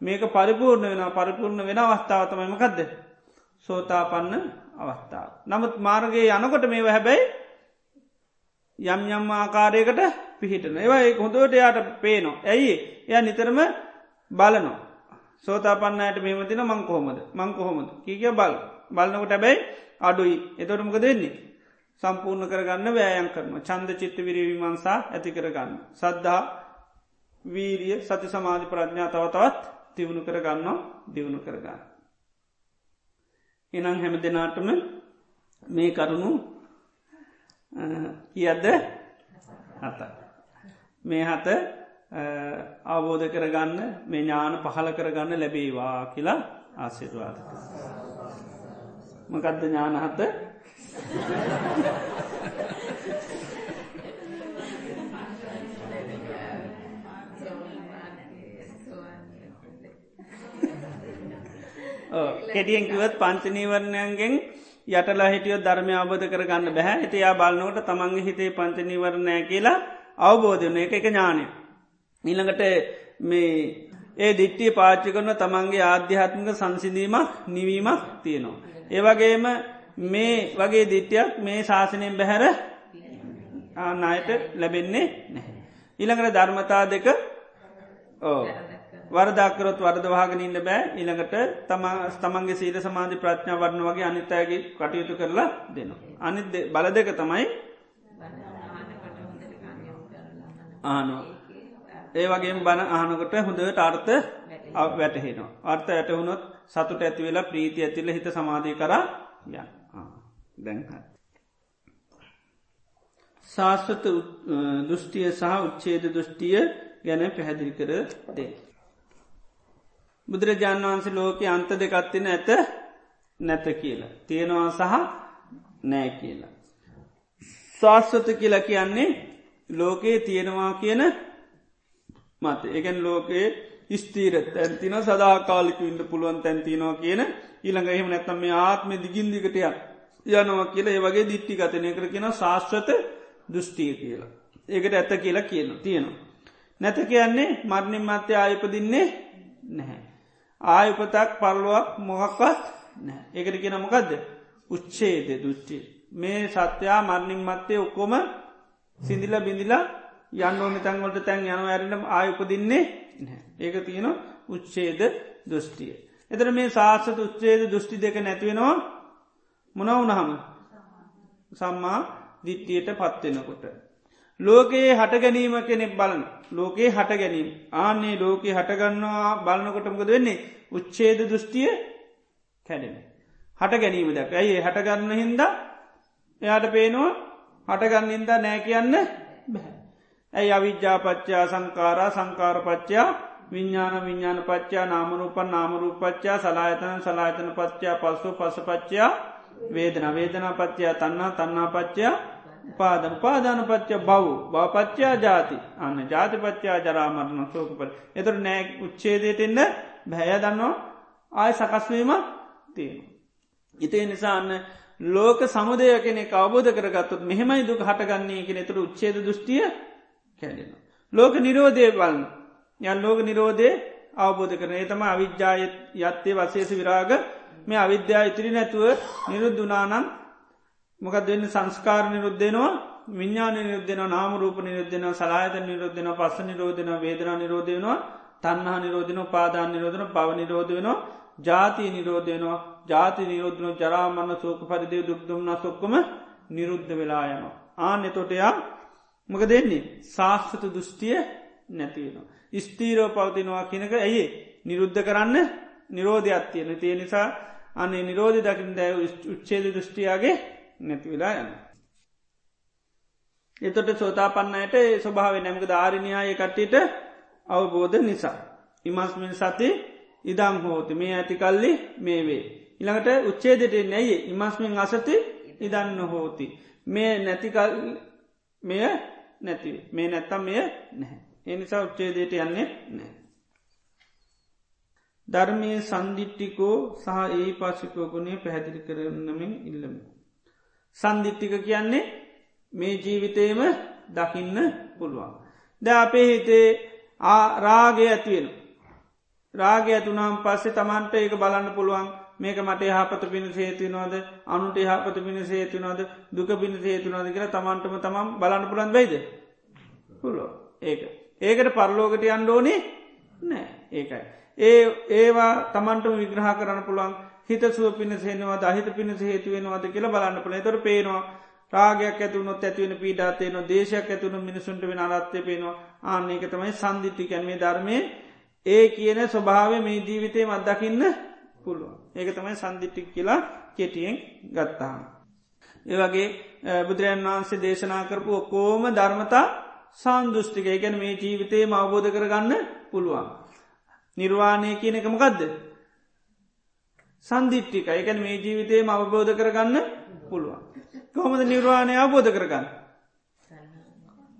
මේක පරිපූර්ණ වෙන පරිපූර්ණ වෙන අවස්ථාවතමයිමකක්ද. සෝතා පන්න අවස්ථාව. නමුත් මාර්ගයේ යනකොට මේ හැබැයි යම් යම් ආකාරයකට පිහිටන ඒවයි හොඳට යාට පේනවා. ඇයි එය නිතරම බලනො. සෝතාපන්නයට මේමතින මංකොහොමද මංකොහොමද කීක බල බලනකොට ඇබැයි අඩුයි එතොටමක දෙන්නේ. සම්පූර්ණ කරගන්න වෑයන් කරන චන්ද චිත්ත විරවිමන්සා ඇති කරගන්න. සද්ධා වීරිය සති සමාධි ප්‍රඥා තවතවත් තිවුණු කරගන්න දියුණු කරගන්න. එනම් හැම දෙනාටම මේ කරුණු කියද්ද හත. මේ හත අවබෝධ කරගන්න මේ ඥාන පහල කරගන්න ලැබේවා කියලා ආසිර්වාද. මකදද ඥානහත කෙටියෙන්කිවත් පංචනීවරණයන්ගෙන් යටලා හිටියෝ ධර්මය අවබෝධ කරගන්න බැහැ හිටයා බලන්නවට තමන්ගේ හිතේ පංචනීවරණය කියලා අවබෝධන එක එක ඥානය. නිළඟට මේ ඒ දිට්ටිය පාච්චි කරන තමන්ගේ ආධ්‍යාත්මික සංසිඳීමක් නිවීමක් තියෙනවා. ඒවගේම මේ වගේ දිට්ටියක් මේ ශාසනයෙන් බැහැර ආනායට ලැබෙන්නේ නැහැ. ඊළඟට ධර්මතා දෙක ඕ වරදාකරොත් වර්ද වහගෙන ඉන්න බෑ ඉළඟට තම තමන්ගේ සීල සමාධි ප්‍රඥා වරණ වගේ අනිත්තයගේ කටයුතු කරලා දෙනවා. අනිත් බල දෙක තමයි ආනෝ. ඒ වගේ බණ ආනකොට හොඳට අර්ථ වැටහෙනවා. අර්ථ ඇටහුණොත් සතුට ඇති වෙලා ප්‍රීති ඇතිල හිත සමාධී කර ය දැන්හ. ශාස්වත දෘෂ්ටිය සහ උච්චේද දෘෂ්ටිය ගැන පැහැදිලි කර දේ. බුදුරජාණන් වහන්සේ ලෝක අන්ත දෙකත්තින ඇත නැත කියලා. තියෙනවා සහ නෑ කියලා. ශාස්වත කියලා කියන්නේ ලෝකයේ තියෙනවා කියන මත එකන් ලෝකයේ ස්තීර තැන්තින සදාකාලික ඉන්න පුළුවන් තැන්තිනවා කියන ඊළඟ එහෙම නැත්තම් මේ ආත්ම දිගින්දිකටය යනවා කියලා ඒ වගේ දිට්ටි ගතනය කර කියෙන ශාස්ත්‍රත දෘෂ්ටිය කියලා. ඒකට ඇත්ත කියලා කියන තියෙනවා. නැත කියන්නේ මරණින් මත්‍ය ආයපදින්නේ නැහැ. ආයුපතක් පල්ලුවක් මොහක්වත් නෑ ඒකට කියෙන මොකක්ද උච්චේද දුෘෂ්ටි මේ සත්‍යයා මරණින් මත්තේ ඔක්කොම සිදිල බිඳිලා යන්න ඕන තැන්වලට තැන් යන ඇරනම් ආයුපදින්නේ ඒක තියෙන උච්චේද දෘෂ්ටිය. එතර මේ ශාසත උච්චේද දෘෂ්ටි දෙක නැතිවෙනවා මොනවුනහම සම්මා දිට්ටියට පත්වෙනකොට. ලෝකයේ හට ගැනීම කෙනෙක් බලන ලෝකයේ හට ගැනීම ආන්නේ ලෝකයේ හටගන්නවා බලනකොටමකද වෙන්නේ උච්චේද දෘෂ්ටිය කැඩෙන. හට ගැනීම දැක ඇයි හටගන්න හින්ද එයාට පේනවා හටගන්නින්ද නෑ කියන්න බැහැ. ඇයි අවිද්‍යාපච්චා සංකාරා සංකාරපච්චා විඤ්ඥාන විඤ්ඥාන පච්චා නාමරූපන් නාමරූපච්චා සලායතන සලායතන පච්චා පස්සු පසපච්චා වේදන වේදනා පච්චා තන්නා තන්නා පච්චා පාදන පාදාන පච්ච බව් බවපච්චා ජාති. අන්න ජාතිපච්චා ජරාමරණ සෝකපල එතුර නෑ උච්චේදයට එන්න බැහැ දන්නවා ආය සකස්වීම තියෙන. ඉතේ නිසාන්න ලෝක සමුදය කෙනෙ අවබෝධ කරගත්තුත් මෙහෙමයි දුක හටගන්නේ කෙනෙ තුර උච්චේද දෘෂ්ටිය කැඩෙන. ලෝක නිරෝධය බලන්න. යන් ලෝක නිරෝධය අවබෝධ කරන. ඒතම අවිද්‍යාය යත්තේ වසේස විරාග මේ අවිද්‍යා ඉතිරි නැතුව නිරුද්ධනානම් මොකද වෙන්න සංස්කාර නිරුද්ධනවා විඤ්ඥාන නිරුද්ධන නාමරූප නිරුද්ධන සලායත නිරුද්ධන පස්ස නිරෝධන වේදනා නිරෝධයනවා තන්හා නිරෝධන පාදාන නිරෝධන පව නිරෝධ වෙනවා ජාතිය නිරෝධයනවා ජාති නිරෝධන ජරාමන්න සෝක පරිදේ දුක්දුම්න්න සොක්කම නිරුද්ධ වෙලා යනවා. ආන එතොටයා මොක දෙන්නේ ශාස්්‍රත දෘෂ්ටිය නැතිවෙනවා. ස්තීරෝ පවතිනවා කියනක ඇයි නිරුද්ධ කරන්න නිරෝධයක් තියෙන තිය නිසා අන්නේ නිරෝධ දකිින් දැය උච්චේද දෘෂ්ටියයාගේ නැතිවෙලා යන්න. එතොට සෝතා පන්නයට ස්වභාව නැමක ධාරණයාය කට්ටිට අවබෝධ නිසා. ඉමස්මින් සති ඉදම් හෝති මේ ඇතිකල්ලි මේ වේ. ඉළඟට උච්චේදට නැයි ඉමස්මින් අසති ඉදන්න හෝති. මේ නැතිකල් මෙය නැති මේ නැත්තම් මෙය නැහැ. එනිසා උච්චේදයට යන්නේ නෑ. ධර්මය සන්දිිට්ටිකෝ සහ ඒ පාශිකෝ ගුණේ පැහැදිලි කරන්නමින් ඉල්ලම. සන්දිිට්ටික කියන්නේ මේ ජීවිතේම දකින්න පුළුවන්. ද අපේ හිතේ රාගය ඇතිවෙන. රාග ඇතුනම් පස්සේ තමන්ට ඒක බලන්න පුළුවන් මේක මට හපත පිණ සේතිනවාද අනුට හපත පිණ සේතිනවාද දුක පිණ සේතුනවාද කියලා තමන්ටම තමම් බලන්න පුළන් වෙයිද පුලෝ ඒක ඒකට පරලෝකට අන්ඩෝනේ නෑ ඒකයි. ඒ ඒවා තමන්ටම විග්‍රහ කරන්න පුළුවන්. හිත සුව පිණ සේනවා දහිත පිණ හේතුවෙනවාද කියලා බලන්න පුළ තොර පේනවා රාගයක් ඇතුනොත් ඇතිවෙන පීඩාතයන දේශයක් ඇතුුණු මිනිසුන්ට වෙන අරත්ය පේනවා. ආන්නේක තමයි සන්දිිටි කැන්මේ ධර්මය ඒ කියන ස්වභාව මේ ජීවිතය මත්දකින්න පුළුවන්. ඒක තමයි සන්දිිට්ටික් කියලා කෙටියෙන් ගත්තාම. ඒවගේ බුදුරජන් වහන්සේ දේශනා කරපු ඔක්කෝම ධර්මතා සාන්දුෘෂ්ටික ගැන මේ ජීවිතයේ අවබෝධ කරගන්න පුළුවන්. නිර්වාණය කියන එකමකදද. සන්දිිට්ටික එකැන මේ ජීවිතයේ අවබෝධ කරගන්න පුළුවන්. කොහොමද නිර්වාණය අවබෝධ කරගන්න.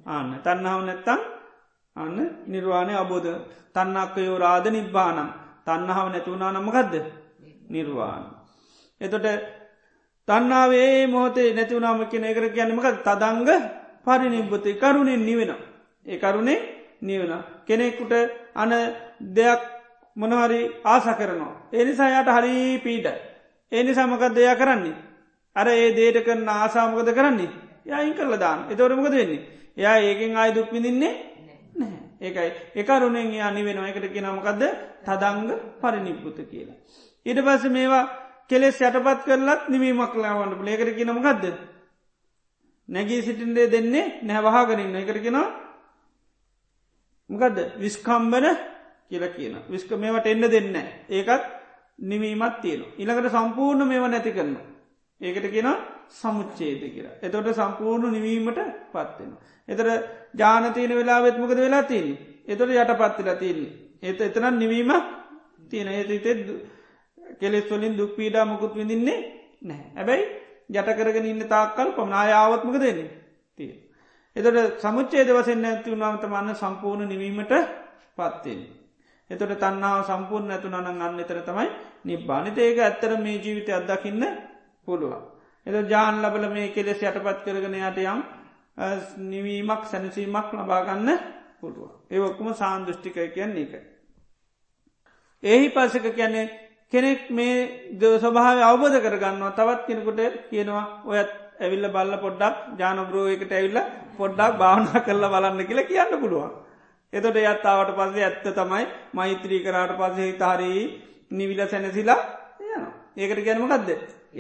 අන්න තන්නාව නැත්තම් අන්න නිර්වාණය අබෝධ තන්නක්කයෝ රාධ නිබ්බානම් තන්නහාව නැතුවනා නමකදද නිර්වාණ. එතොට තන්නාවේ මෝතේ නැතිවනාම කියන එකර කියන්නමක තදංග පරිනිබ්බතය කරුණෙන් නිවෙන. ඒ කරුණේ නිවන. කෙනෙකුට අන දෙයක් මොනහරි ආස කරනවා. එනිසා යට හරි පීඩ. ඒනි සමකක් දෙයක් කරන්නේ. අර ඒ දේට කරන්න ආසාමකද කරන්නේ යයින් කරල දාන්න එතවරමකද වෙන්නේ. යා ඒකෙන් ආය දුක් විඳින්නේ නැහැ. ඒකයි එකරුණෙන් යා නිවෙනවා එකට කියෙනමකක්ද තදංග පරිනිබ්බුත කියලා. ඉට පස මේවා කෙලෙස් යටපත් කරලත් නිවීමක් ලාවන්නට ලේකර කියනමකක්ද නැගී සිටින්දේ දෙන්නේ නැවහාගරන්න එකරගෙනවා මොකදද? විස්කම්බන කියල කියන. විස්ක මේවට එන්න දෙන්න ඒකත් නිවීමත් තියෙන ඉළඟට සම්පූර්ණ මේව නැති කරන්න ඒකට කියෙන සමුච්චේද කියලා. එතොට සම්පූර්ණ නිවීමට පත්වෙන එතර ජානතීන වෙලාවෙත්මකද වෙලා තියන්නේ? එතොට යට පත්තිලා තියන්නේ. ඒත එතනත් නිවීම තියෙන ඒතේ කෙලෙස් වලින් දුක් පීඩා මොකුත් විඳින්නේ නැහැ. ඇබැයි යටකරගෙන ඉන්න තාක්කල් පමනායාවත්මක දෙන්නේ තිය. එතට සමුච්චේද වසෙන් ඇති වුණාවතමන්න සම්පූර්ණ නිවීමට පත්වෙන්. එතොට තන්නාව සම්පූර්ණ ඇතුනනන් අන්න එතර තමයි නිබ්බානිත ඒක ඇත්තර මේ ජීවිත අත්දකින්න පුළුවන්. එත ජාන් ලබල මේ කෙලෙස් යටපත් කරගෙන යට යම් නිවීමක් සැනසීමක් ලබාගන්න පුළුව. ඒවක්කුම සාන්දෘෂ්ටිකය කියන්නේ එක. එහි පසක කියන්නේ කෙනෙක් මේ ද ස්වභාව අවබෝධ කරගන්නවා තවත් කෙනෙකුට කියනවා ඔයත් ඇවිල්ල බල්ල පොඩ්ඩක් ජානබරෝයකට ඇවිල්ල පොඩ්ඩක් භාවනා කරලා බලන්න කියලා කියන්න පුළුවන්. එතොට යත්තාවට පස්සේ ඇත්ත තමයි මෛත්‍රී කරාට පස්සේ හිතාරී නිවිල සැනසිලා යන ඒකට ගැනමකක්ද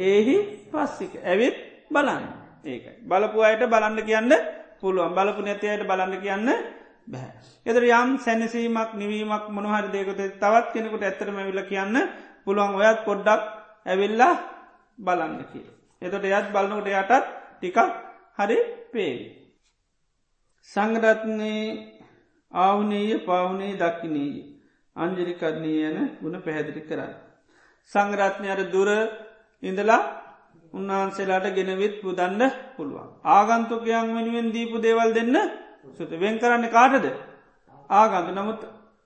ඒහි පස්සික ඇවිත් බලන්න ඒකයි බලපු අයට බලන්න කියන්න පුළුවන් බලපු නැතියට බලන්න කියන්න බැහැ. එදර යම් සැනසීමක් නිවීමක් මොනහරි දෙකත තවත් කෙනෙකුට ඇත්තරම විල කියන්න පුළුවන් ඔයත් පොඩ්ඩක් ඇවිල්ලා බලන්න කිය. එතොට යත් බලනකට යටත් ටිකක් හරි පේවි. සංගරත්නයේ ආවනේය පවුනේ දක්කිනීය අංජලි කරණී යන ගුණ පැහැදිලි කරන්න. සංගරත්නය අර දුර ඉඳලා උන්වහන්සේලාට ගෙනවිත් පුදන්න පුළුවන්. ආගන්තුකයන් වෙනුවෙන් දීපු දේවල් දෙන්න සුත වෙන් කරන්න කාටද ආගන්තු නමුත්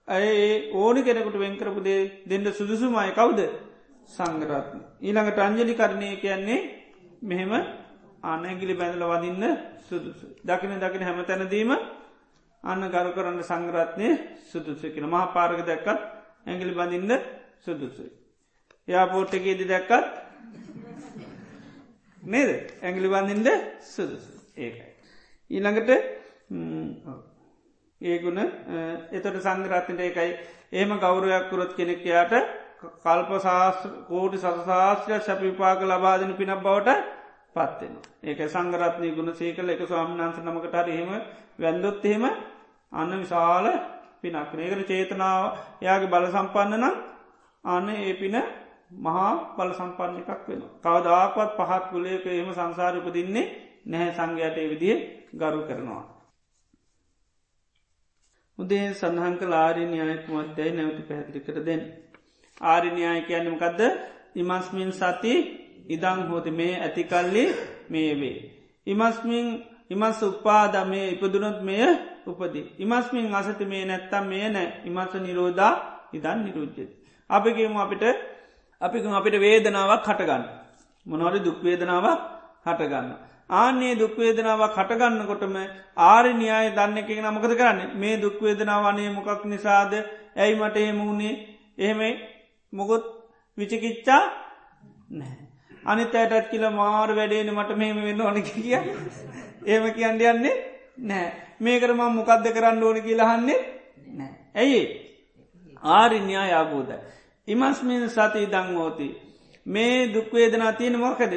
ඇය ඕනි කෙනෙකුට වෙන්කරපු දේ දෙන්න සුදුසුමයි කවුද සංගරත්න. ඊළඟට අංජලි කරණය කියන්නේ මෙහෙම අනැගිලි බැඳල වදින්න සුදුසු. දකින දකින හැම තැනදීම අන්න ගරු කරන්න සංගරත්නය සුදුසු කියෙන මහා පාරක දැක්කත් ඇගිලි බඳින්න සුදුසුයි. යාපෝට්ටකේදි දැක්කත් නේද ඇගිලි බඳින්ට සුදුසු ඒකයි. ඊළඟට ඒගුණ එතට සංගරත්නට ඒකයි ඒම ගෞරයක් කුරොත් කෙනෙක්කයාට කල්ප කෝටි සසාස්ත්‍රය සැපිපාක ලබාදන පිනක් බවට පත්වෙන. ඒක සංගරත්නය ගුණ සේකල එක ස්වාමිනාන්ස නමකට හරිහෙම වැන්දොත් එහෙම අන්න විශාල පිනක් ඒකට චේතනාව යාගේ බල සම්පන්න නම් අන්න ඒ පින මහා බල සම්පන්න එකක් වෙන. කවදාකවත් පහත් පුලේක එම සංසාරපදින්නේ නැහැ සංඝයට විදිිය ගරු කරනවා. උදේ සඳහන්ක ආරිණ්‍යයක මධ්‍යයි නැවති පැහැදිලි කර දෙන්න. ආරිණ්‍යය කියන්නමකදද ඉමස්මින් සති ඉදං හෝති මේ ඇතිකල්ලි මේ වේ. ඉමස්මින් ඉමස් උපාදමය ඉපදුනොත් මෙය උපදී. ඉමස්මින් අසති මේ නැත්තම් මේ නෑ ඉමස නිරෝධා ඉදන් නිරුද්ධ. අපිගේම අපිට අපිකම අපිට වේදනාවක් හටගන්න. මොනවරි දුක්වේදනාවක් හටගන්න. ආන්නේ දුක්වේදනාවක් හටගන්නකොටම ආරිනියාය දන්න එක නමකද කරන්න මේ දුක්වේදනාවනේ මොකක් නිසාද ඇයි මට එහෙමුණේ එහෙම මොකොත් විචකිච්චා නෑ. අනිත් අයටත් කියල මාර් වැඩේන මට මෙහෙම වෙන්න ඕන කිය. ඒම කියන්න යන්නේ නෑ. මේකරම මොකක්ද කරන්න ඕන කියලහන්නේ නෑ. ඇයි ආරින්‍යා යාබූද ඉමස්මින් සති දංවෝති මේ දුක්වේදනා තියෙන මොකද?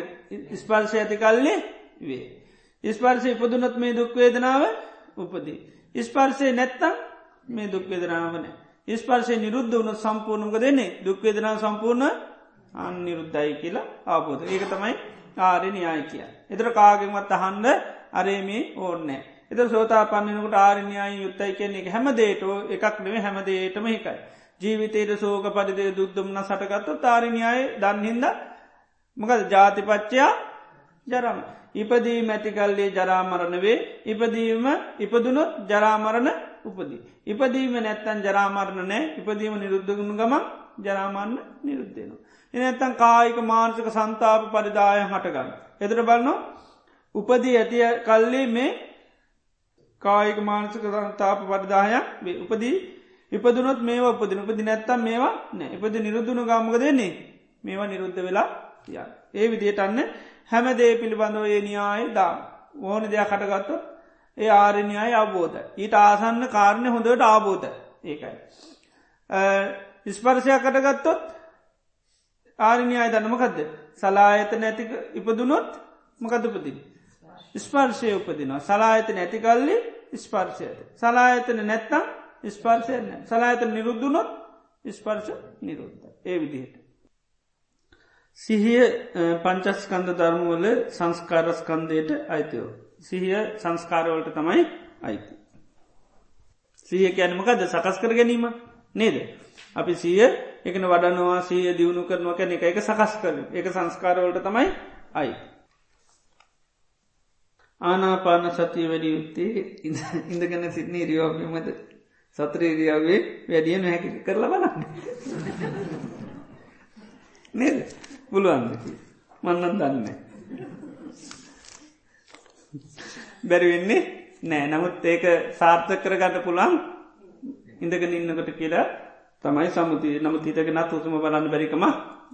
ස්පර්ශය ඇති කල්ලේ වේ. ස්පර්ශය ඉපදුනොත් මේ දුක්වේදනාව උපදී. ස්පර්ශය නැත්තම් මේ දුක්වේදනාවන ස්පර්ශය නිරුද්ධ වුණ සම්පූර්ණක දෙන්නේ දුක්වේදනාව සම්පූර්ණ අනිරුද්ධයි කියලා ආපෝද ඒක තමයි ආරි න්‍යාය කිය. එතර කාගෙන්වත් අහන්ඩ අරේමේ ඕන්නෑ. එත සෝතා පන්නනකට ආරණ්‍යයි යුත්තයි කියන්නේ හැම දේටෝ එකක් නෙවේ හැම දේටම එකයි. ජීවිතයට සෝක පරිදේ දුද්දුම්න සටගත්තු තාරණ්‍යයි දන්හින්ද මකද ජාතිපච්චයා ජරම. ඉපදී මැතිකල්ලේ ජරාමරණවේ ඉපදීම ඉපදුනොත් ජරාමරණ උපදී. ඉපදීම නැත්තන් ජරාමරණ නෑ ඉපදීම නිරුද්ධගුණු ගම ජරාමරණ නිරුද්ධයනවා. එනැත්තන් කායික මානසික සන්තාප පරිදාය හටගන්න. එතර බලන්නො උපදී ඇතිය කල්ලේ මේ කායික මානසික සන්තාප පරිදායක් උපදී ඉපදුනොත් මේ උපදින උපදි නැත්තම් මේවා නෑ ඉපද නිරුද්ධුණු ගාමක දෙන්නේ මේවා නිරුද්ධ වෙලා ය. ඒ විදියට අන්න හැමදේ පිළිබඳව ඒ න්‍යාය දා ඕන දෙයක් කටගත්තු ඒ ආරණ්‍යයි අවබෝධ. ඊට ආසන්න කාරණය හොඳට ආබෝධ ඒකයි. ඉස්පර්ශයක් කටගත්තොත් ආරණ්‍යය දන්නමකදද සලායත නැති ඉපදුනොත් මකදපතින්. ස්පර්ශය උපදිනවා සලායත නැතිකල්ලි ස්පර්ශයට. සලායතන නැත්තම් ස්පර්ශය සලායත නිරුද්ධනොත් ස්පර්ශ නිරුද්ධ. ඒ විදිහට. සිහිය පංචස්කන්ධ ධර්මවල සංස්කාරස්කන්දයට අයිතයෝ. සිහිය සංස්කාරවලට තමයි අයිති. සිය කැනමකද සකස් කර ගැනීම නේද. අපි සිය එකන වඩනවා සීය දියුණු කරනවා කැන එක එක සකස් කර එක සංස්කාරවලට තමයි අයි. ආනාපාන සතිය වැඩි යුත්තේ ඉඳගන්න සිත්නී රියෝමද සත්‍රීරියාවේ වැඩිය නොහැකි කරලා බලන්න. නේද පුළුවන්දකි මන්නත් දන්න. බැරිවෙන්නේ නෑ නමුත් ඒක සාර්ථක කරගන්න පුළන් ඉඳගෙන ඉන්නකට කියලා තමයි සමුති නම තිටගෙන තුසම බලන්න බැරිකම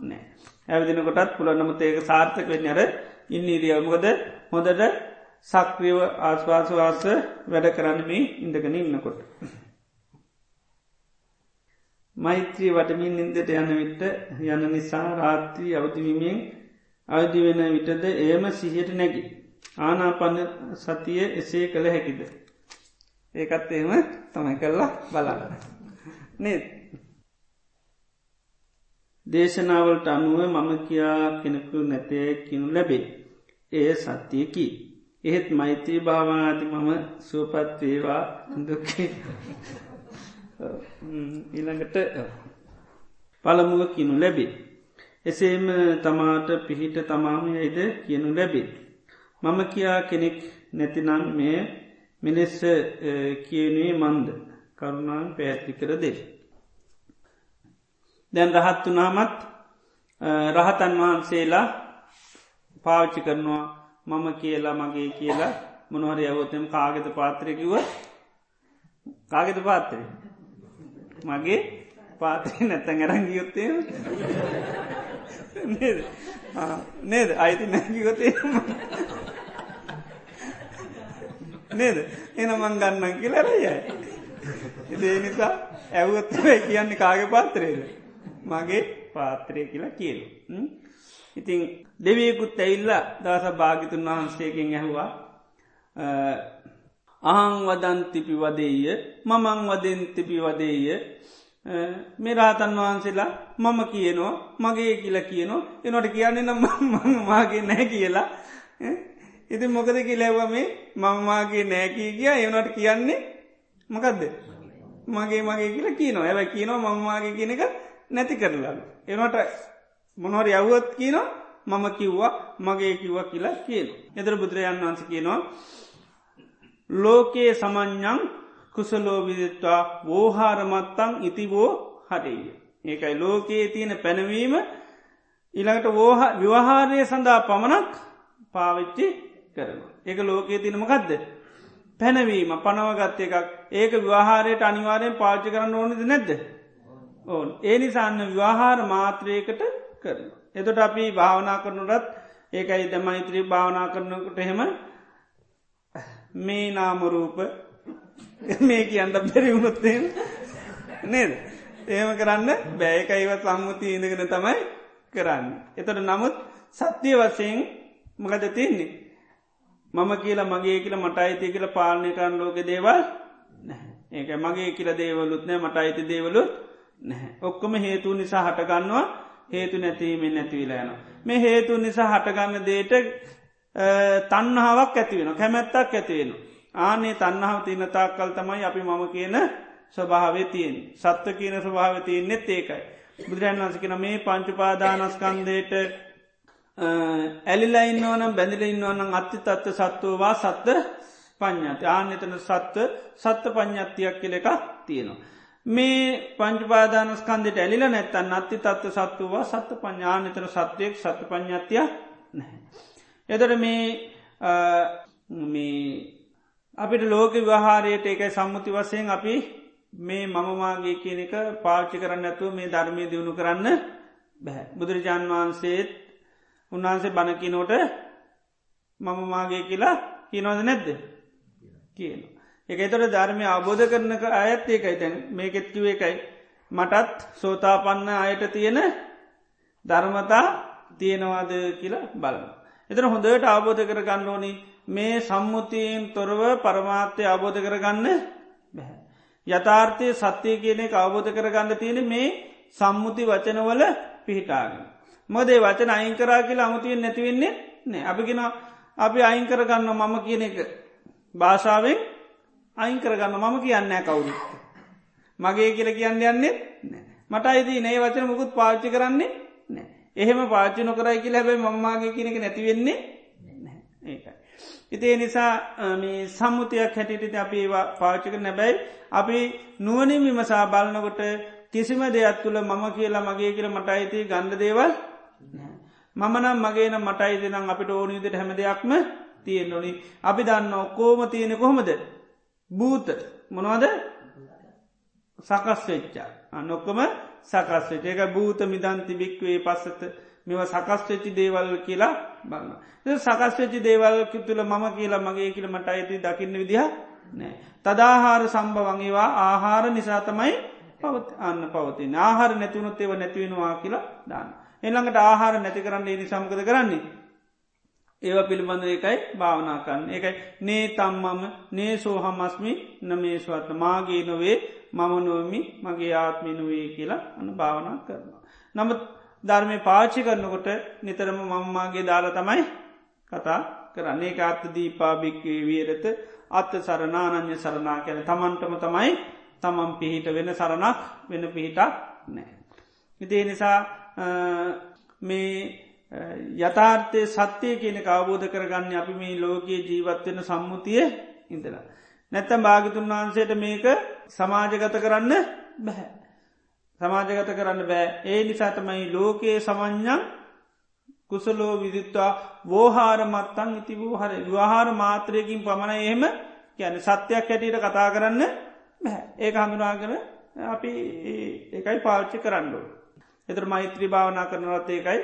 නෑ. ඇවිදිනකොටත් පුළ නමුත් ඒක සාර්ථක වෙන්න අර ඉන්න ඉරියවමකද හොඳට සක්‍රියව ආස්වාසවාස වැඩ කරන්නමේ ඉඳගෙන ඉන්නකොට. මෛත්‍රී වටමින් නින්දට යන විට යන නිසා රාත්‍රී අවතිවීමෙන් අවදි වෙන විටද එයම සිහියට නැගි. ආනාපන්න සතිය එසේ කළ හැකිද. ඒකත් එහෙම තමයි කරලා බලන්න. නේත්. දේශනාවලට අනුව මම කියා කෙනෙකු නැතේ කිනු ලැබේ. එය සත්‍යයකි. එහෙත් මෛත්‍රී භාවනාති මම සුවපත් වේවා දුක්කේ. ඊළඟට පළමුුව කිනු ලැබේ. එසේම තමාට පිහිට තමාම යයිද කියනු ලැබේ. මම කියා කෙනෙක් නැතිනන් මේ මිනිස්ස කියනේ මන්ද කරුණාන් පැඇත්ති කර දේ. දැන් රහත් වනාමත් රහතන් වහන්සේලා පාවිච්චි කරනවා මම කියලා මගේ කියලා. මොනහර යවතම කාගෙත පාත්‍රයකිව කාගෙත පාත්‍රය මගේ පාත්‍රය නැත්තැන් අරංගියොත්තේ නේද? නේද? අයිති නැකිවතේ නේද? එන මං ගන්නන් කියලරයයි ඉදේ නිසා ඇවුත්වේ කියන්නේ කාගේ පාත්‍රයද? මගේ පාත්‍රය කියලා කියල ඉතිං දෙවියකුත් ඇයිල්ලා දස භාගිතුන් වහන්සේකින් ඇහවා අහං වදන් තිපි වදේය මමං වදෙන් තිපි වදේය මේ රාතන් වහන්සේලා මම කියනවා මගේ කියලා කියනවා. එනොට කියන්නේ නම් මගේ නෑ කියලා. ඉති මොකද කිලැව මේ? මංමාගේ නෑකී කිය එවනට කියන්නේ මොකක්ද මගේ මගේ කියලා කියනවා. ඇැ කියනවා මංමාගේ කියන එක නැති කරලා එනට මොනොර යව්වත් කියනවා මම කිව්වා මගේ කිව්ව කියලා කියන. එදර බුදුරජාන් වන්ස කියනවා ලෝකයේ සමඥ්ඥං කුසලෝවිදත්වා වෝහාරමත්තං ඉතිවෝ හරේය. ඒකයි ලෝකයේ තියෙන පැනවීම ඉළඟට වෝහ විවහාරය සඳහා පමණක් පාවිච්චි කරන. ඒක ලෝකයේ තිනමකක්ද. පැනවීම පනවගත්ත එකක් ඒක විවාහාරයට අනිවාරයෙන් පාච්චි කරන්න ඕනද නැද්ද. ඕන් ඒ නිසාන්න විවාහාර මාත්‍රයකට කරන. එතොට අපි භාවනා කරනුටත් ඒකයි තමයිත්‍රී භාවනා කරනකට එහෙම මේ නාමරූප මේ කියන්න බැරි වුණොත්තේ නේද. ඒම කරන්න බෑයකයිව සම්මුති ඉඳගෙන තමයි කරන්න. එතට නමුත් සත්‍යය වශයෙන් මකද තින්නේ. මම කියලා මගේ කියල මට අයිති කියල පාලනය කරන්න ලෝක දේවල් ඒක මගේ කියල දේවලුත් නෑ මට අයිති දේවලුත් නැහැ. ඔක්කොම හේතු නිසා හටගන්නවා හේතු නැතිීමෙන් නැතිවිලා යන. මේ හේතු නිසා හටගන්න දේට තන්නහාවක් ඇතිවෙන කැමැත්තක් ඇතිවෙන. ආනේ තන්නහාව තියන තාක්කල් තමයි අපි මම කියන ස්වභාව තියෙන් සත්ව කියන ස්වභාව තියන්නෙත් ඒකයි. බුදුරන් වන්සකෙන මේ පංචුපාදානස්කන්දයට ඇලිලා ඉන්නවනම් බැඳිල ඉන්නවනම් අත්ති තත්ව සත්වවා සත්ත පඥ්ඥාති ආනෙතන සත්ව සත්ත පඥ්ඥත්තියක් කෙල එකක් තියෙනවා. මේ පංචපාදානස්කන්දට ඇලිල නැත්තන් අත්ති තත්ව සත්වවා සත්ත පඥානතන සත්වයෙක් සත්ත පඥ්ඥත්තිය නැහැ. එදර මේ අපිට ලෝක විවාහාරයට එකයි සම්මුති වසයෙන් අපි මේ මමමාගේ කියන එක පාච්චි කරන්න ඇතුව මේ ධර්මය දියුණු කරන්න බැහැ. බුදුරජාන් වහන්සේත් උන්වහන්සේ බණකිනෝට මම මාගේ කියලා කියනවද නැද්ද කියන. එක තොට ධර්මය අබෝධ කරනක අයත් ඒකයි තැන් මේකෙත්කිව එකයි මටත් සෝතාපන්න අයට තියෙන ධර්මතා තියෙනවාද කියලා බලන්න. එතර හොඳට අවබෝධ කර ගන්න ඕනි මේ සම්මුතියෙන් තොරව පරමාත්‍යය අවබෝධ කරගන්න බැහැ. යථාර්ථය සත්‍යය කියනෙ අවබෝධ කරගන්න තියෙන මේ සම්මුති වචනවල පිහිටාගෙන. මොදේ වචන අයිංකරා කියලා අමුතියෙන් නැතිවෙන්නේ නෑ අපිගෙන අපි අයිංකරගන්න මම කියන එක භාෂාවෙන් අයිංකරගන්න මම කියන්න කවුරුත්. මගේ කියල කියන්න යන්නේ මට අයිති නේ වචන මුකුත් පාච්චි කරන්නේ නෑ එහෙම පාච්චි නොකරයි කියලා හැබයි මමගේ කියනක නැතිවෙන්නේ ඒකයි. ඉතිේ නිසා මේ සම්මුතියක් හැටිට අපි ඒවා පාචික නැබැයි අපි නුවනින් විමසා බලනකොට කිසිම දෙයක් තුළ මම කියලා මගේ කියල මට අයිති ගණ්ඩ දේවල් මමනම් මගේන මටයි දෙනම් අපිට ඕනීදට හැම දෙයක්ම තියෙන් ඕනි. අපි දන්න ඔක්කෝම තියෙන කොහොමද? භූත. මොනවද? සකස් වෙච්චා. අනොක්කම සකස් වෙච ඒක භූත මිදන්ති භික්වේ පස්සත. මෙව සකස් වෙච්චි දේවල් කියලා බන්න සකස් වෙච්චි දේවල් තුළ මම කියලා මගේ කියල මට අයිති දකින්න විදිහ නෑ. තදාහාර සම්භවංගේවා ආහාර නිසාතමයි පවත් අන්න පවතින ආහාර නැතිවුණොත් ඒව නැතිවෙනවා කියලා දාන්න. එළඟට ආහාර නැති කරන්න ඒනි සමකද කරන්නේ. ඒව පිළිබඳ එකයි භාවනා කරන්න එකයි නේ තම්මම නේ සෝහමස්මි නමේස්වත්න මාගේ නොවේ මම නොවමි මගේ ආත්මිනුවේ කියලා අන්න භාවනා කරනවා. නමුත් ධර්මය පාචි කරනකොට නිතරම මංමාගේ දාලා තමයි කතා කරන්නේ අත්ත දීපාභික්වේ වියරත අත්ත සරනානං්‍ය සරනා කැන තමන්ටම තමයි තමන් පිහිට වෙන සරණක් වෙන පිහිටක් නෑ. ඉතිේ නිසා මේ යථාර්ථය සත්‍යය කියන අවබෝධ කරගන්න අපි මේ ලෝකයේ ජීවත්වෙන සම්මුතිය ඉඳලා. නැත්තම් භාගිතුන් වහන්සේට මේක සමාජගත කරන්න බැහැ. සමාජගත කරන්න බෑ ඒ නිසාතමයි ලෝකයේ සමඥ්ඥන් කුසලෝ විදිත්වා වෝහාර මත්තන් ඉති වූහර විවාහාර මාත්‍රයකින් පමණ එහෙම ගැන සත්‍යයක් හැටියට කතා කරන්න ඒ හඳුනාගෙන අපි ඒකයි පාච්චි කරන්නඩු. එතර මෛත්‍රී භාවනා කරනවත් ඒකයි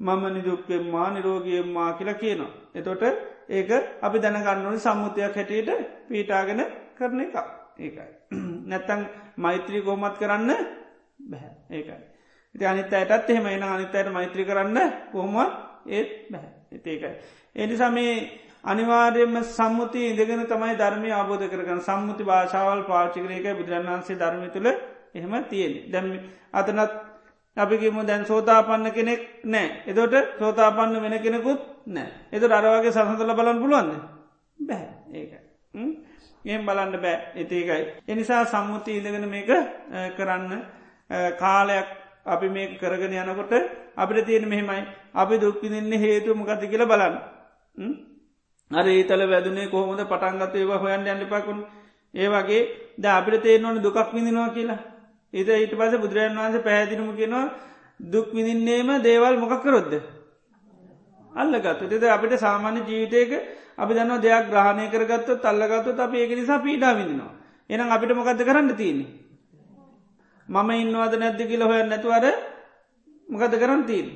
මම නිදුක්කෙම්මා නිරෝගියම්මා කියලා කියනවා. එතොට ඒක අපි දැනගන්නවන සම්මුතියක් හැටියට පීටාගෙන කරන එක ඒකයි. නැත්තං මෛත්‍රී ගෝමත් කරන්න බැහැ ඒකයි. ඉති අනිත අයටත් එහෙම එන අනිතයට මෛත්‍රී කරන්න කොහොම ඒත් බැහැ ඒකයි. එනිසා මේ අනිවාර්යම සම්මුති ඉඳගෙන තමයි ධර්මය අබෝධ කරගන සම්මුති භාෂාවල් පාචිකරයක බුදුරන් වන්සේ ධර්මය තුළ එහෙම තියෙන දැම අතනත් අපිකිම දැන් සෝතාපන්න කෙනෙක් නෑ. එදොට සෝතාපන්න වෙන කෙනෙකුත් නෑ. එතු අරවාගේ සසඳල බලන් පුළුවන්ද? බැහැ ඒක ඒම් බලන්න බෑ. එතිකයි එනිසා සම්මුති ඉඳගෙන මේක කරන්න. කාලයක් අපි මේ කරගෙන යනකොට අපිට තියෙන මෙහෙමයි. අපි දුක්කිදින්න හේතු මොකති කියල බලන්න. අර ඒතල වැදුනේ කොහොමද පටන්ගත ඒවා හොයන් යන්නපකුන් ඒ වගේ. ද අපිට තේරනවන දුකක් විඳනවා කියලා. ඒත ඊට පස බුදුරජන් වහන්ස පැහැදිනම කියෙනවා දුක් විඳින්නේම දේවල් මොකක්කරොද්ද අල්ලගත්තු. තෙද අපිට සාමාන්‍ය ජීවිතයක අපි දන්න දෙයක් ග්‍රහණය කරගත්ත තල්ලගත්තු අප ඒක නිසා පීඩා විඳිනවා. එනම් අපිට මොකක්ද කරන්න තියෙන්නේ? මම ඉන්නවාද නැද්ද කියල හොය නැතුවර මොකද කරන්න තිීන්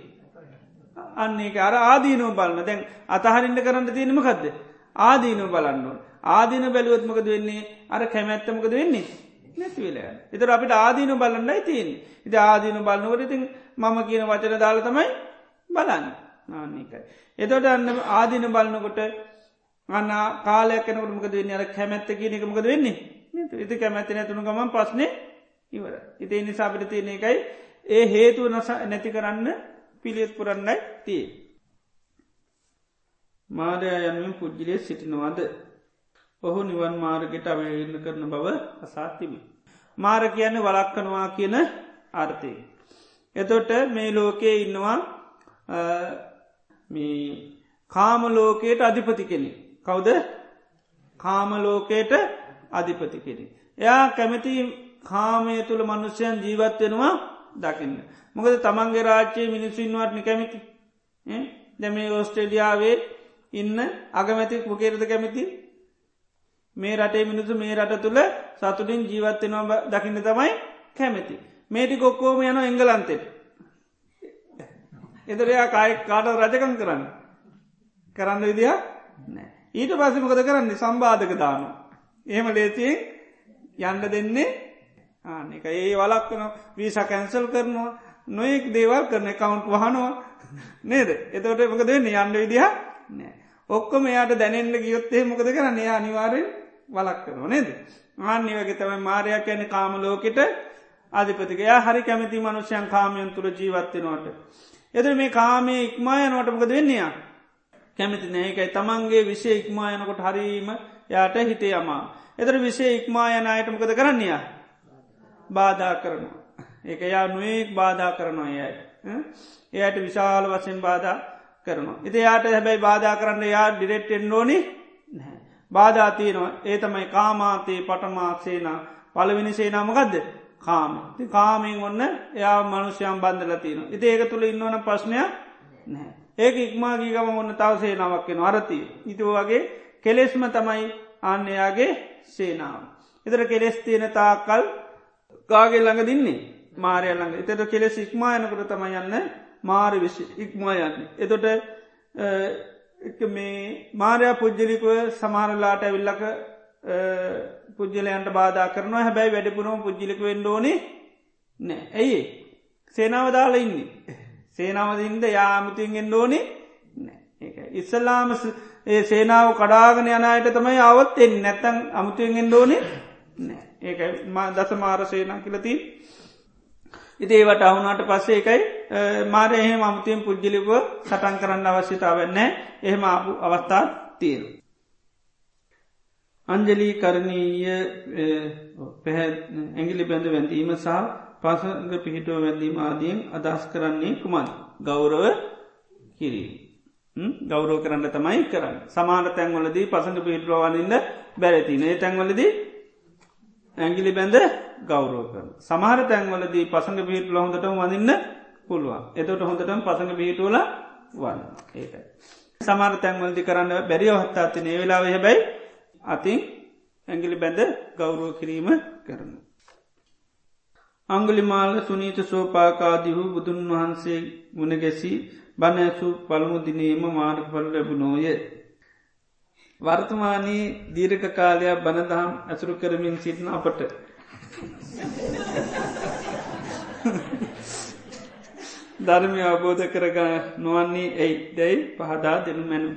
අන්නේ අර ආදීනෝ බලන්න දැන් අතහරින්ට කරන්න තියෙනමකක්ද ආදීනෝ බලන්නවා ආදීන බැලුවත්මකද වෙන්නේ? අර කැමැත්තමකද වෙන්නේ? නැතිවෙල එතර අපිට ආදීන බලන්නයි තින් ඉති ආදීන බලන්නවරඉතින් මම කියන වචන දාල තමයි බලන්න. නාන්නේකයි. එතොට අන්න ආදීන බලන්නකොට අන්න කාලයක්නකට මකද වෙන්න? අර කැමැත්ත කියනකමකද වෙන්නේ? ඉති කැමැත්ත නැතුුණු ගමන් පස්නේ ඉවර ඉතිේ නිසාපිට තියෙන එකයි ඒ හේතුව නස නැති කරන්න පිළියත් පුරන්නයි තිය. මාරය යනුවෙන් පුද්ජිලේ සිටිනවාද? ඔහු නිවන් මාර්ගට අවයන්න කරන බව අසාතිමි. මාර කියන්න වලක්කනවා කියන අර්ථය. එතොට මේ ලෝකයේ ඉන්නවා කාමලෝකයට අධිපති කෙනෙ. කවුද කාමලෝකයට අධිපති කෙනෙ. එයා කැමති කාමය තුළ මනුෂ්‍යයන් ජීවත්වෙනවා දකින්න. මොකද තමන්ගේ රාජ්‍යයේ මිනිස්සුන්වාටනි කැමිති. දැම ඔස්ට්‍රේලියාවේ ඉන්න අගමැති මොකේරද කැමිති මේ රටේ මිනිසු මේ රට තුළ සතුටින් ජීවත්වෙනවා දකින්න තමයි කැමැති. මේටි කොක්කෝම යන එංගලන්තෙට. එදරයා කාය කාට රජකම් කරන්න. කරන්න විදිහ නෑ. ඊට පසිමකද කරන්නේ සම්බාධක දාන. එහෙම ලේතියෙන් යන්ඩ දෙන්නේ ආනෙක ඒ වලක්වන වීස කැන්සල් කරනවා නොයෙක් දේවල් කරන කවුන්ට් වහනවා නේද එතවට මක දෙන්න යන්න විදිහ නෑ. ඔක්කොම එයාට දැනෙන්ට ගියොත්තේ මොකද කරන්න එයා අනිවාරෙන් වලක් කරන නේද. ආන්‍ය වගේ තමයි මාරයක් යන කාම ලෝකෙට අධිපතිකයා හරි කැමති මනුෂ්‍යයන් කාමයන් තුළ ජීවත්වෙනවට. එද මේ කාමය ඉක්මායනවටමකද වෙන්නේයා. කැමති නෑකයි තමන්ගේ විශෂය ඉක්මායනකොට හරීම යාට හිතේ අමා. එතර විශෂය ඉක්මායනයටමකද කරන්නේයා. බාධා කරනවා. ඒක යා නුවෙක් බාධා කරනවා යයි. එයට විශාල වසෙන් බාධා කරනවා. ඉති යාට හැබැයි බාධා කරන්න යා ඩිරෙක්ටෙන් ඕනි නැහැ. බාධාතියනවා ඒ තමයි කාමාතයේ පටමාක්සේන පලවිනි සේනාමකදද කාම. ති කාමෙන් ඔන්න එයා මනුෂ්‍යයම් බන්ධලතියන ඉති ඒක තුළ ඉන්නවන ප්‍රශ්නයක් නෑ ඒක ඉක්මාගී ගම ඔන්න තව සේනාවක්කෙන අරතිය ඉතුව වගේ කෙලෙස්ම තමයි අන්නයාගේ සේනාව. එතර කෙලෙස් තියෙන තාකල් කාගේ ළඟ දින්නේ? මාරය ළඟ. එතට කෙලෙස් ඉක්මායනකට තම යන්න මාර විශ් ඉක්මා යන්න. එතොට එක මේ මාරයා පුද්ජලිකුව සමහරලාට ඇවිල්ලක පුද්ජලයන්ට බාධා කරනවා. හැබැයි වැඩිපුරම පුද්ජිලික වෙන්ඩෝනි නෑ. ඇයි සේනාව දාලා ඉන්නේ. සේනාවදින්ද යාමතින්ගෙන් දෝනි ඉස්සල්ලාම ඒ සේනාව කඩාගෙන යනයට තමයි අවත් එෙන් නැත්තන් අමුතුවෙන්ගෙන් දෝනේ ඒක දස මාර සේනා කියලතිී ඉතිේවට අහුනාට පස්සේ එකයි මාර එහෙම අමුතියෙන් පුද්ජලිව සටන් කරන්න අවශ්‍යතාවන්න එහෙම ආපු අවස්ථා තියෙන. අංජලී කරණීය පැහැ ඇගිලි බැඳ වැඳීම සහ පසග පිහිටුව වැඳීම ආදියෙන් අදස් කරන්නේ කුමන් ගෞරව කිරී. ගෞරෝ කරන්න තමයි කරන්න. සමාන තැන්වලදී පසඟ පිහිටුවවන්නන්න බැරතින ඒ තැන්වලදී ඇගිලි බැඳ ගෞරෝ කරන. සමහර තැන්වලදී පසඟ පිහිටුල හොඳට වඳන්න පුළුවන් එතට හොඳටම පසඟ පිහිටුවල වන්න ඒකයි. සමාර තැන්වලදි කරන්න බැරි ඔහත්තාතින ඒ වෙලාව හැබැයි අතින් ඇගිලි බැඳ ගෞරෝ කිරීම කරන. අංගලිමාල සුනීත සෝපාකාදිහු බුදුන් වහන්සේ ගුණගැසි බණඇසු පළමුදිනීම මාර්ගඵල ලැබුණෝය. වර්තමානී දීර්ඝ කාලයක් බණදහම් ඇසුරු කරමින් සිටින අපට. ධර්මය අවබෝධ කරග නොවන්නේ ඇයි දැයි පහදා දෙනු මැනු.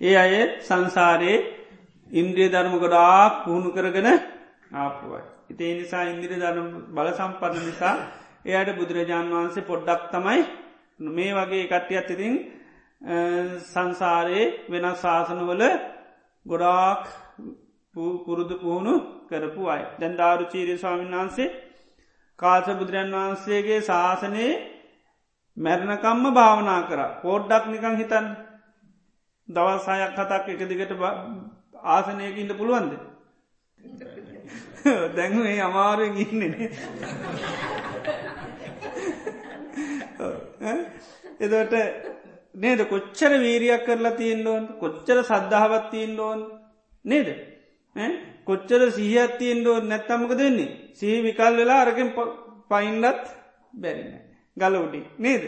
ඒ අය සංසාරයේ ඉන්ද්‍රිය ධර්ම ගොඩාක් පුහුණු කරගෙන ආපුුවයි. ඉතිේ නිසා ඉන්දිරි ධර්ම බල සම්පන්න නිසා එයට බුදුරජාණන් වහන්සේ පොඩ්ඩක් තමයි මේ වගේ කට්ටිය අත්තිතින් සංසාරයේ වෙනස් ශාසනවල ගොඩාක් පුරුදු පුහුණු කරපු අයි. දැන් ධාරු චීරී ස්වාමීන් වහන්සේ කාස බුදුරන් වහන්සේගේ ශාසනයේ මැරණකම්ම භාවනා කර පෝඩ්ඩක් නිකං හිතන් දවස්සායක් කතක් එක දිගට ආසනයක ඉන්න පුළුවන්ද. දැන්ේ අමාරුවෙන් ඉන්නනේ එදට නේද? කොච්චර වීරියක් කරලා තියෙන් ඕන් කොච්චර සද්ධාවත් තියෙන් ඕන් නේද කොච්චර සීහත් තියෙන් ඕන් නැත්තමක දෙන්නේ සී විකල් වෙලා අරගෙන් පයින්ඩත් බැරින ගලවඩි නේද?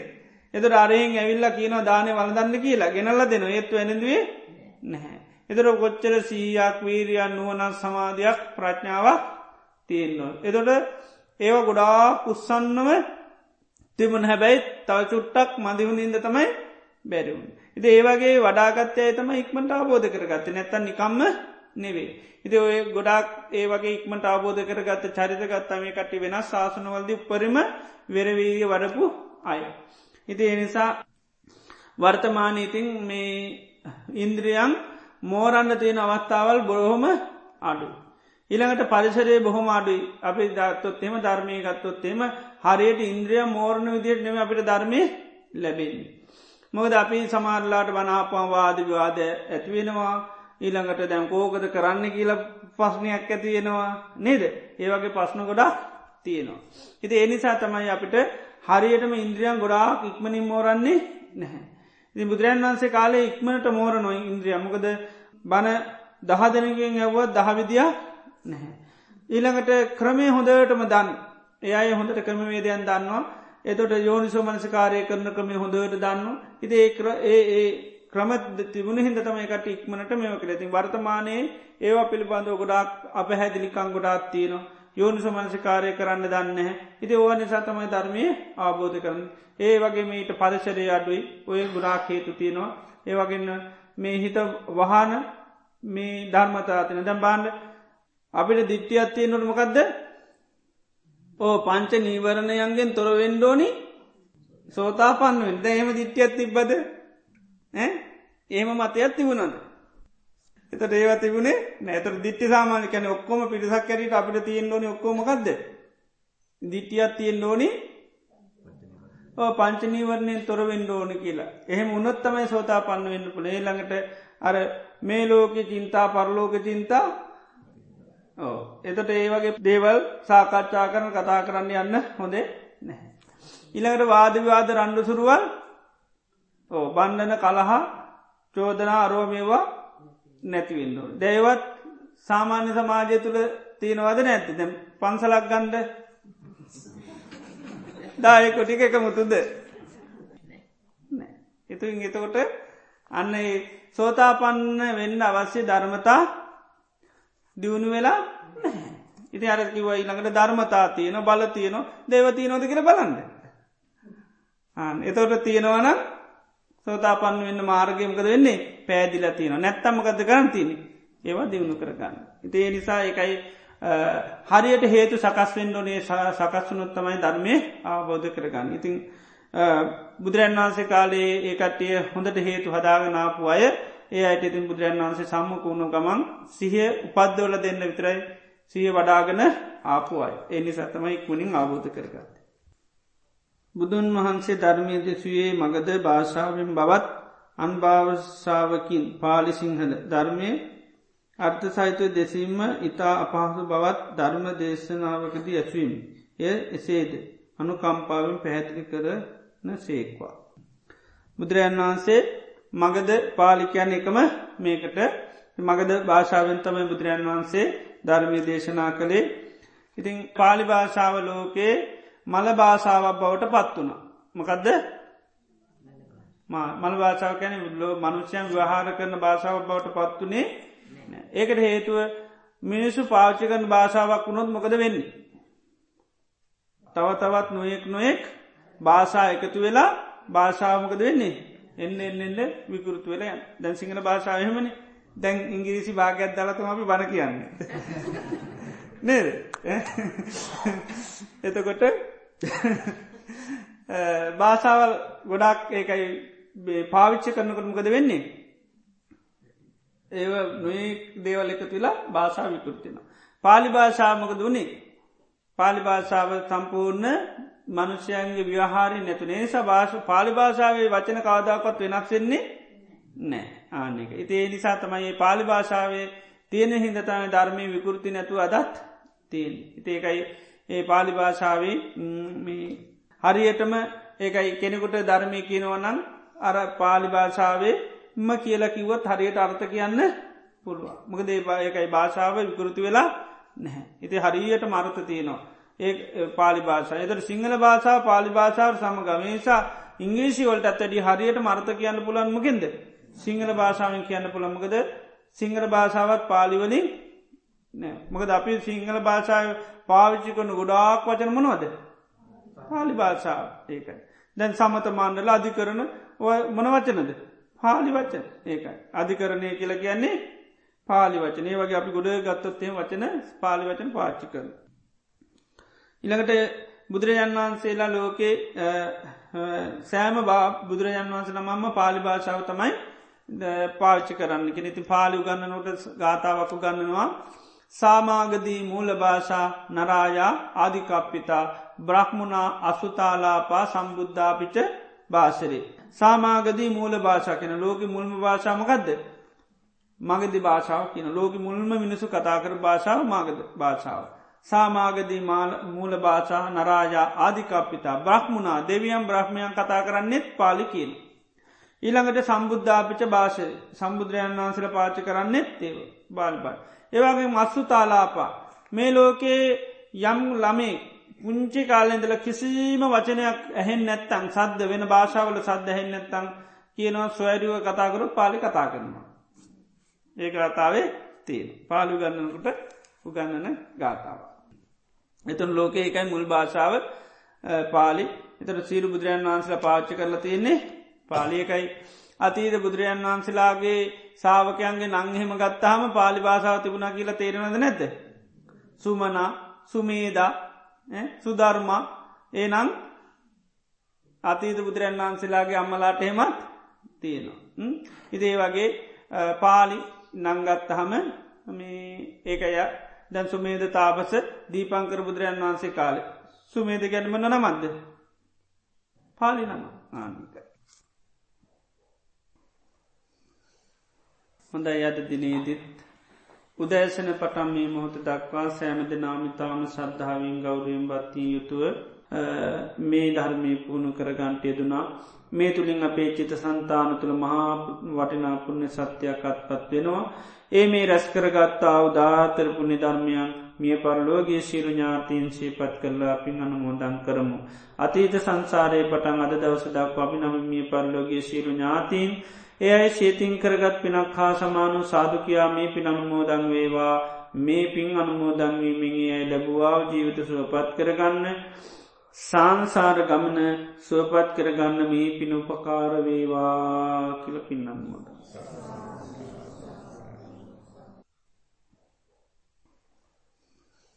එද අරයෙන් ඇවිල්ලා කියන දානය වලදන්න කියලා. ගෙනල්ල දෙන ඒත්තු ඇනදුවේ නැහැ. එතර කොච්චර සීයක් වීරයන් නුවනත් සමාධයක් ප්‍රඥාවක් තියෙන්නවා. එතොට ඒව ගොඩා කුස්සන්නව තිබුණ හැබැයි තව චුට්ටක් මදිවුණින්ද තමයි බැරිවුන්. ඉති ඒවගේ වඩාගත්තය තම ඉක්මට අවබෝධ කරගත්ත නැත්තන් නිකම්ම නෙවේ. ඉති ඔය ගොඩක් ඒ වගේ ඉක්මට අවබෝධ කරගත්ත චරිතගත්තම මේ කටි වෙනස් ශාසනවලද උපරිම වෙරවීය වඩපු අය. ඉති එනිසා වර්තමානීතින් මේ ඉන්ද්‍රියන් මෝරන්න තියෙන අවස්ථාවල් බොහොම අඩු. ඊළඟට පරිසරයේ බොහොම අඩුයි අපි දත්තොත් එම ධර්මය ගත්තොත් එම හරියට ඉන්ද්‍රිය මෝරණ විදියට නෙම අපිට ධර්මය ලැබෙන්නේ. මොකද අපි සමාරලාට වනාපම් වාද විවාද ඇතිවෙනවා ඊළඟට දැම් කෝකද කරන්න කියල පස්්නයක් ඇතියෙනවා නේද ඒවගේ පස්්න ගොඩා තියෙනවා. හිති එනිසා තමයි අපිට හරියටම ඉන්ද්‍රියන් ගොඩාක් ඉක්මනින් මෝරන්නේ නැහැ. ඉති බුදුරන් වන්සේ කාලේ ඉක්මනට මෝර නොයි ඉන්ද්‍රිය මොකද බණ දහදනගෙන් ඇව්වත් දහවිදියා නැහැ. ඊළඟට ක්‍රමය හොඳටම දන්න එයයි හොඳට ක්‍රමවේදයන් දන්නවා එතොට යෝනිසෝ මනසිකාරය කරන ක්‍රමය හොඳට දන්න. ඉති ඒ ඒ ඒ ක්‍රම තිබුණ හිද තමයි එකට ඉක්මනට මෙම කරති වර්තමානයේ ඒවා පිළිබඳව ගොඩක් අප හැදිලිකං ගොඩාත් තියනවා. යෝනිස මනසිකාරය කරන්න දන්න ඉති ඕව නිසා තමයි ධර්මය ආබෝධ කරන ඒ වගේ මීට පරිසරය අඩුයි. ඔය ගුරාක් හේතු තියෙනවා. ඒ වගන්න මේ හිත වහන මේ ධර්මතාතින දැම් බාන්ඩ අපිට දිට්ටියත් තියෙනොට මොකක්ද ඕ පංච නීවරණයන්ගෙන් තොර වෙන්ඩෝනි සෝතා පන්ුවෙන් ද එහෙම දිට්ටියත් තිබ්බද? එහෙම මතයක් තිබුණද? එතට ඒව තිබුණේ නැතර දිට්ටි සාමානිකන ඔක්කොම පිටිසක් කැරට අපිට තියෙන් ඕනි ඔක්කොමකක්ද දිට්ටියත් තියෙන් ඕනි. පංචනීවරණයෙන් තොර වෙන්ඩ ඕන කියලා. එහෙම උනොත්තමයි සෝතා පන්න වෙන්න පුළේ ළඟට අර මේ ලෝක චින්තා පරලෝක චින්තා එතට ඒ වගේ දේවල් සාකච්ඡා කරන කතා කරන්න යන්න හොඳේ නැහැ. ඉළඟට වාදවිවාද රණ්ඩු සුරුවල්. ඕ බන්ධන කළහා චෝදනා අරෝමේවා නැතිවෙන්ඩෝ. දැයවත් සාමාන්‍ය සමාජය තුළ තියෙනවද නැති දැ පන්සලක් ගන්ඩ දායකොටික එක මුතුද එතුන් එතකොට අන්න සෝතාපන්න වෙන්න අවශ්‍ය ධර්මතා දියුණු වෙලා ඉති අරකිව ඊළඟට ධර්මතා තියන බල තියන දේවතියනොද කියල බලන්න. එතවට තියෙනවන සෝතාපන්න වෙන්න මාර්ගයමකද වෙන්නේ? පෑදිල තියෙන නැත්තම්මකද ගන්තින ඒවා දියුණු කරගන්න. ඉතිේ නිසා එකයි හරියට හේතු සකස් වෙන්ඩෝනේ සකස්වනුත් තමයි ධර්මය අවබෝධ කරගන්න. ඉතිං බුදුරන් වහන්සේ කාලේ ඒකට්ටිය හොඳට හේතු හදාගනාපු අය ඒ අයට ඉතින් බුදුරන් වහන්සේ සම්මකුණු ගමන් සිහිය උපද්දවල දෙන්න විතරයි සිය වඩාගන ආපු අයි එනි සතමයි කුණින් අවබෝධ කරගත්ත. බුදුන් වහන්සේ ධර්මය දෙසුවේ මගද භාෂාවෙන් බවත් අන්භාවශාවකින් පාලිසිංහල ධර්මය අර්ථ සහිතව දෙසීම ඉතා අපහසු බවත් ධර්ම දේශනාවකදී ඇස්වීම. එය එසේද අනුකම්පාවෙන් පැහැතිලි කරන සේක්වා. බුදුරජන් වහන්සේ මගද පාලිකයන් එකම මේකට. මගද භාෂාවෙන් තමයි බුදුරජන් වහන්සේ ධර්මය දේශනා කළේ. ඉතිං පාලි භාෂාව ලෝකයේ මල භාෂාවක් බවට පත් වුණ. මකදද? මල් භාෂාව කැන ලෝ මනුෂ්‍යයන් ව්‍යහාර කරන භාෂාව බවට පත්වනේ ඒකට හේතුව මිනිස්සු පාච්චිකන් භාෂාවක් වුණොත් මොකද වෙන්නේ. තව තවත් නොයෙක් නොයෙක් භාෂා එකතු වෙලා භාෂාවමකද වෙන්නේ? එන්න එන්න එන්න විකෘතු වෙලා දැන් සිංහල භාෂාවහමනේ දැන් ඉංගිරිසි භාගයක් දලතම අපි බණ කියන්න. නේද එතකොට භාෂාවල් ගොඩක් ඒකයි පාවිච්ච කරනකට මොකද වෙන්නේ. ඒ නොේ දේවල් එකතු වෙලා භාෂා විකෘතින. පාලි භාෂාමකද වනේ පාලි භාෂාව සම්පූර්ණ මනුෂ්‍යයන්ගේ ව්‍යහාරි නැතුනේ සභාෂ පාලි භාෂාවේ වචන කාදාකත් වෙනක්සෙන්නේ නෑ ආනෙක. ඉතිේ නිසා තමයි පාලි භාෂාවේ තියෙන හිදතම ධර්මය විකෘති නැතු අදත් තියෙන්. ඉතේකයි ඒ පාලි භාෂාවේ හරියටම ඒකයි කෙනෙකුට ධර්මය කියනවනන් අර පාලි භාෂාවේ ම කියලා කිව්වත් හරියට අර්ථ කියන්න පුළුව. මක දේ ඒකයි භාෂාව විකෘති වෙලා නැහැ. ඉති හරියට මර්ථ තියනවා. ඒ පාලි භාෂා. එතට සිංහල භාෂා පාලි භාෂාව සමගමේසා ඉංග්‍රීසි වලට ඇත්තඩි හරියට මර්ථ කියන්න පුළන්මකින්ද. සිංහල භාෂාවෙන් කියන්න පුළමකද සිංහල භාෂාවත් පාලිවලින් මකද අපි සිංහල භාෂාව පාවිච්චි කරන ගොඩාක් වචන මොනවද? පාලි භාෂාව. ඒකයි. දැන් සමත මාණ්ඩල අධි කරන මොන වචනද? පාලි වචන. ඒකයි. අධිකරණය කියල කියන්නේ පාලි වචනේ. වගේ අපි ගොඩ ගත්තොත්තේ වචන පාලි වචන පාච්චි කරන ඉළඟට බුදුරජන් වහන්සේලා ලෝකේ සෑම බා බුදුරජන් වන්සල මම්ම පාලි භාෂාව තමයි පාච්චි කරන්න කෙනෙති පාලි උගන්නනොට ගාථාවකු ගන්නනවා සාමාගදී මූල භාෂා නරායා ආධිකප්පිතා බ්‍රහ්මුණා අසුතාලාපා සම්බුද්ධාපිච භාෂරේ. සාමාගදී මූල භාෂා කෙන ලෝක මුල්ම භාෂාමකක්ද. මගදි භාෂාව කියන ලෝක මුල්ම මිනිසු කතාකර භාෂාව මාගද භාෂාව. සාමාගදී මූල භාෂා නරාජා ආධිකප්පිතා බ්‍රහ්මුණා දෙවියම් බ්‍රහ්මයන් කතා කරන්නෙත් පාලි කියන. ඊළඟට සම්බුද්ධාපිච භාෂ සම්බුදුරයන් වහන්සල පාච කරන්නෙත් ඒව බාල්බයි. ඒවගේ මස්සු තාලාපා මේ ලෝකයේ යම් ළමේ පුංචි කාලෙදල කිසිීම වචනයක් ඇහෙන් නැත්තං සද්ධ වෙන භාෂාවල සද්ධ ඇහෙන් නැත්තං කියනවා ස්වෑඩුව කතාකරු පාලි කතා කරනවා. ඒක කතාවේ තිය පාලු ගන්නනකට උගන්නන ගාථාව. එතුන් ලෝකය එකයි මුල් භාෂාව පාලි එතට සීරු බුදුරජන් වහන්සල පාච්චි කරලා තියන්නේ පාලියකයි අතීද බුදුරජන් වහන්සලාගේ සාාවකයන්ගේ නංහෙම ගත්තාම පාලි භාෂාව තිබුණ කියලා තේරෙනද නැද්ද. සුමනා සුමේදා සුධර්මා ඒ නම් අතීත බුදුරන් වහන්සේලාගේ අම්මලාට හෙමත් තියෙනවා. ඉදේ වගේ පාලි නංගත්තහම ඒකය දැන් සුමේද තාපස දීපංකර බුදුරන් වහන්සේ කාලෙ. සුමේද ගැනීම නමද්ද පාලි නම ආනික. හොඳයි අද දිනේදිත් උදෑසන පටම් මේ මොහොත දක්වා සෑමද නාමිතාම සද්ධාවෙන් ගෞරයෙන් බත්තිී යුතුව මේ ධර්මය පුහුණු කරගන්ටය දුනා මේ තුළින් අපේ චිත සන්තාන තුළ මහා වටිනාපුුණ්‍ය සත්‍යයක් අත්පත් වෙනවා. ඒ මේ රැස්කරගත්තා උදාතර පුුණි ධර්මයන් මිය පරලෝගේ ශීරු ඥාතීන් ශීපත් කරලා අපින් අනුමෝදන් කරමු. අතීත සංසාරය පටන් අද දවසදක් අපි නම මිය පරලෝගේ ශීරු ඥාතීන් ඒ අයි ශේතින් කරගත් පිනක් හා සමානු සාධකයා මේ පිනනුමෝදන් වේවා මේ පින් අනුමෝදන්වීමගේ ඇයි ලැබවාව ජීවිත සුවපත් කරගන්න සංසාර ගමන සුවපත් කරගන්න මේ පිනුපකාර වේවා කියල පින්නම්මෝද.